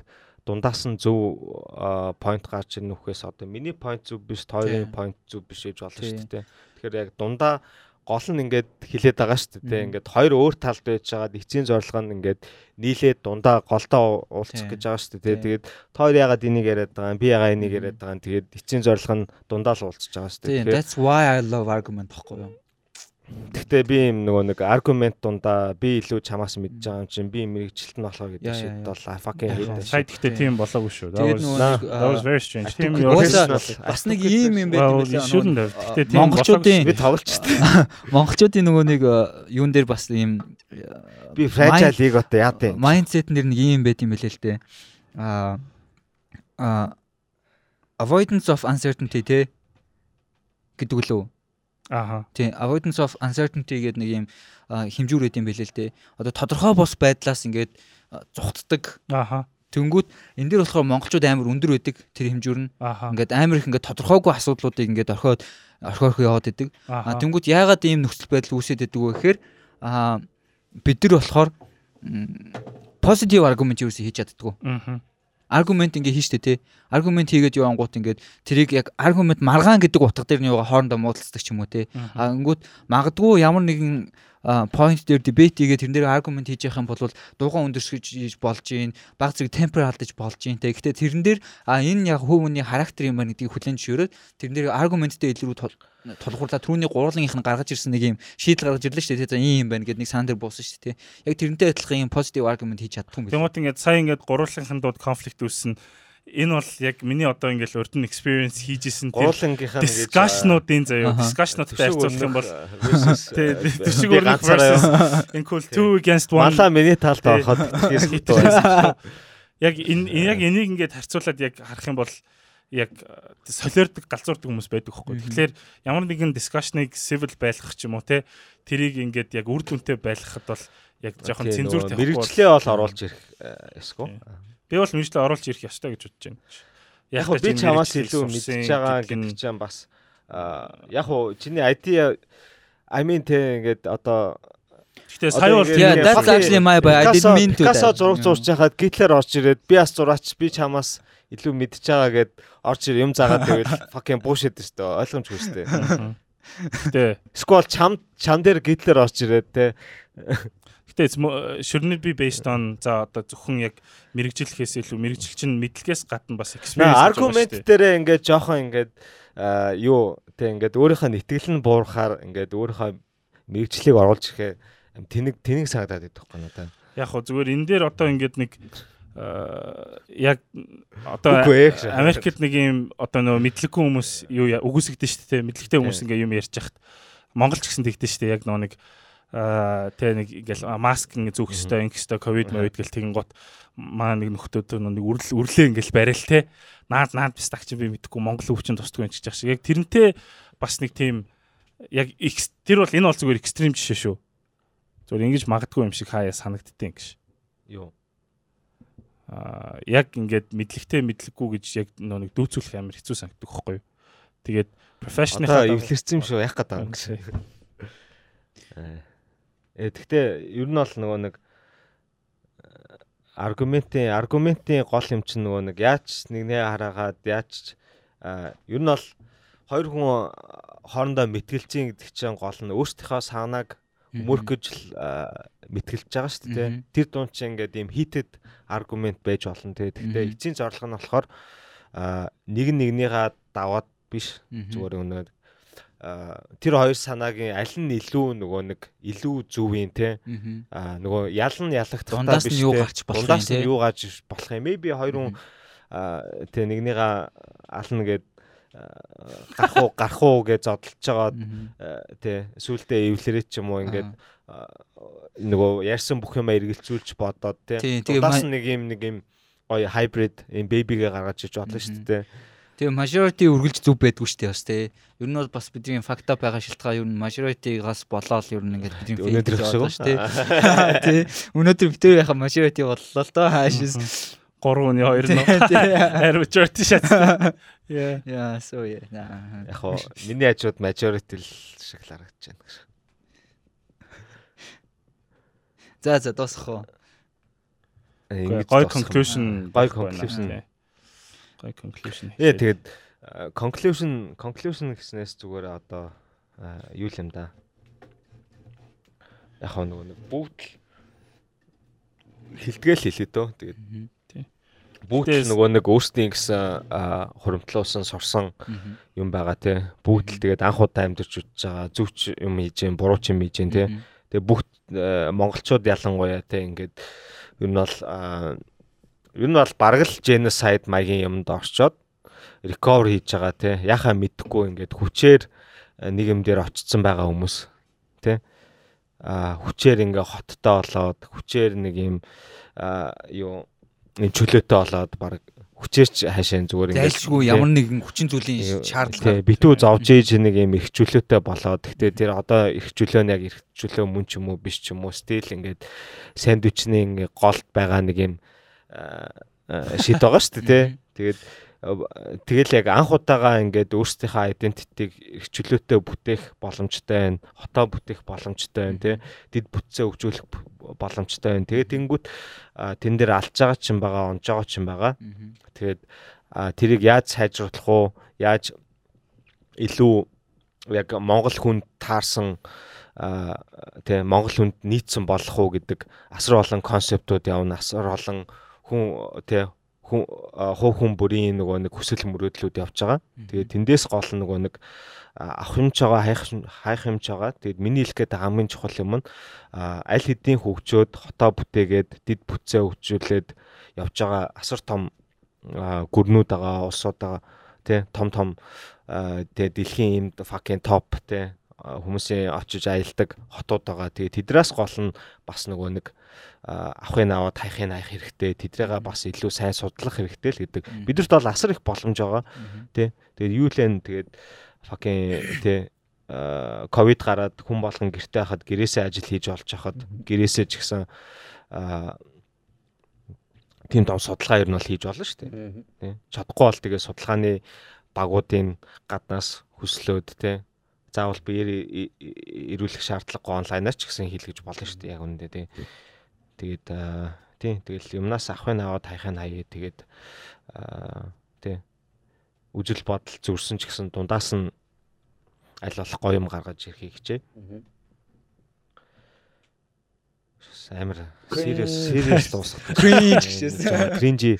дундаас нь зөв point гарч ирнэ үхээс одоо миний point зөв биш, тойрны point зөв биш гэж болно шүү дээ. Тэгэхээр яг дундаа гол нь ингээд хилээд байгаа шүү дээ. Ингээд хоёр өөр талд байж байгаад эцсийн зорилго нь ингээд нийлээд дундаа голдоо уулзах гэж байгаа шүү дээ. Тэгээд тоор ягаад энийг яриад байгаа юм, би ягаад энийг яриад байгаа юм. Тэгээд эцсийн зорилго нь дундаа л уулзах байгаа шүү дээ. That's why I love argument гэхгүй юу? Гэхдээ би юм нөгөө нэг аргумент дундаа би илүү чамаас мэдж байгаа юм чинь би мэрэгчлэлт нь болохоор гэдэг шийд бол fucking hate. Сая гэхдээ тийм болоогүй шүү. Тэгээд that was very strange. Тийм бас нэг ийм юм байдаг юм лээ. Гэхдээ тийм монголчуудын би тоглож штэ. (laughs) Монголчуудын нөгөө нэг юун дээр бас ийм би fragile league одоо яа тээ. Mindset нэр нэг ийм байт юм бэлээ л дээ. Аа а avoidance of uncertainty те гэдэг лөө Аха. Тийм, avoidance of uncertainty гэдэг нэг юм хэмжүүр өгд юм бэлээ л дээ. Одоо тодорхой бос байдлаас ингээд зүхтдэг. Аха. Тэнгүүд энэ дэр болохоор монголчууд амар өндөр байдаг тэр хэмжүүр нь. Ингээд амар их ингээд тодорхойгүй асуудлуудыг ингээд орхиод орхиорхоо яваад идэг. А тэнгүүд яагаад ийм нөхцөл байдал үүсээд идэг вэ гэхээр а бид нар болохоор positive argument юу хийж чаддгүй. Аа аргумент ингээ хийжтэй те. Аргумент хийгээд явангууд ингээд тэрийг яг аргумент маргаан гэдэг утга дээр нь юугаа хоорондоо муудалцдаг ч юм уу те. А ингүүд магадгүй ямар нэгэн point дээр debate хийгээд тэрэн дээр argument хийж явах юм бол дууган өндөрсгөж болж гин баг зэрэг temper алдаж болж гин те. Гэхдээ тэрэн дээр а энэ яг хүмүүний характер юм байна гэдгийг хүлэн зөвшөөрөөд тэрэн дээр argumentтэй илрүү тулгуурлаа. Түрүүний гурвангийнх нь гаргаж ирсэн нэг юм шийдэл гаргаж ирлээ шүү дээ. Те ийм юм байна гэд нэг сан дээр буусан шүү дээ яг тэрнтэй адилхан юм positive argument хийж чаддгүй юм. Тэгмэт ингээд сая ингээд гурвангийнхын дууд конфликт үүссэн энэ бол яг миний одоо ингээл урд нь experience хийжсэн гуулангийнхаа discussion-уудын заяа discussion-уудтай харьцуулах юм бол тий төшиг өрнөх versus in cool 2 against 1 мала миний талд ороход (laughs) (laughs) яг энэ яг энийг ингээд харьцуулаад яг харах юм бол яг солиордог галзуурдаг хүмүүс байдаг хөөхгүй. Тэгэхээр ямар нэгэн discussion-ыг civil байлгах ч юм уу те тэрийг ингээд яг үр дүнтэй байлгахад бол яг жоохон цензур тавих мэрэгчлээ бол оруулж ирэх эсгүй. Би бол мэрэгчлээ оруулж ирэх ёстой гэж бодож байна. Яг би чамаас илүү мэдчихэж байгаа гэдэг ч юм бас яг уу чиний ID I mean те ингээд одоо Гэтэ сая бол yeah that's actually my bad I didn't mean to. Касо зураг зурж байхад Гитлер орж ирээд би бас зураач би чамаас илүү мэдж байгаа гэд орж ир юм заагаад тэгвэл (laughs) fucking bullshit шүү дээ. Ойлгомжгүй шүү дээ. Тэ. Сквал чам чам дээр гитлэр орж ирээд те. Гэтэ шүрнэр би based on за одоо зөвхөн яг мэрэгжлэхээс илүү мэрэгжил чинь мэдлэгээс гадна бас experience аргумент дээрээ ингээд жоохон ингээд юу те ингээд өөрийнхөө нэтгэл нь буурахаар ингээд өөрийнхөө мэрэгжлийг оруулж ирэхээр тэнэг тэнэг санагдаад идэх байхгүй надад. Яг хөө зүгээр энэ дээр одоо ингээд нэг яг одоо Америкт нэг юм одоо нөгөө мэдлэггүй хүмүүс юу үгүйсгдэн шүү дээ мэдлэгтэй хүмүүс ингээ юм ярьж хахад Монгол ч гэсэн тэгдэж шүү дээ яг нөгөө нэг аа тэ нэг ингээл маск ингээ зүүх хэвээр ингээ хэвээр ковид мовид гэл тэгэн гот маа нэг нөхдөө нэг үрлээ үрлээ ингээл барил те наад наад бис тагч би мэдхгүй монгол өвчин тусдгүй юм чи жах шиг яг тэрнтэй бас нэг тийм яг тэр бол энэ бол зүгээр экстрим жишээ шүү. Зүгээр ингэж магадгүй юм шиг хаяа санагддیں۔ гэж. Юу яг ингээд мэдлэгтэй мэдлэггүй гэж яг нэг дүүцүүлэх амар хэцүү санагддаг байхгүй юу. Тэгээд профешнл эвлэрсэн юм шүү яах гэдэг юм гэсэн. Э тэгтээ ер нь бол нөгөө нэг аргументын аргументын гол юм чинь нөгөө нэг яаж нэгнээ хараагаад яаж ер нь бол хоёр хүн хоорондоо мэтгэлцэн гэдэг чинь гол нь өөрсдийнхөө санааг мөрөх гэж мэтгэлж байгаа шүү дээ. Тэр дунд чинь ингээд ийм хийтэд аргумент байж болно те. Гэхдээ эцсийн зорилго нь болохоор нэг нэгнийгаа даваад биш. Зүгээр өнөө тэр хоёр санаагийн аль нь илүү нөгөө нэг илүү зөв юм те? А нөгөө ял нь ялагдахтаа биш те. юу гарч болох юм те? юу гарч болох юм? Maybe хоёр хүн те нэгнийгаа ална гэд гарах уу гарах уу гэж зодолж байгаа тий сүултээ эвлэрээ ч юм уу ингээд нөгөө ярьсан бүх юм эргэлзүүлж бодоод тий. Удаас нэг юм нэг юм гоё хайбрид юм бэбигээ гаргаж иж бодлоо шүү дээ Тэгээ majority үргэлж зүв байдгүй шүү дээ бас тий. Ер нь бол бас бидний факт ап байгаа шалтгаан ер нь majority-гаас болоод ер нь ингээд бидний байгаа шүү тий. (laughs) Тий. Өнөөдөр битэр яхаа majority боллоо л доо (laughs) хаашис 3 хүний 2 нь аир majority шатсан. Yeah. Yeah, so yeah. Яг хоо миний хажууд majority л шиг л харагдаж байна гэж. За за дуусах уу. Гой conclusion гой conclusion. Гой conclusion. Яа тэгээд conclusion conclusion гэснээс зүгээр одоо юу юм да. Яг нөгөө нэг бүгд хилдгээл хэлээ дөө. Тэгээд бүгд нөгөө нэг өөрсдийн гэсэн хуримтлуулсан сурсан юм байгаа те. Бүгд л тэгээд анх удаа амьдарч үзэж байгаа зөвч юм хийж гэн буруу ч юм хийж гэн те. Тэгээд бүгд монголчууд ялангуяа те ингээд ер нь бол ер нь бол бараг л genocide маягийн юмд орчоод recover хийж байгаа те. Яхаа мэдхгүй ингээд хүчээр нэг юм дээр очсон байгаа хүмүүс те. А хүчээр ингээ хоттоо болоод хүчээр нэг юм юу чөлөөтэй болоод баг хүчээрч хаашаа зүгээр ингээд зайлшгүй ямар нэгэн хүчин зүйлийн шаардлага битүү зовж ээж нэг юм их чөлөөтэй болоод гэхдээ тэр одоо их чөлөө нь яг их чөлөө мөн ч юм уу биш ч юм уу стил ингээд сандвичний ингээд голд байгаа нэг юм шид байгаа шүү дээ тий. Тэгээд тэгэл яг анх удаага ингээд өөрсдийнхөө identity-г их чөлөөтэй бүтээх боломжтой байна. Хотоо бүтээх боломжтой байна тий. Дид бүтцээ хөгжүүлэх боломжтой байна. Тэгээд тэнгүүт тэн дээр алж байгаа ч юм байгаа, онж байгаа ч юм байгаа. Тэгээд тэрийг яаж сайжруулах уу? Яаж илүү яг монгол хүнд таарсан тий монгол хүнд нийцсэн болох уу гэдэг асар олон концептууд явна. Асар олон хүн тий хүн хуу хүн бүрийн нөгөө нэг хүсэл мөрөөдлүүд явж байгаа. Тэгээд тэндээс гол нөгөө нэг авах юм ч байгаа, хайх хайх юм ч байгаа. Тэгээд миний хэлэх гээд хамгийн чухал юм нь аль хэдийн хөгжөөд хотоо бүтээгээд дид бүтцээ хөгжүүлээд явж байгаа асар том гүрнүүд байгаа, улсууд байгаа. Тэ том том тэ дэлхийн юм fucking top тэ хүмүүсийн очиж аялдаг хотууд байгаа. Тэгээ тэдрээс гол нь бас нөгөө нэг авахын аваад хайхын хайх хэрэгтэй тэдрээгээ бас илүү сайн судлах хэрэгтэй л гэдэг. Бидэрт бол асар их боломж байгаа. Тий тэгээд юу лэн тэгээд fucking тий ковид гараад хүн болгон гэртээ хахад гэрээсээ ажил хийж олж хахад гэрээсээ ч гэсэн тийм том судалгаа ер нь бол хийж болно шүү дээ. Тий чадахгүй бол тэгээд судалгааны багуудын гаднаас хүслөөд тий заавал биеэр ирүүлэх шаардлагагүй онлайнаар ч гэсэн хийлгэж болно шүү дээ яг үнэндээ тий Тэгээд тий тэгэл юмнаас авахын аваад хайхын хаяа тэгээд тий үжил бодол зүрсэн ч гэсэн дундаас нь аль болох гоё юм гаргаж ирэхийг хичээ. амар serious serious дуусах. Cringe гэжсэн. Cringe.